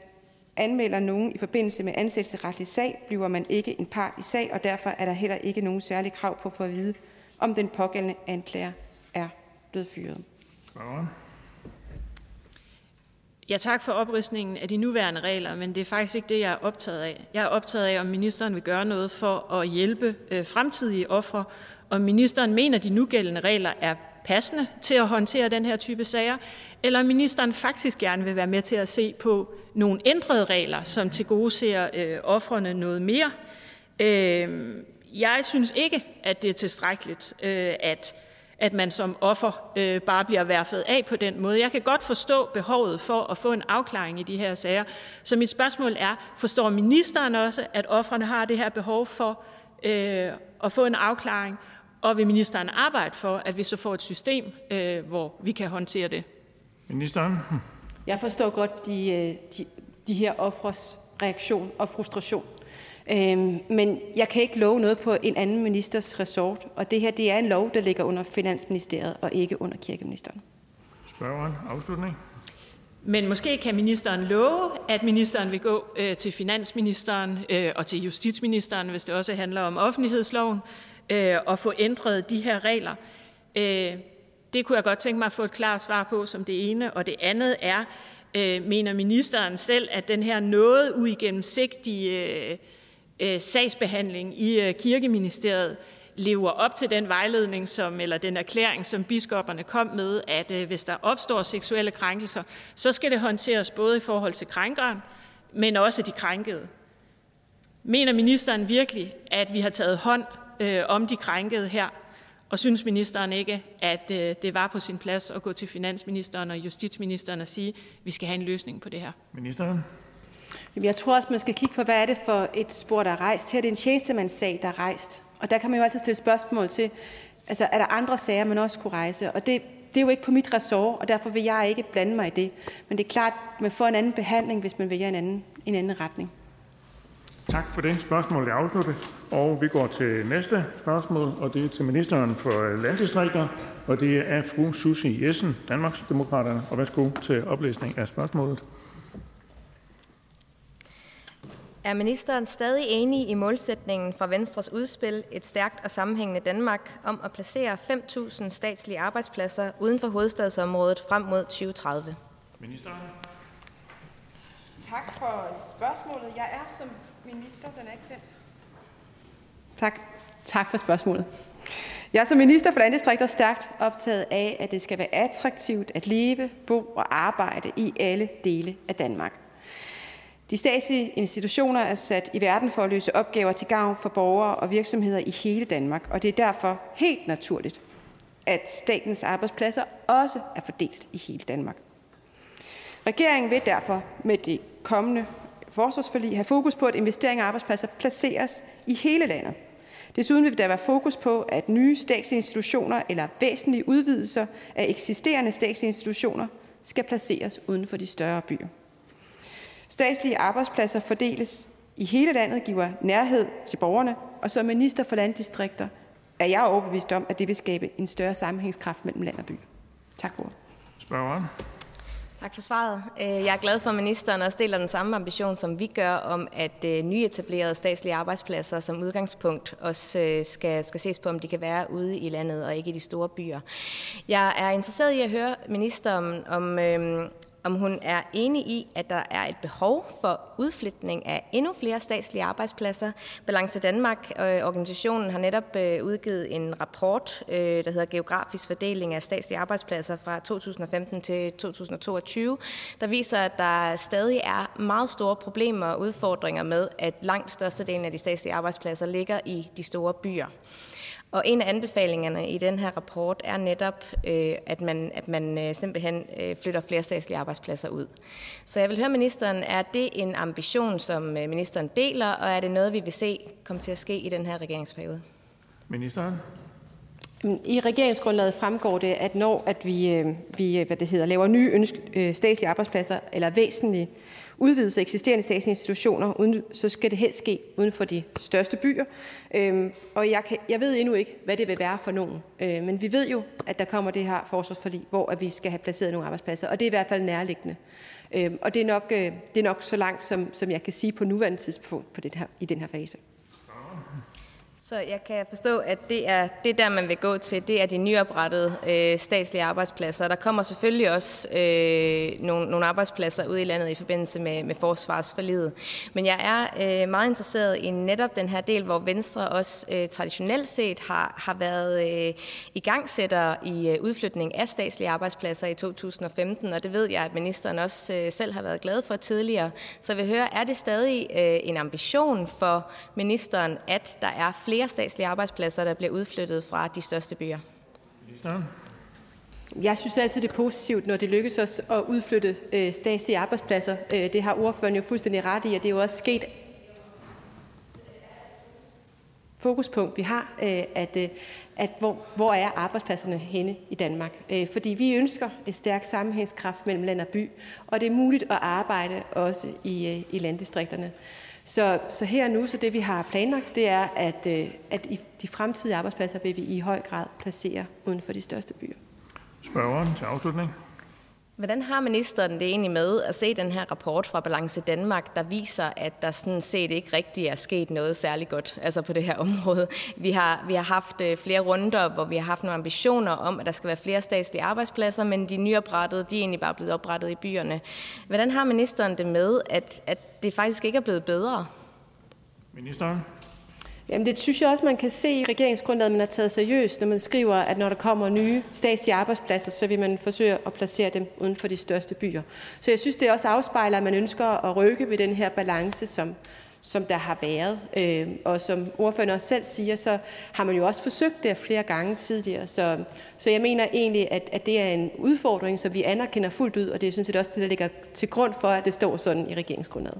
anmelder nogen i forbindelse med ansættelsesretlig sag, bliver man ikke en part i sag, og derfor er der heller ikke nogen særlig krav på for at vide, om den pågældende anklager er blevet fyret. Ja, tak for opristningen af de nuværende regler, men det er faktisk ikke det, jeg er optaget af. Jeg er optaget af, om ministeren vil gøre noget for at hjælpe øh, fremtidige ofre, om ministeren mener, at de nugældende regler er passende til at håndtere den her type sager, eller om ministeren faktisk gerne vil være med til at se på nogle ændrede regler, som tilgodeser øh, offrene noget mere. Øh, jeg synes ikke, at det er tilstrækkeligt, øh, at at man som offer øh, bare bliver værfet af på den måde. Jeg kan godt forstå behovet for at få en afklaring i de her sager. Så mit spørgsmål er, forstår ministeren også, at offrene har det her behov for øh, at få en afklaring? Og vil ministeren arbejde for, at vi så får et system, øh, hvor vi kan håndtere det? Ministeren? Jeg forstår godt de, øh, de, de her offres reaktion og frustration. Øhm, men jeg kan ikke love noget på en anden ministers ressort, og det her det er en lov, der ligger under Finansministeriet og ikke under Kirkeministeren. Spørgeren, afslutning. Men måske kan ministeren love, at ministeren vil gå øh, til finansministeren øh, og til justitsministeren, hvis det også handler om offentlighedsloven, øh, og få ændret de her regler. Øh, det kunne jeg godt tænke mig at få et klart svar på som det ene. Og det andet er, øh, mener ministeren selv, at den her noget uigennemsigtige øh, øh, sagsbehandling i øh, kirkeministeriet lever op til den vejledning som, eller den erklæring, som biskopperne kom med, at øh, hvis der opstår seksuelle krænkelser, så skal det håndteres både i forhold til krænkeren, men også de krænkede. Mener ministeren virkelig, at vi har taget hånd øh, om de krænkede her? Og synes ministeren ikke, at øh, det var på sin plads at gå til finansministeren og justitsministeren og sige, at vi skal have en løsning på det her? Ministeren? Jeg tror også, man skal kigge på, hvad er det for et spor, der er rejst. Her er det en tjenestemandssag, der er rejst. Og der kan man jo altid stille spørgsmål til, altså er der andre sager, man også kunne rejse? Og det, det er jo ikke på mit ressort, og derfor vil jeg ikke blande mig i det. Men det er klart, at man får en anden behandling, hvis man vælger en anden, en anden retning. Tak for det. Spørgsmålet er afsluttet. Og vi går til næste spørgsmål, og det er til ministeren for landdistrikter, og det er fru Susie Jessen, Danmarksdemokraterne. Og værsgo til oplæsning af spørgsmålet. Er ministeren stadig enig i målsætningen for Venstres udspil Et stærkt og sammenhængende Danmark om at placere 5.000 statslige arbejdspladser uden for hovedstadsområdet frem mod 2030? Ministeren. Tak for spørgsmålet. Jeg er som minister, den er ikke sendt. Tak. Tak for spørgsmålet. Jeg er som minister for landdistrikter stærkt optaget af, at det skal være attraktivt at leve, bo og arbejde i alle dele af Danmark. De statslige institutioner er sat i verden for at løse opgaver til gavn for borgere og virksomheder i hele Danmark, og det er derfor helt naturligt, at statens arbejdspladser også er fordelt i hele Danmark. Regeringen vil derfor med det kommende forsvarsforlig have fokus på, at investeringer og arbejdspladser placeres i hele landet. Desuden vil der være fokus på, at nye statslige institutioner eller væsentlige udvidelser af eksisterende statslige institutioner skal placeres uden for de større byer. Statslige arbejdspladser fordeles i hele landet, giver nærhed til borgerne, og som minister for landdistrikter er jeg overbevist om, at det vil skabe en større sammenhængskraft mellem land og by. Tak for Spørgeren. Tak for svaret. Øh, jeg er glad for, at ministeren også deler den samme ambition, som vi gør, om at øh, nyetablerede statslige arbejdspladser som udgangspunkt også øh, skal, skal ses på, om de kan være ude i landet og ikke i de store byer. Jeg er interesseret i at høre ministeren om, øhm, om hun er enig i, at der er et behov for udflytning af endnu flere statslige arbejdspladser. Balance Danmark øh, organisationen har netop øh, udgivet en rapport, øh, der hedder Geografisk fordeling af statslige arbejdspladser fra 2015 til 2022, der viser, at der stadig er meget store problemer og udfordringer med, at langt størstedelen af de statslige arbejdspladser ligger i de store byer. Og en af anbefalingerne i den her rapport er netop, øh, at man, at man øh, simpelthen øh, flytter flere statslige arbejdspladser ud. Så jeg vil høre ministeren, er det en ambition, som ministeren deler, og er det noget, vi vil se komme til at ske i den her regeringsperiode? Ministeren. I regeringsgrundlaget fremgår det, at når at vi, vi hvad det hedder, laver nye ønske, statslige arbejdspladser eller væsentlige udvidelse af eksisterende statsinstitutioner, uden, så skal det helst ske uden for de største byer. Øhm, og jeg, kan, jeg ved endnu ikke, hvad det vil være for nogen. Øh, men vi ved jo, at der kommer det her forsvarsforlig, hvor at vi skal have placeret nogle arbejdspladser, og det er i hvert fald nærliggende. Øhm, og det er, nok, øh, det er nok så langt, som, som jeg kan sige på nuværende tidspunkt på det her, i den her fase. Så jeg kan forstå, at det er det der, man vil gå til. Det er de nyoprettede øh, statslige arbejdspladser. Der kommer selvfølgelig også øh, nogle, nogle arbejdspladser ud i landet i forbindelse med, med forsvarsforlidet. Men jeg er øh, meget interesseret i netop den her del, hvor Venstre også øh, traditionelt set har, har været øh, i i øh, udflytning af statslige arbejdspladser i 2015, og det ved jeg, at ministeren også øh, selv har været glad for tidligere. Så vi vil høre, er det stadig øh, en ambition for ministeren, at der er flere flere statslige arbejdspladser, der bliver udflyttet fra de største byer. Jeg synes altid, det er positivt, når det lykkes os at udflytte øh, statslige arbejdspladser. Øh, det har ordføreren jo fuldstændig ret i, og det er jo også sket fokuspunkt, vi har, øh, at, øh, at hvor, hvor er arbejdspladserne henne i Danmark. Øh, fordi vi ønsker et stærkt sammenhængskraft mellem land og by, og det er muligt at arbejde også i, øh, i landdistrikterne. Så, så her og nu, så det vi har planlagt, det er, at, øh, at i de fremtidige arbejdspladser vil vi i høj grad placere uden for de største byer. Spørgeren til afslutning. Hvordan har ministeren det egentlig med at se den her rapport fra Balance Danmark, der viser, at der sådan set ikke rigtig er sket noget særligt godt altså på det her område? Vi har, vi har haft øh, flere runder, hvor vi har haft nogle ambitioner om, at der skal være flere statslige arbejdspladser, men de nyoprettede, de er egentlig bare blevet oprettet i byerne. Hvordan har ministeren det med, at, at det faktisk ikke er blevet bedre? Ministeren. Jamen, det synes jeg også, man kan se i regeringsgrundlaget, man har taget seriøst, når man skriver, at når der kommer nye statslige arbejdspladser, så vil man forsøge at placere dem uden for de største byer. Så jeg synes, det også afspejler, at man ønsker at rykke ved den her balance, som, som der har været. Øh, og som ordføreren også selv siger, så har man jo også forsøgt det flere gange tidligere. Så, så jeg mener egentlig, at, at det er en udfordring, som vi anerkender fuldt ud, og det er sådan set også det, der ligger til grund for, at det står sådan i regeringsgrundlaget.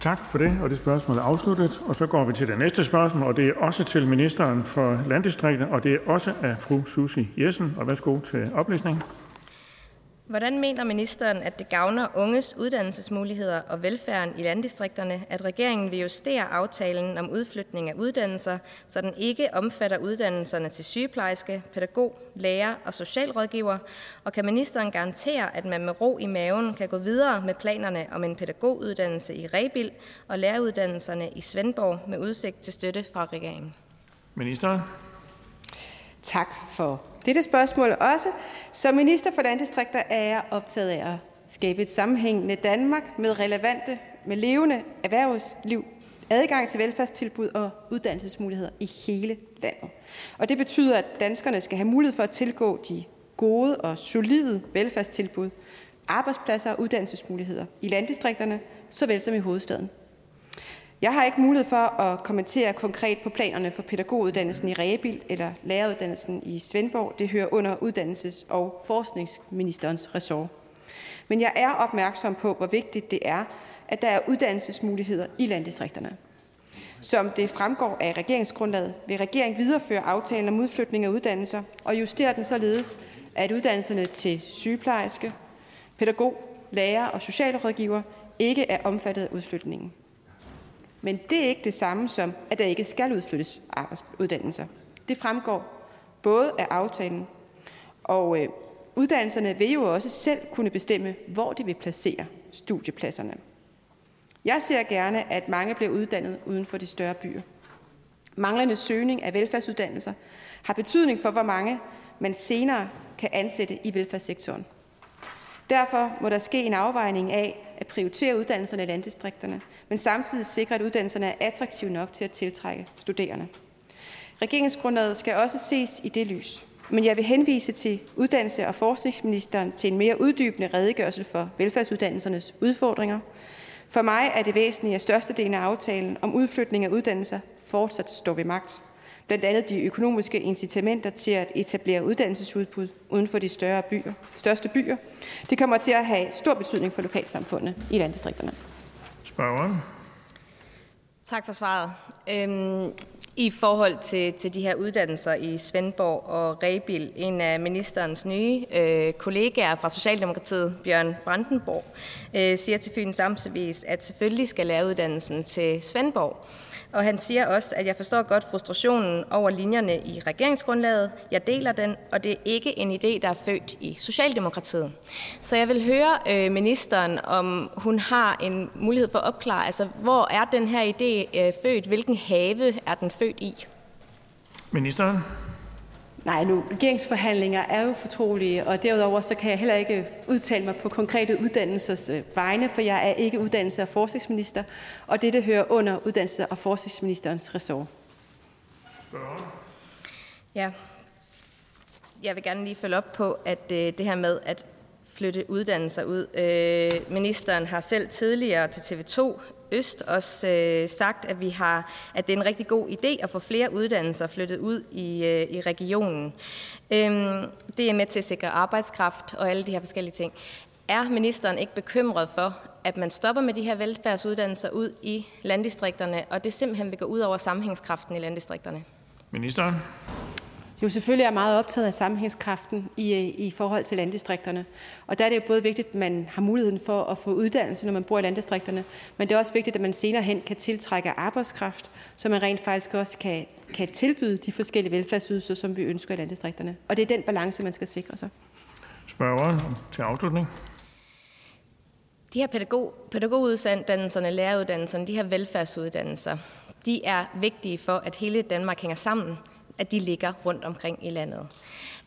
Tak for det, og det spørgsmål er afsluttet. Og så går vi til det næste spørgsmål, og det er også til ministeren for landdistrikter, og det er også af fru Susie Jessen. Og værsgo til oplæsning. Hvordan mener ministeren, at det gavner unges uddannelsesmuligheder og velfærden i landdistrikterne, at regeringen vil justere aftalen om udflytning af uddannelser, så den ikke omfatter uddannelserne til sygeplejerske, pædagog, lærer og socialrådgiver? Og kan ministeren garantere, at man med ro i maven kan gå videre med planerne om en pædagoguddannelse i Rebil og læreruddannelserne i Svendborg med udsigt til støtte fra regeringen? Ministeren. Tak for dette spørgsmål også. Som minister for landdistrikter er jeg optaget af at skabe et sammenhængende Danmark med relevante, med levende erhvervsliv, adgang til velfærdstilbud og uddannelsesmuligheder i hele landet. Og det betyder, at danskerne skal have mulighed for at tilgå de gode og solide velfærdstilbud, arbejdspladser og uddannelsesmuligheder i landdistrikterne, såvel som i hovedstaden. Jeg har ikke mulighed for at kommentere konkret på planerne for pædagoguddannelsen i Rebil eller læreruddannelsen i Svendborg. Det hører under uddannelses- og forskningsministerens ressort. Men jeg er opmærksom på, hvor vigtigt det er, at der er uddannelsesmuligheder i landdistrikterne. Som det fremgår af regeringsgrundlaget, vil regeringen videreføre aftalen om udflytning af uddannelser og justere den således, at uddannelserne til sygeplejerske, pædagog, lærer og socialrådgiver ikke er omfattet af udflytningen. Men det er ikke det samme som, at der ikke skal udflyttes arbejdsuddannelser. Det fremgår både af aftalen, og øh, uddannelserne vil jo også selv kunne bestemme, hvor de vil placere studiepladserne. Jeg ser gerne, at mange bliver uddannet uden for de større byer. Manglende søgning af velfærdsuddannelser har betydning for, hvor mange man senere kan ansætte i velfærdssektoren. Derfor må der ske en afvejning af at prioritere uddannelserne i landdistrikterne, men samtidig sikre, at uddannelserne er attraktive nok til at tiltrække studerende. Regeringsgrundlaget skal også ses i det lys, men jeg vil henvise til uddannelse- og forskningsministeren til en mere uddybende redegørelse for velfærdsuddannelsernes udfordringer. For mig er det væsentligt, at størstedelen af aftalen om udflytning af uddannelser fortsat står ved magt. Blandt andet de økonomiske incitamenter til at etablere uddannelsesudbud uden for de større byer, største byer. Det kommer til at have stor betydning for lokalsamfundet i landdistrikterne. Spørgeren. Tak for svaret. Øhm, I forhold til, til de her uddannelser i Svendborg og Rebil, en af ministerens nye øh, kollegaer fra Socialdemokratiet, Bjørn Brandenborg, øh, siger til Fyns Amtsavis, at selvfølgelig skal læreruddannelsen til Svendborg. Og han siger også, at jeg forstår godt frustrationen over linjerne i regeringsgrundlaget. Jeg deler den, og det er ikke en idé, der er født i Socialdemokratiet. Så jeg vil høre øh, ministeren, om hun har en mulighed for at opklare, altså hvor er den her idé øh, født? Hvilken have er den født i? Ministeren. Nej, nu, regeringsforhandlinger er jo fortrolige, og derudover så kan jeg heller ikke udtale mig på konkrete uddannelsers øh, vegne, for jeg er ikke uddannelse- og forskningsminister, og dette hører under uddannelse- og forskningsministerens ressort. Ja. Jeg vil gerne lige følge op på, at øh, det her med at flytte uddannelser ud. Øh, ministeren har selv tidligere til TV2 Øst også øh, sagt, at, vi har, at det er en rigtig god idé at få flere uddannelser flyttet ud i, øh, i regionen. Øhm, det er med til at sikre arbejdskraft og alle de her forskellige ting. Er ministeren ikke bekymret for, at man stopper med de her velfærdsuddannelser ud i landdistrikterne, og det simpelthen vil gå ud over sammenhængskraften i landdistrikterne? Ministeren. Jo, selvfølgelig er meget optaget af sammenhængskraften i, i forhold til landdistrikterne. Og der er det jo både vigtigt, at man har muligheden for at få uddannelse, når man bor i landdistrikterne, men det er også vigtigt, at man senere hen kan tiltrække arbejdskraft, så man rent faktisk også kan, kan tilbyde de forskellige velfærdsydelser, som vi ønsker i landdistrikterne. Og det er den balance, man skal sikre sig. Spørgeren til afslutning. De her pædagog, pædagoguddannelserne, læreruddannelserne, de her velfærdsuddannelser, de er vigtige for, at hele Danmark hænger sammen, at de ligger rundt omkring i landet.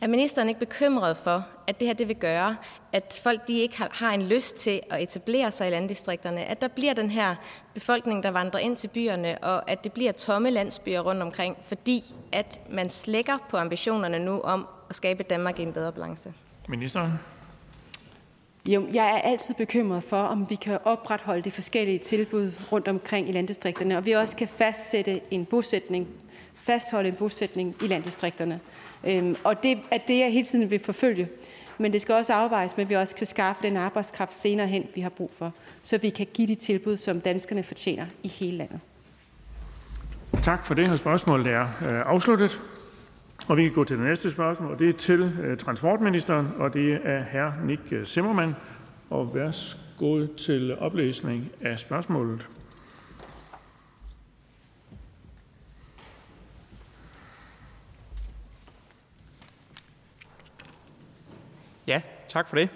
Er ministeren ikke bekymret for, at det her det vil gøre, at folk de ikke har, har en lyst til at etablere sig i landdistrikterne, at der bliver den her befolkning, der vandrer ind til byerne, og at det bliver tomme landsbyer rundt omkring, fordi at man slækker på ambitionerne nu om at skabe Danmark i en bedre balance? Ministeren. Jo, jeg er altid bekymret for, om vi kan opretholde de forskellige tilbud rundt omkring i landdistrikterne, og vi også kan fastsætte en bosætning, fastholde en bosætning i landdistrikterne. Øhm, og det er det, jeg hele tiden vil forfølge. Men det skal også afvejes med, at vi også kan skaffe den arbejdskraft senere hen, vi har brug for, så vi kan give de tilbud, som danskerne fortjener i hele landet. Tak for det, her spørgsmål, der er øh, afsluttet. Og vi kan gå til det næste spørgsmål, og det er til øh, transportministeren, og det er hr. Nick øh, Zimmermann. Og værsgo til oplæsning af spørgsmålet. Tak for det.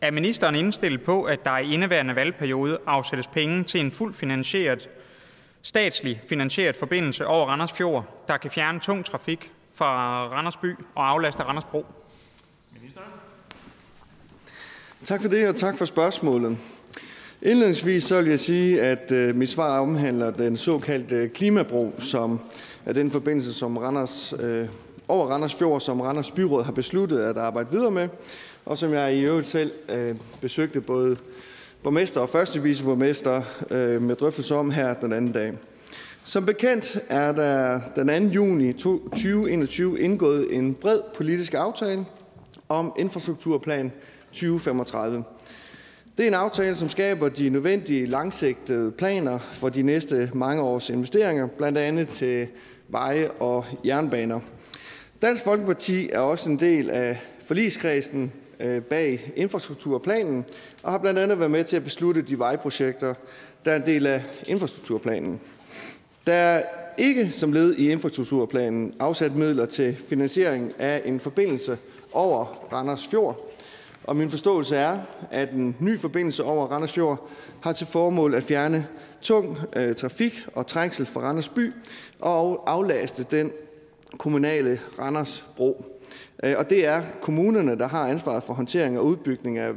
Er ministeren indstillet på, at der i indeværende valgperiode afsættes penge til en fuldt finansieret, statslig finansieret forbindelse over Randers Fjord, der kan fjerne tung trafik fra Randers by og aflaste Randers Bro? Tak for det, og tak for spørgsmålet. Indledningsvis så vil jeg sige, at øh, mit svar omhandler den såkaldte klimabro, som er den forbindelse, som Randers, øh, over Randers Fjord, som Randers Byråd har besluttet at arbejde videre med, og som jeg i øvrigt selv øh, besøgte både borgmester og første viceborgmester øh, med drøftelse om her den anden dag. Som bekendt er der den 2. juni 2021 indgået en bred politisk aftale om infrastrukturplan 2035. Det er en aftale, som skaber de nødvendige langsigtede planer for de næste mange års investeringer, blandt andet til veje og jernbaner. Dansk Folkeparti er også en del af forligskredsen øh, bag infrastrukturplanen og har blandt andet været med til at beslutte de vejprojekter, der er en del af infrastrukturplanen. Der er ikke som led i infrastrukturplanen afsat midler til finansiering af en forbindelse over Randers Fjord, og min forståelse er, at en ny forbindelse over Randers Fjord har til formål at fjerne tung øh, trafik og trængsel fra Randers by og aflaste den kommunale Randers Bro. Øh, og det er kommunerne, der har ansvaret for håndtering og udbygning af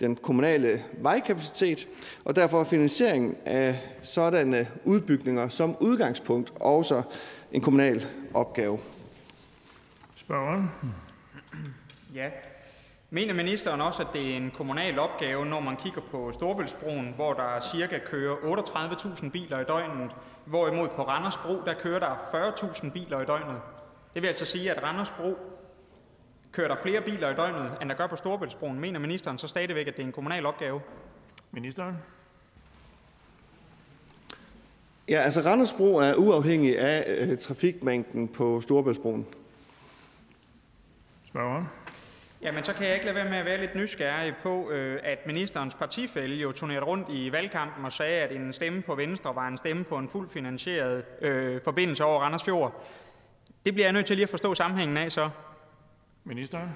den kommunale vejkapacitet, og derfor er finansiering af sådanne udbygninger som udgangspunkt også en kommunal opgave. Spørgeren. Ja. Mener ministeren også, at det er en kommunal opgave, når man kigger på Storbæltsbroen, hvor der cirka kører 38.000 biler i døgnet, hvorimod på Randers Bro, der kører der 40.000 biler i døgnet? Det vil altså sige, at Randers Bro kører der flere biler i døgnet, end der gør på Storbæltsbroen. Mener ministeren så stadigvæk, at det er en kommunal opgave? Ministeren. Ja, altså Randers Bro er uafhængig af øh, trafikmængden på Storbæltsbroen. Spørgeren. Jamen, så kan jeg ikke lade være med at være lidt nysgerrig på, øh, at ministerens partifælde jo turnerede rundt i valgkampen og sagde, at en stemme på Venstre var en stemme på en fuldt finansieret øh, forbindelse over Randers Fjord. Det bliver jeg nødt til lige at forstå sammenhængen af så. Ministeren.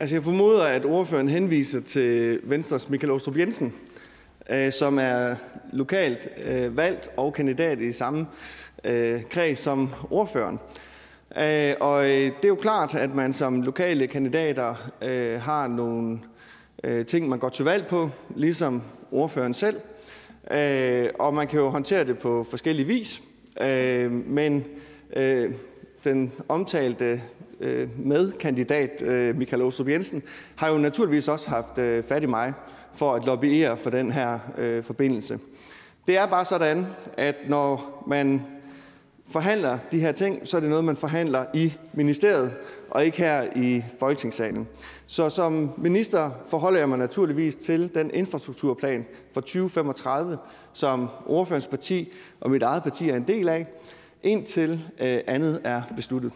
Altså, jeg formoder, at ordføreren henviser til Venstres Michael Ostrup Jensen, øh, som er lokalt øh, valgt og kandidat i samme øh, kreds som ordføreren. Øh, og øh, det er jo klart, at man som lokale kandidater øh, har nogle øh, ting, man går til valg på, ligesom ordføreren selv. Øh, og man kan jo håndtere det på forskellige vis. Øh, men øh, den omtalte øh, medkandidat, øh, Michael Åstrup Jensen, har jo naturligvis også haft øh, fat i mig for at lobbyere for den her øh, forbindelse. Det er bare sådan, at når man forhandler de her ting, så er det noget, man forhandler i ministeriet og ikke her i Folketingssalen. Så som minister forholder jeg mig naturligvis til den infrastrukturplan for 2035, som ordførens parti og mit eget parti er en del af, indtil øh, andet er besluttet.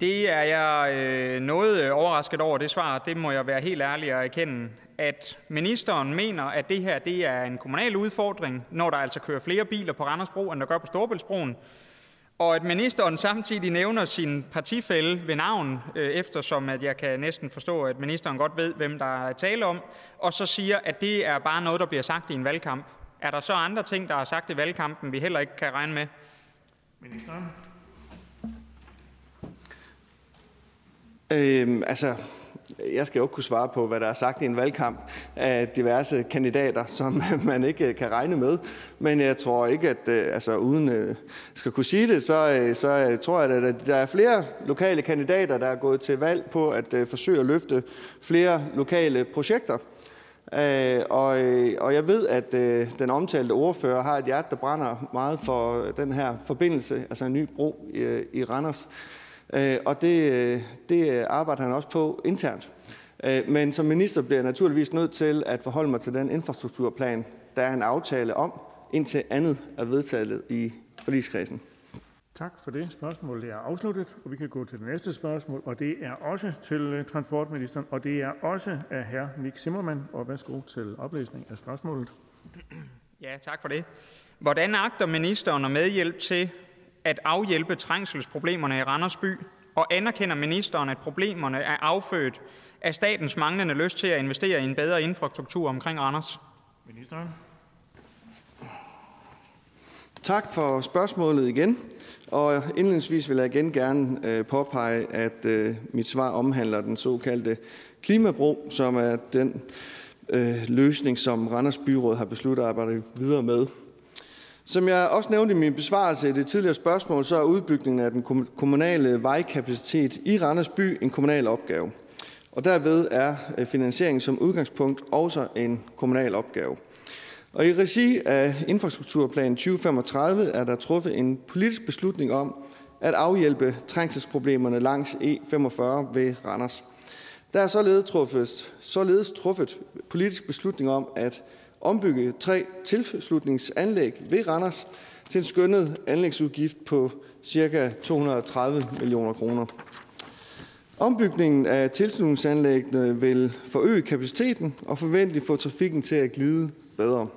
Det er jeg øh, noget øh, overrasket over, det svar. Det må jeg være helt ærlig og erkende. At ministeren mener, at det her det er en kommunal udfordring, når der altså kører flere biler på Randersbro, end der gør på Storebæltsbroen. Og at ministeren samtidig nævner sin partifælde ved navn, øh, eftersom at jeg kan næsten forstå, at ministeren godt ved, hvem der er tale om, og så siger, at det er bare noget, der bliver sagt i en valgkamp. Er der så andre ting, der er sagt i valgkampen, vi heller ikke kan regne med? Ministeren? Øhm, altså, jeg skal jo ikke kunne svare på, hvad der er sagt i en valgkamp af diverse kandidater, som man ikke øh, kan regne med. Men jeg tror ikke, at øh, altså, uden at skal kunne sige det, så, så tror jeg, at der er flere lokale kandidater, der er gået til valg på at forsøge at løfte flere lokale projekter. Og, og jeg ved, at den omtalte ordfører har et hjerte, der brænder meget for den her forbindelse, altså en ny bro i, i Randers. Øh, og det, det arbejder han også på internt. Øh, men som minister bliver jeg naturligvis nødt til at forholde mig til den infrastrukturplan, der er en aftale om, indtil andet er vedtaget i forligskredsen. Tak for det. Spørgsmålet er afsluttet, og vi kan gå til det næste spørgsmål, og det er også til øh, transportministeren, og det er også af hr. Nick Zimmermann. Og værsgo til oplæsning af spørgsmålet. Ja, tak for det. Hvordan agter ministeren at medhjælpe til at afhjælpe trængselsproblemerne i Randers by, og anerkender ministeren, at problemerne er affødt af statens manglende lyst til at investere i en bedre infrastruktur omkring Randers? Ministeren. Tak for spørgsmålet igen. Og indledningsvis vil jeg igen gerne øh, påpege, at øh, mit svar omhandler den såkaldte klimabro, som er den øh, løsning, som Randers Byråd har besluttet at arbejde videre med. Som jeg også nævnte i min besvarelse i det tidligere spørgsmål, så er udbygningen af den kommunale vejkapacitet i Randers by en kommunal opgave. Og derved er øh, finansieringen som udgangspunkt også en kommunal opgave. Og i regi af Infrastrukturplan 2035 er der truffet en politisk beslutning om at afhjælpe trængselsproblemerne langs E45 ved Randers. Der er således truffet, således truffet politisk beslutning om at ombygge tre tilslutningsanlæg ved Randers til en skønnet anlægsudgift på ca. 230 millioner kroner. Ombygningen af tilslutningsanlæggene vil forøge kapaciteten og forventeligt få trafikken til at glide bedre.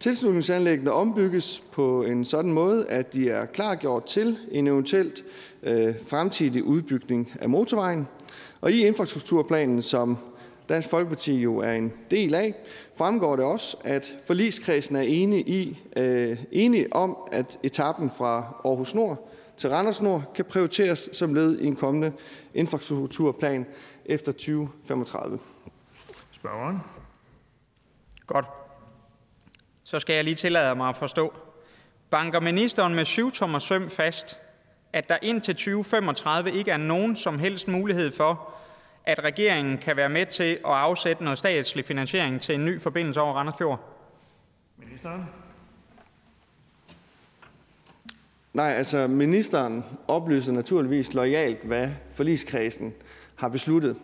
Tilslutningsanlæggene ombygges på en sådan måde, at de er klargjort til en eventuelt øh, fremtidig udbygning af motorvejen. Og i infrastrukturplanen, som Dansk Folkeparti jo er en del af, fremgår det også, at forligskredsen er enige, i, øh, enige om, at etappen fra Aarhus Nord til Randers Nord kan prioriteres som led i en kommende infrastrukturplan efter 2035. Spørgeren. Godt. Så skal jeg lige tillade mig at forstå. Banker ministeren med syv tommer søm fast, at der indtil 2035 ikke er nogen som helst mulighed for, at regeringen kan være med til at afsætte noget statslig finansiering til en ny forbindelse over Randers Fjord? Ministeren. Nej, altså ministeren oplyser naturligvis lojalt, hvad forligskredsen har besluttet.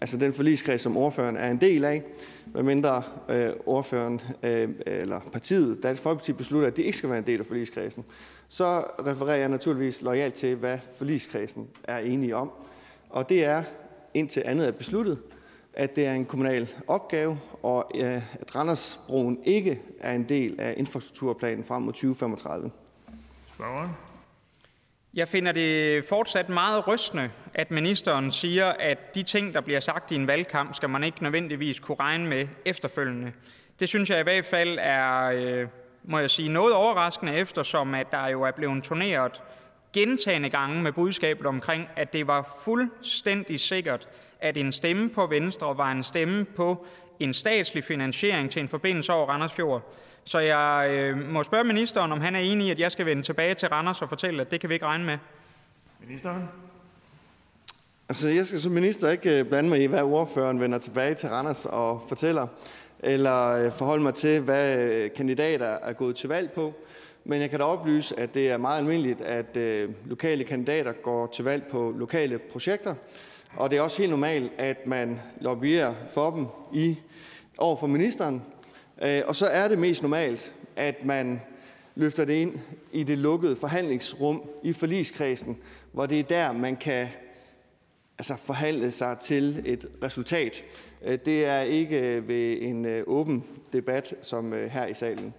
Altså den forligskreds, som ordføreren er en del af, medmindre øh, ordføreren øh, eller partiet, Dansk Folkeparti, beslutter, at det ikke skal være en del af forligskredsen. Så refererer jeg naturligvis lojalt til, hvad forligskredsen er enige om. Og det er indtil andet er besluttet, at det er en kommunal opgave, og at Randersbroen ikke er en del af infrastrukturplanen frem mod 2035. Spørgeren. Jeg finder det fortsat meget rystende, at ministeren siger, at de ting, der bliver sagt i en valgkamp, skal man ikke nødvendigvis kunne regne med efterfølgende. Det synes jeg i hvert fald er, øh, må jeg sige, noget overraskende, eftersom at der jo er blevet turneret gentagende gange med budskabet omkring, at det var fuldstændig sikkert, at en stemme på Venstre var en stemme på en statslig finansiering til en forbindelse over Randers Fjord. Så jeg øh, må spørge ministeren, om han er enig i, at jeg skal vende tilbage til Randers og fortælle, at det kan vi ikke regne med. Ministeren? Altså, jeg skal som minister ikke øh, blande mig i, hvad ordføreren vender tilbage til Randers og fortæller, eller øh, forholde mig til, hvad øh, kandidater er gået til valg på. Men jeg kan da oplyse, at det er meget almindeligt, at øh, lokale kandidater går til valg på lokale projekter, og det er også helt normalt, at man lobbyer for dem i over for ministeren. Øh, og så er det mest normalt, at man løfter det ind i det lukkede forhandlingsrum i forligskredsen, hvor det er der, man kan altså forhandle sig til et resultat. Øh, det er ikke øh, ved en øh, åben debat som her i salen.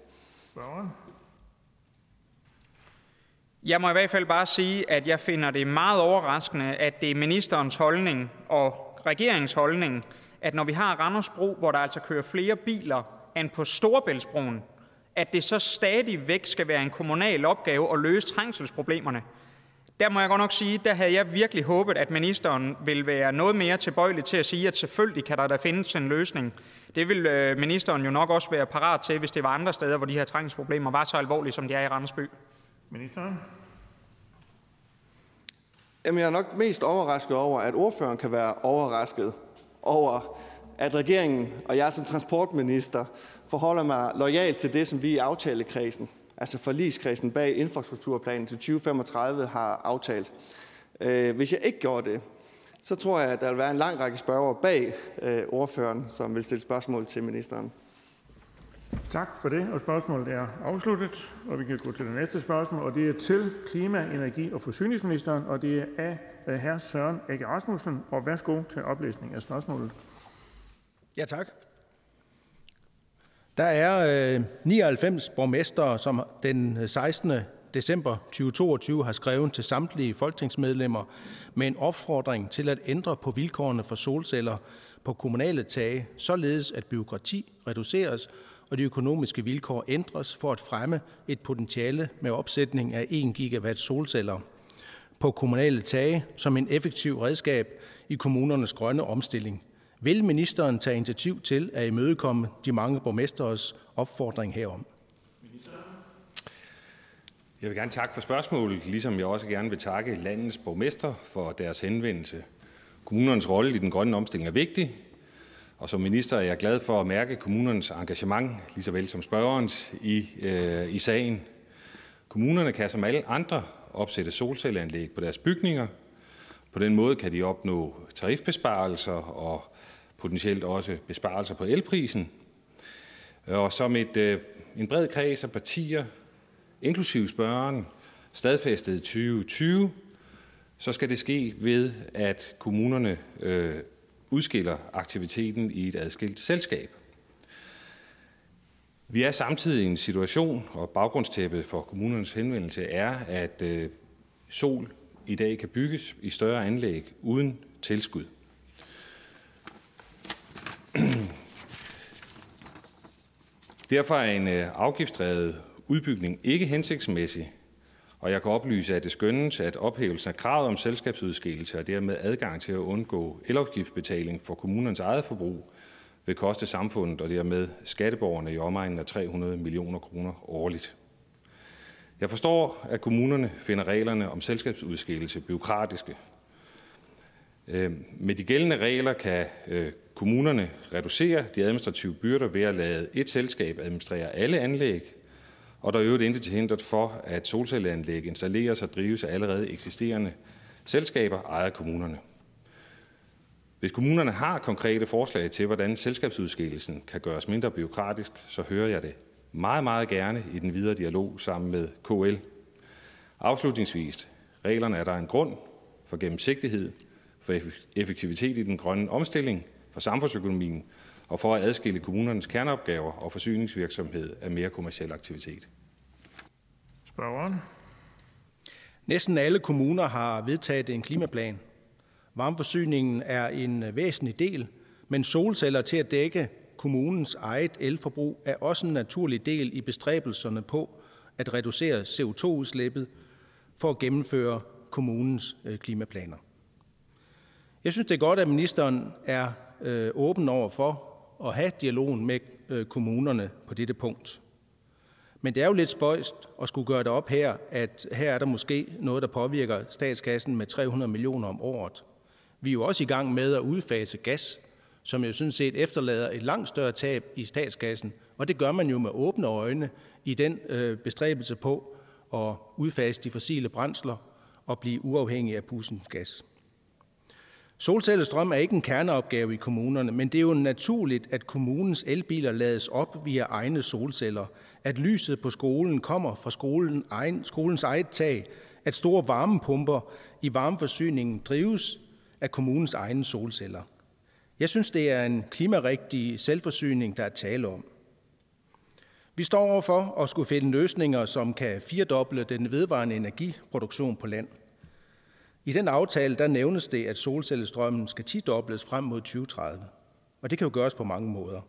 Jeg må i hvert fald bare sige, at jeg finder det meget overraskende, at det er ministerens holdning og regeringens holdning, at når vi har Randersbro, hvor der altså kører flere biler end på Storebæltsbroen, at det så stadig væk skal være en kommunal opgave at løse trængselsproblemerne. Der må jeg godt nok sige, der havde jeg virkelig håbet, at ministeren ville være noget mere tilbøjelig til at sige, at selvfølgelig kan der da findes en løsning. Det vil øh, ministeren jo nok også være parat til, hvis det var andre steder, hvor de her trængselsproblemer var så alvorlige, som de er i Randersby. Ministeren? Jamen, jeg er nok mest overrasket over, at ordføreren kan være overrasket over, at regeringen og jeg som transportminister forholder mig lojalt til det, som vi i aftalekredsen altså forligskredsen bag infrastrukturplanen til 2035 har aftalt. Øh, hvis jeg ikke gjorde det, så tror jeg, at der vil være en lang række spørger bag øh, ordføreren, som vil stille spørgsmål til ministeren. Tak for det, og spørgsmålet er afsluttet, og vi kan gå til det næste spørgsmål, og det er til klima-, energi- og forsyningsministeren, og det er af øh, hr. Søren Ege Rasmussen, og værsgo til oplæsning af spørgsmålet. Ja, tak. Der er øh, 99 borgmestre, som den øh, 16. december 2022 har skrevet til samtlige folketingsmedlemmer med en opfordring til at ændre på vilkårene for solceller på kommunale tage, således at byråkrati reduceres og de økonomiske vilkår ændres for at fremme et potentiale med opsætning af 1 gigawatt solceller på kommunale tage som en effektiv redskab i kommunernes grønne omstilling. Vil ministeren tage initiativ til at imødekomme de mange borgmestres opfordring herom? Jeg vil gerne takke for spørgsmålet, ligesom jeg også gerne vil takke landets borgmestre for deres henvendelse. Kommunernes rolle i den grønne omstilling er vigtig, og som minister er jeg glad for at mærke kommunernes engagement, lige så vel som spørgerens, i, øh, i sagen. Kommunerne kan som alle andre opsætte solcelleanlæg på deres bygninger. På den måde kan de opnå tarifbesparelser og potentielt også besparelser på elprisen. Og som et, øh, en bred kreds af partier, inklusive spørgeren, stadfæstede 2020, så skal det ske ved, at kommunerne øh, udskiller aktiviteten i et adskilt selskab. Vi er samtidig i en situation, og baggrundstæppet for kommunernes henvendelse er, at øh, sol i dag kan bygges i større anlæg uden tilskud. Derfor er en øh, afgiftsdrevet udbygning ikke hensigtsmæssig, og jeg kan oplyse, at det skønnes, at ophævelsen af kravet om selskabsudskillelse og dermed adgang til at undgå elafgiftsbetaling for kommunernes eget forbrug vil koste samfundet og dermed skatteborgerne i omegnen af 300 millioner kroner årligt. Jeg forstår, at kommunerne finder reglerne om selskabsudskillelse byråkratiske. Øhm, med de gældende regler kan øh, kommunerne reducere de administrative byrder ved at lade et selskab administrere alle anlæg, og der er øvrigt intet til hindret for, at solcelleanlæg installeres og drives af allerede eksisterende selskaber ejet af kommunerne. Hvis kommunerne har konkrete forslag til, hvordan selskabsudskillelsen kan gøres mindre byråkratisk, så hører jeg det meget, meget gerne i den videre dialog sammen med KL. Afslutningsvis, reglerne er der en grund for gennemsigtighed, for effektivitet i den grønne omstilling, for samfundsøkonomien og for at adskille kommunernes kerneopgaver og forsyningsvirksomhed af mere kommersiel aktivitet. Spørgeren. Næsten alle kommuner har vedtaget en klimaplan. Varmeforsyningen er en væsentlig del, men solceller til at dække kommunens eget elforbrug er også en naturlig del i bestræbelserne på at reducere CO2-udslippet for at gennemføre kommunens øh, klimaplaner. Jeg synes, det er godt, at ministeren er øh, åben over for at have dialogen med øh, kommunerne på dette punkt. Men det er jo lidt spøjst at skulle gøre det op her, at her er der måske noget, der påvirker statskassen med 300 millioner om året. Vi er jo også i gang med at udfase gas, som jo sådan set efterlader et langt større tab i statskassen, og det gør man jo med åbne øjne i den øh, bestræbelse på at udfase de fossile brændsler og blive uafhængig af pussen gas. Solcellestrøm er ikke en kerneopgave i kommunerne, men det er jo naturligt, at kommunens elbiler lades op via egne solceller, at lyset på skolen kommer fra skolen egen, skolens eget tag, at store varmepumper i varmeforsyningen drives af kommunens egne solceller. Jeg synes, det er en klimarigtig selvforsyning, der er tale om. Vi står overfor at skulle finde løsninger, som kan firedoble den vedvarende energiproduktion på land. I den aftale der nævnes det, at solcellestrømmen skal tidobles frem mod 2030. Og det kan jo gøres på mange måder.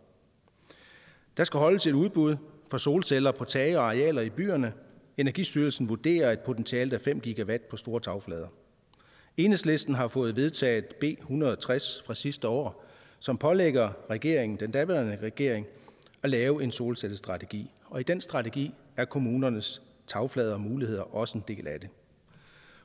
Der skal holdes et udbud for solceller på tage og arealer i byerne. Energistyrelsen vurderer et potentiale af 5 gigawatt på store tagflader. Enhedslisten har fået vedtaget B 160 fra sidste år, som pålægger regeringen, den daværende regering, at lave en solcellestrategi. Og i den strategi er kommunernes tagflader og muligheder også en del af det.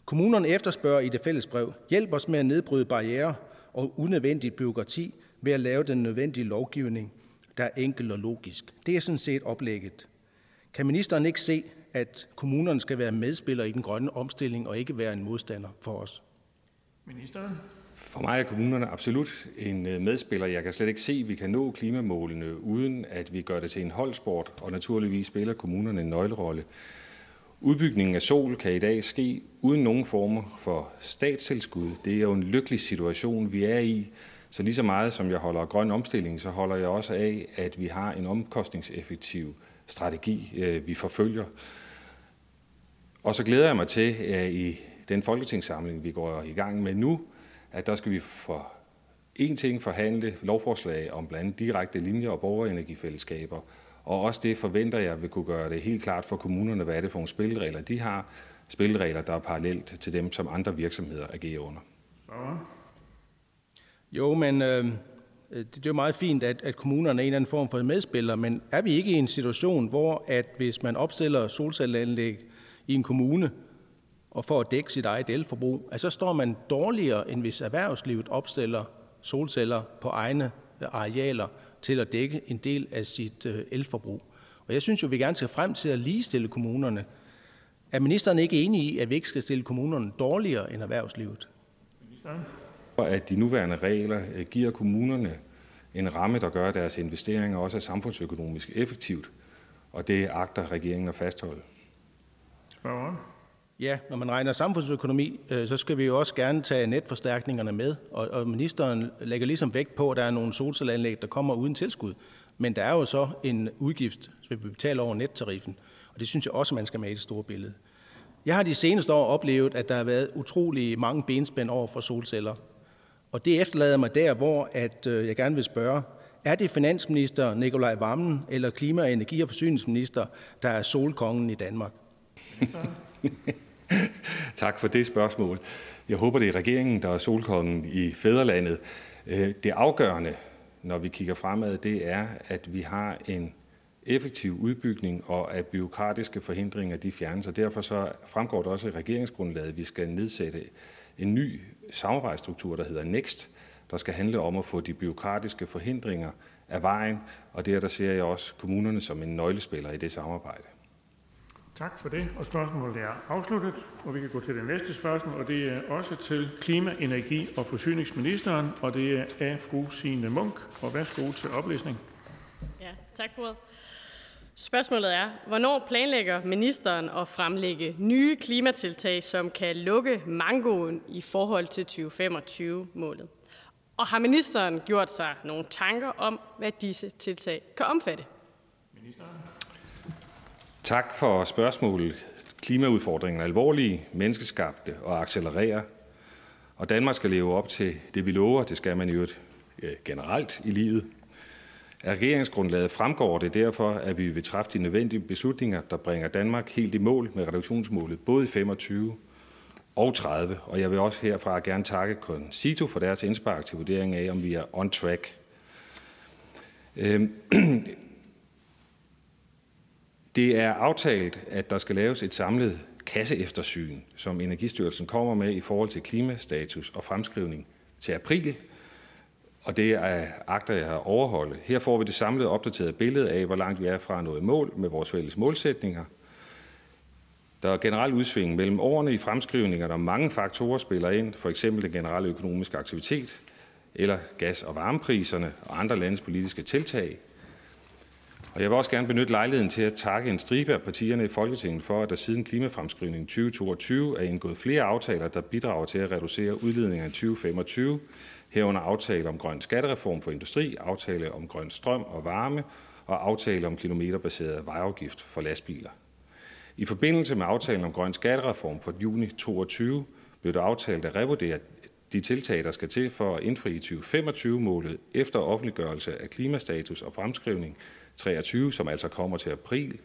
Kommunerne efterspørger i det fælles brev, hjælp os med at nedbryde barriere og unødvendigt byråkrati ved at lave den nødvendige lovgivning, der er enkel og logisk. Det er sådan set oplægget. Kan ministeren ikke se, at kommunerne skal være medspillere i den grønne omstilling og ikke være en modstander for os? Ministeren. For mig er kommunerne absolut en øh, medspiller. Jeg kan slet ikke se, at vi kan nå klimamålene, uden at vi gør det til en holdsport, og naturligvis spiller kommunerne en nøglerolle. Udbygningen af sol kan i dag ske uden nogen former for statstilskud. Det er jo en lykkelig situation, vi er i. Så lige så meget som jeg holder af grøn omstilling, så holder jeg også af, at vi har en omkostningseffektiv strategi, øh, vi forfølger. Og så glæder jeg mig til, at i den folketingssamling, vi går i gang med nu, at der skal vi for en ting forhandle lovforslag om blandt andet direkte linjer og borgerenergifællesskaber. Og også det forventer jeg vil kunne gøre det helt klart for kommunerne, hvad er det for nogle spilleregler, de har. Spilleregler, der er parallelt til dem, som andre virksomheder agerer under. Jo, men øh, det er jo meget fint, at, at kommunerne er en eller anden form for medspiller, men er vi ikke i en situation, hvor at hvis man opstiller solcelleanlæg i en kommune, og for at dække sit eget elforbrug, at så står man dårligere, end hvis erhvervslivet opstiller solceller på egne arealer til at dække en del af sit øh, elforbrug. Og jeg synes jo, vi gerne skal frem til at ligestille kommunerne. Er ministeren ikke enig i, at vi ikke skal stille kommunerne dårligere end erhvervslivet? Ministeren? At de nuværende regler øh, giver kommunerne en ramme, der gør, at deres investeringer også er samfundsøkonomisk effektivt, og det agter regeringen at fastholde. Spørgeren? Ja, når man regner samfundsøkonomi, øh, så skal vi jo også gerne tage netforstærkningerne med, og, og ministeren lægger ligesom vægt på, at der er nogle solcelleanlæg, der kommer uden tilskud. Men der er jo så en udgift, så vi betaler over nettariffen, og det synes jeg også, man skal med i det store billede. Jeg har de seneste år oplevet, at der har været utrolig mange benspænd over for solceller. Og det efterlader mig der, hvor at, øh, jeg gerne vil spørge, er det finansminister Nikolaj Vammen eller klima-, energi- og forsyningsminister, der er solkongen i Danmark? Tak for det spørgsmål. Jeg håber, det er regeringen, der er solkongen i fædrelandet. Øh, det afgørende, når vi kigger fremad, det er, at vi har en effektiv udbygning, og at byråkratiske forhindringer de fjernes. Og derfor så fremgår det også i regeringsgrundlaget, at vi skal nedsætte en ny samarbejdsstruktur, der hedder NEXT, der skal handle om at få de byråkratiske forhindringer af vejen. Og der, der ser jeg også kommunerne som en nøglespiller i det samarbejde. Tak for det. Og spørgsmålet er afsluttet, og vi kan gå til det næste spørgsmål, og det er også til klima-, energi- og forsyningsministeren, og det er af fru Signe Munk. Og værsgo til oplæsning. Ja, tak for det. Spørgsmålet er, hvornår planlægger ministeren at fremlægge nye klimatiltag, som kan lukke mangoen i forhold til 2025-målet? Og har ministeren gjort sig nogle tanker om, hvad disse tiltag kan omfatte? Ministeren. Tak for spørgsmålet. Klimaudfordringen er alvorlige, menneskeskabte og accelererer. Og Danmark skal leve op til det, vi lover. Det skal man jo generelt i livet. Af regeringsgrundlaget fremgår det derfor, at vi vil træffe de nødvendige beslutninger, der bringer Danmark helt i mål med reduktionsmålet, både i 25 og 30. Og jeg vil også herfra gerne takke Concito for deres indspark til vurdering af, om vi er on track. Øhm, Det er aftalt, at der skal laves et samlet kasseeftersyn, som Energistyrelsen kommer med i forhold til klimastatus og fremskrivning til april. Og det er agter jeg at overholde. Her får vi det samlede opdaterede billede af, hvor langt vi er fra at nå i mål med vores fælles målsætninger. Der er generelt udsving mellem årene i fremskrivninger, der mange faktorer spiller ind, for eksempel den generelle økonomiske aktivitet, eller gas- og varmepriserne og andre landes politiske tiltag. Og jeg vil også gerne benytte lejligheden til at takke en stribe af partierne i Folketinget for, at der siden klimafremskrivningen 2022 er indgået flere aftaler, der bidrager til at reducere udledninger i 2025, herunder aftale om grøn skattereform for industri, aftale om grøn strøm og varme og aftale om kilometerbaseret vejafgift for lastbiler. I forbindelse med aftalen om grøn skattereform for juni 2022 blev det aftalt at revurdere de tiltag, der skal til for at indfri 2025-målet efter offentliggørelse af klimastatus og fremskrivning 23, som altså kommer til april.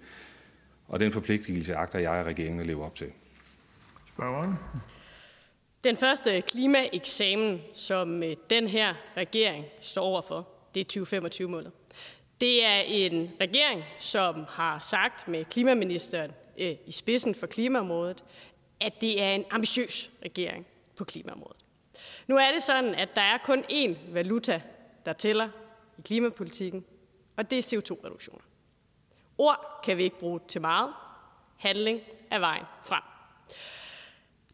Og den forpligtelse agter jeg og regeringen at leve op til. Spørgeren. Den første klimaeksamen, som øh, den her regering står overfor, det er 2025-målet. Det er en regering, som har sagt med klimaministeren øh, i spidsen for klimaområdet, at det er en ambitiøs regering på klimaområdet. Nu er det sådan, at der er kun én valuta, der tæller i klimapolitikken, og det er CO2-reduktioner. Ord kan vi ikke bruge til meget. Handling er vejen frem.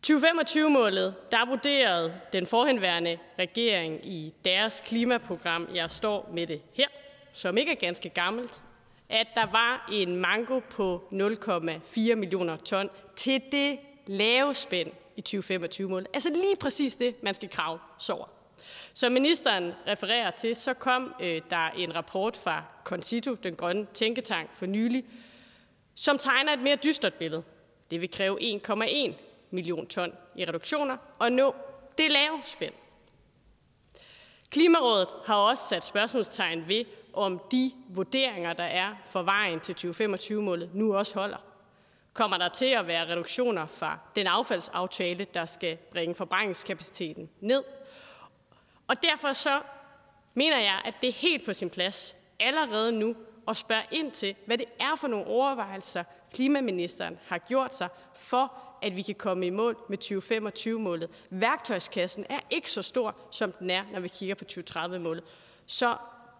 2025-målet, der vurderede den forhenværende regering i deres klimaprogram, jeg står med det her, som ikke er ganske gammelt, at der var en mango på 0,4 millioner ton til det lave spænd i 2025-målet. Altså lige præcis det, man skal krave så over. Som ministeren refererer til, så kom øh, der en rapport fra Concito, den grønne tænketank, for nylig, som tegner et mere dystert billede. Det vil kræve 1,1 million ton i reduktioner og nå det lave spænd. Klimarådet har også sat spørgsmålstegn ved, om de vurderinger, der er for vejen til 2025-målet, nu også holder. Kommer der til at være reduktioner fra den affaldsaftale, der skal bringe forbrændingskapaciteten ned? Og derfor så mener jeg, at det er helt på sin plads allerede nu at spørge ind til, hvad det er for nogle overvejelser, klimaministeren har gjort sig for, at vi kan komme i mål med 2025-målet. Værktøjskassen er ikke så stor, som den er, når vi kigger på 2030-målet. Så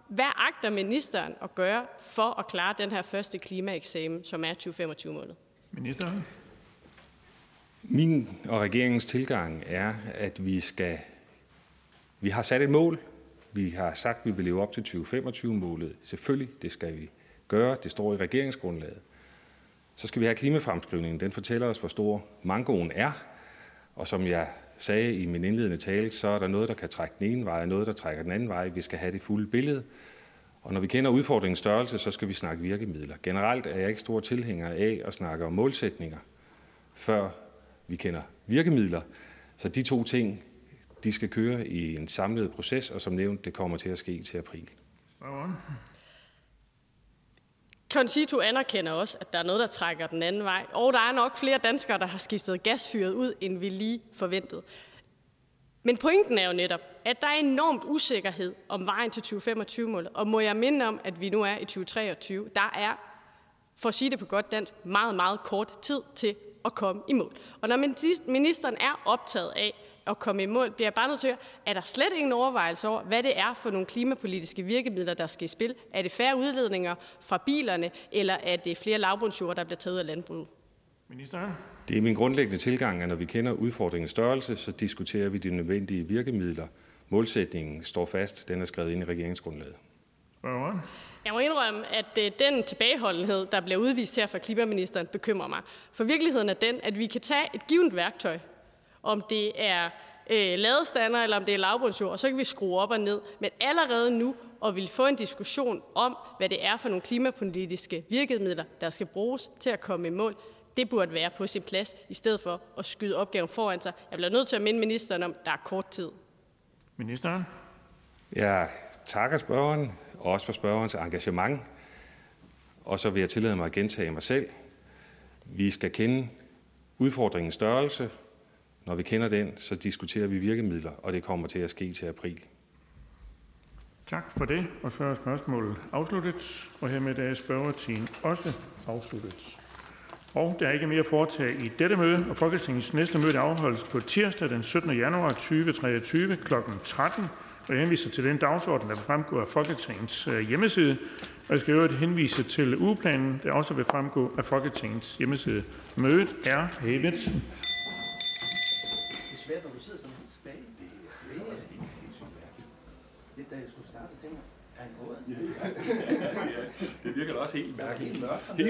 hvad agter ministeren at gøre for at klare den her første klimaeksamen, som er 2025-målet? Ministeren. Min og regeringens tilgang er, at vi skal vi har sat et mål. Vi har sagt, at vi vil leve op til 2025-målet. Selvfølgelig, det skal vi gøre. Det står i regeringsgrundlaget. Så skal vi have klimafremskrivningen. Den fortæller os, hvor stor mangoen er. Og som jeg sagde i min indledende tale, så er der noget, der kan trække den ene vej, og noget, der trækker den anden vej. Vi skal have det fulde billede. Og når vi kender udfordringens størrelse, så skal vi snakke virkemidler. Generelt er jeg ikke stor tilhænger af at snakke om målsætninger, før vi kender virkemidler. Så de to ting de skal køre i en samlet proces, og som nævnt, det kommer til at ske til april. Concito anerkender også, at der er noget, der trækker den anden vej, og der er nok flere danskere, der har skiftet gasfyret ud, end vi lige forventede. Men pointen er jo netop, at der er enormt usikkerhed om vejen til 2025-målet, og må jeg minde om, at vi nu er i 2023. Der er, for at sige det på godt dansk, meget, meget kort tid til at komme i mål. Og når ministeren er optaget af, at komme i mål, bliver jeg bare nødt til at høre, er der slet ingen overvejelse over, hvad det er for nogle klimapolitiske virkemidler, der skal i spil? Er det færre udledninger fra bilerne, eller er det flere lavbundsjord, der bliver taget ud af landbruget? Ministeren. Det er min grundlæggende tilgang, at når vi kender udfordringens størrelse, så diskuterer vi de nødvendige virkemidler. Målsætningen står fast. Den er skrevet ind i regeringsgrundlaget. Jeg må indrømme, at øh, den tilbageholdenhed, der bliver udvist her fra klimaministeren, bekymrer mig. For virkeligheden er den, at vi kan tage et givet værktøj, om det er øh, ladestander eller om det er lavbundsjord, og så kan vi skrue op og ned. Men allerede nu og vil få en diskussion om, hvad det er for nogle klimapolitiske virkemidler, der skal bruges til at komme i mål. Det burde være på sin plads, i stedet for at skyde opgaven foran sig. Jeg bliver nødt til at minde ministeren om, at der er kort tid. Ministeren. Jeg takker spørgeren, og også for spørgerens engagement. Og så vil jeg tillade mig at gentage mig selv. Vi skal kende udfordringens størrelse, når vi kender den, så diskuterer vi virkemidler, og det kommer til at ske til april. Tak for det. Og så er spørgsmålet afsluttet. Og hermed er spørgetiden også afsluttet. Og der er ikke mere at foretage i dette møde, og Folketingets næste møde afholdes på tirsdag den 17. januar 2023 kl. 13. Og jeg henviser til den dagsorden, der vil fremgå af Folketingets øh, hjemmeside. Og jeg skal øvrigt henvise til ugeplanen, der også vil fremgå af Folketingets hjemmeside. Mødet er hævet. Det svært, når du sidder sådan helt tilbage. Det er sindssygt mærkeligt. Lidt da jeg skulle starte, så tænkte jeg, er han gået? Det virker da også helt mærkeligt. Helt mørkt. Helt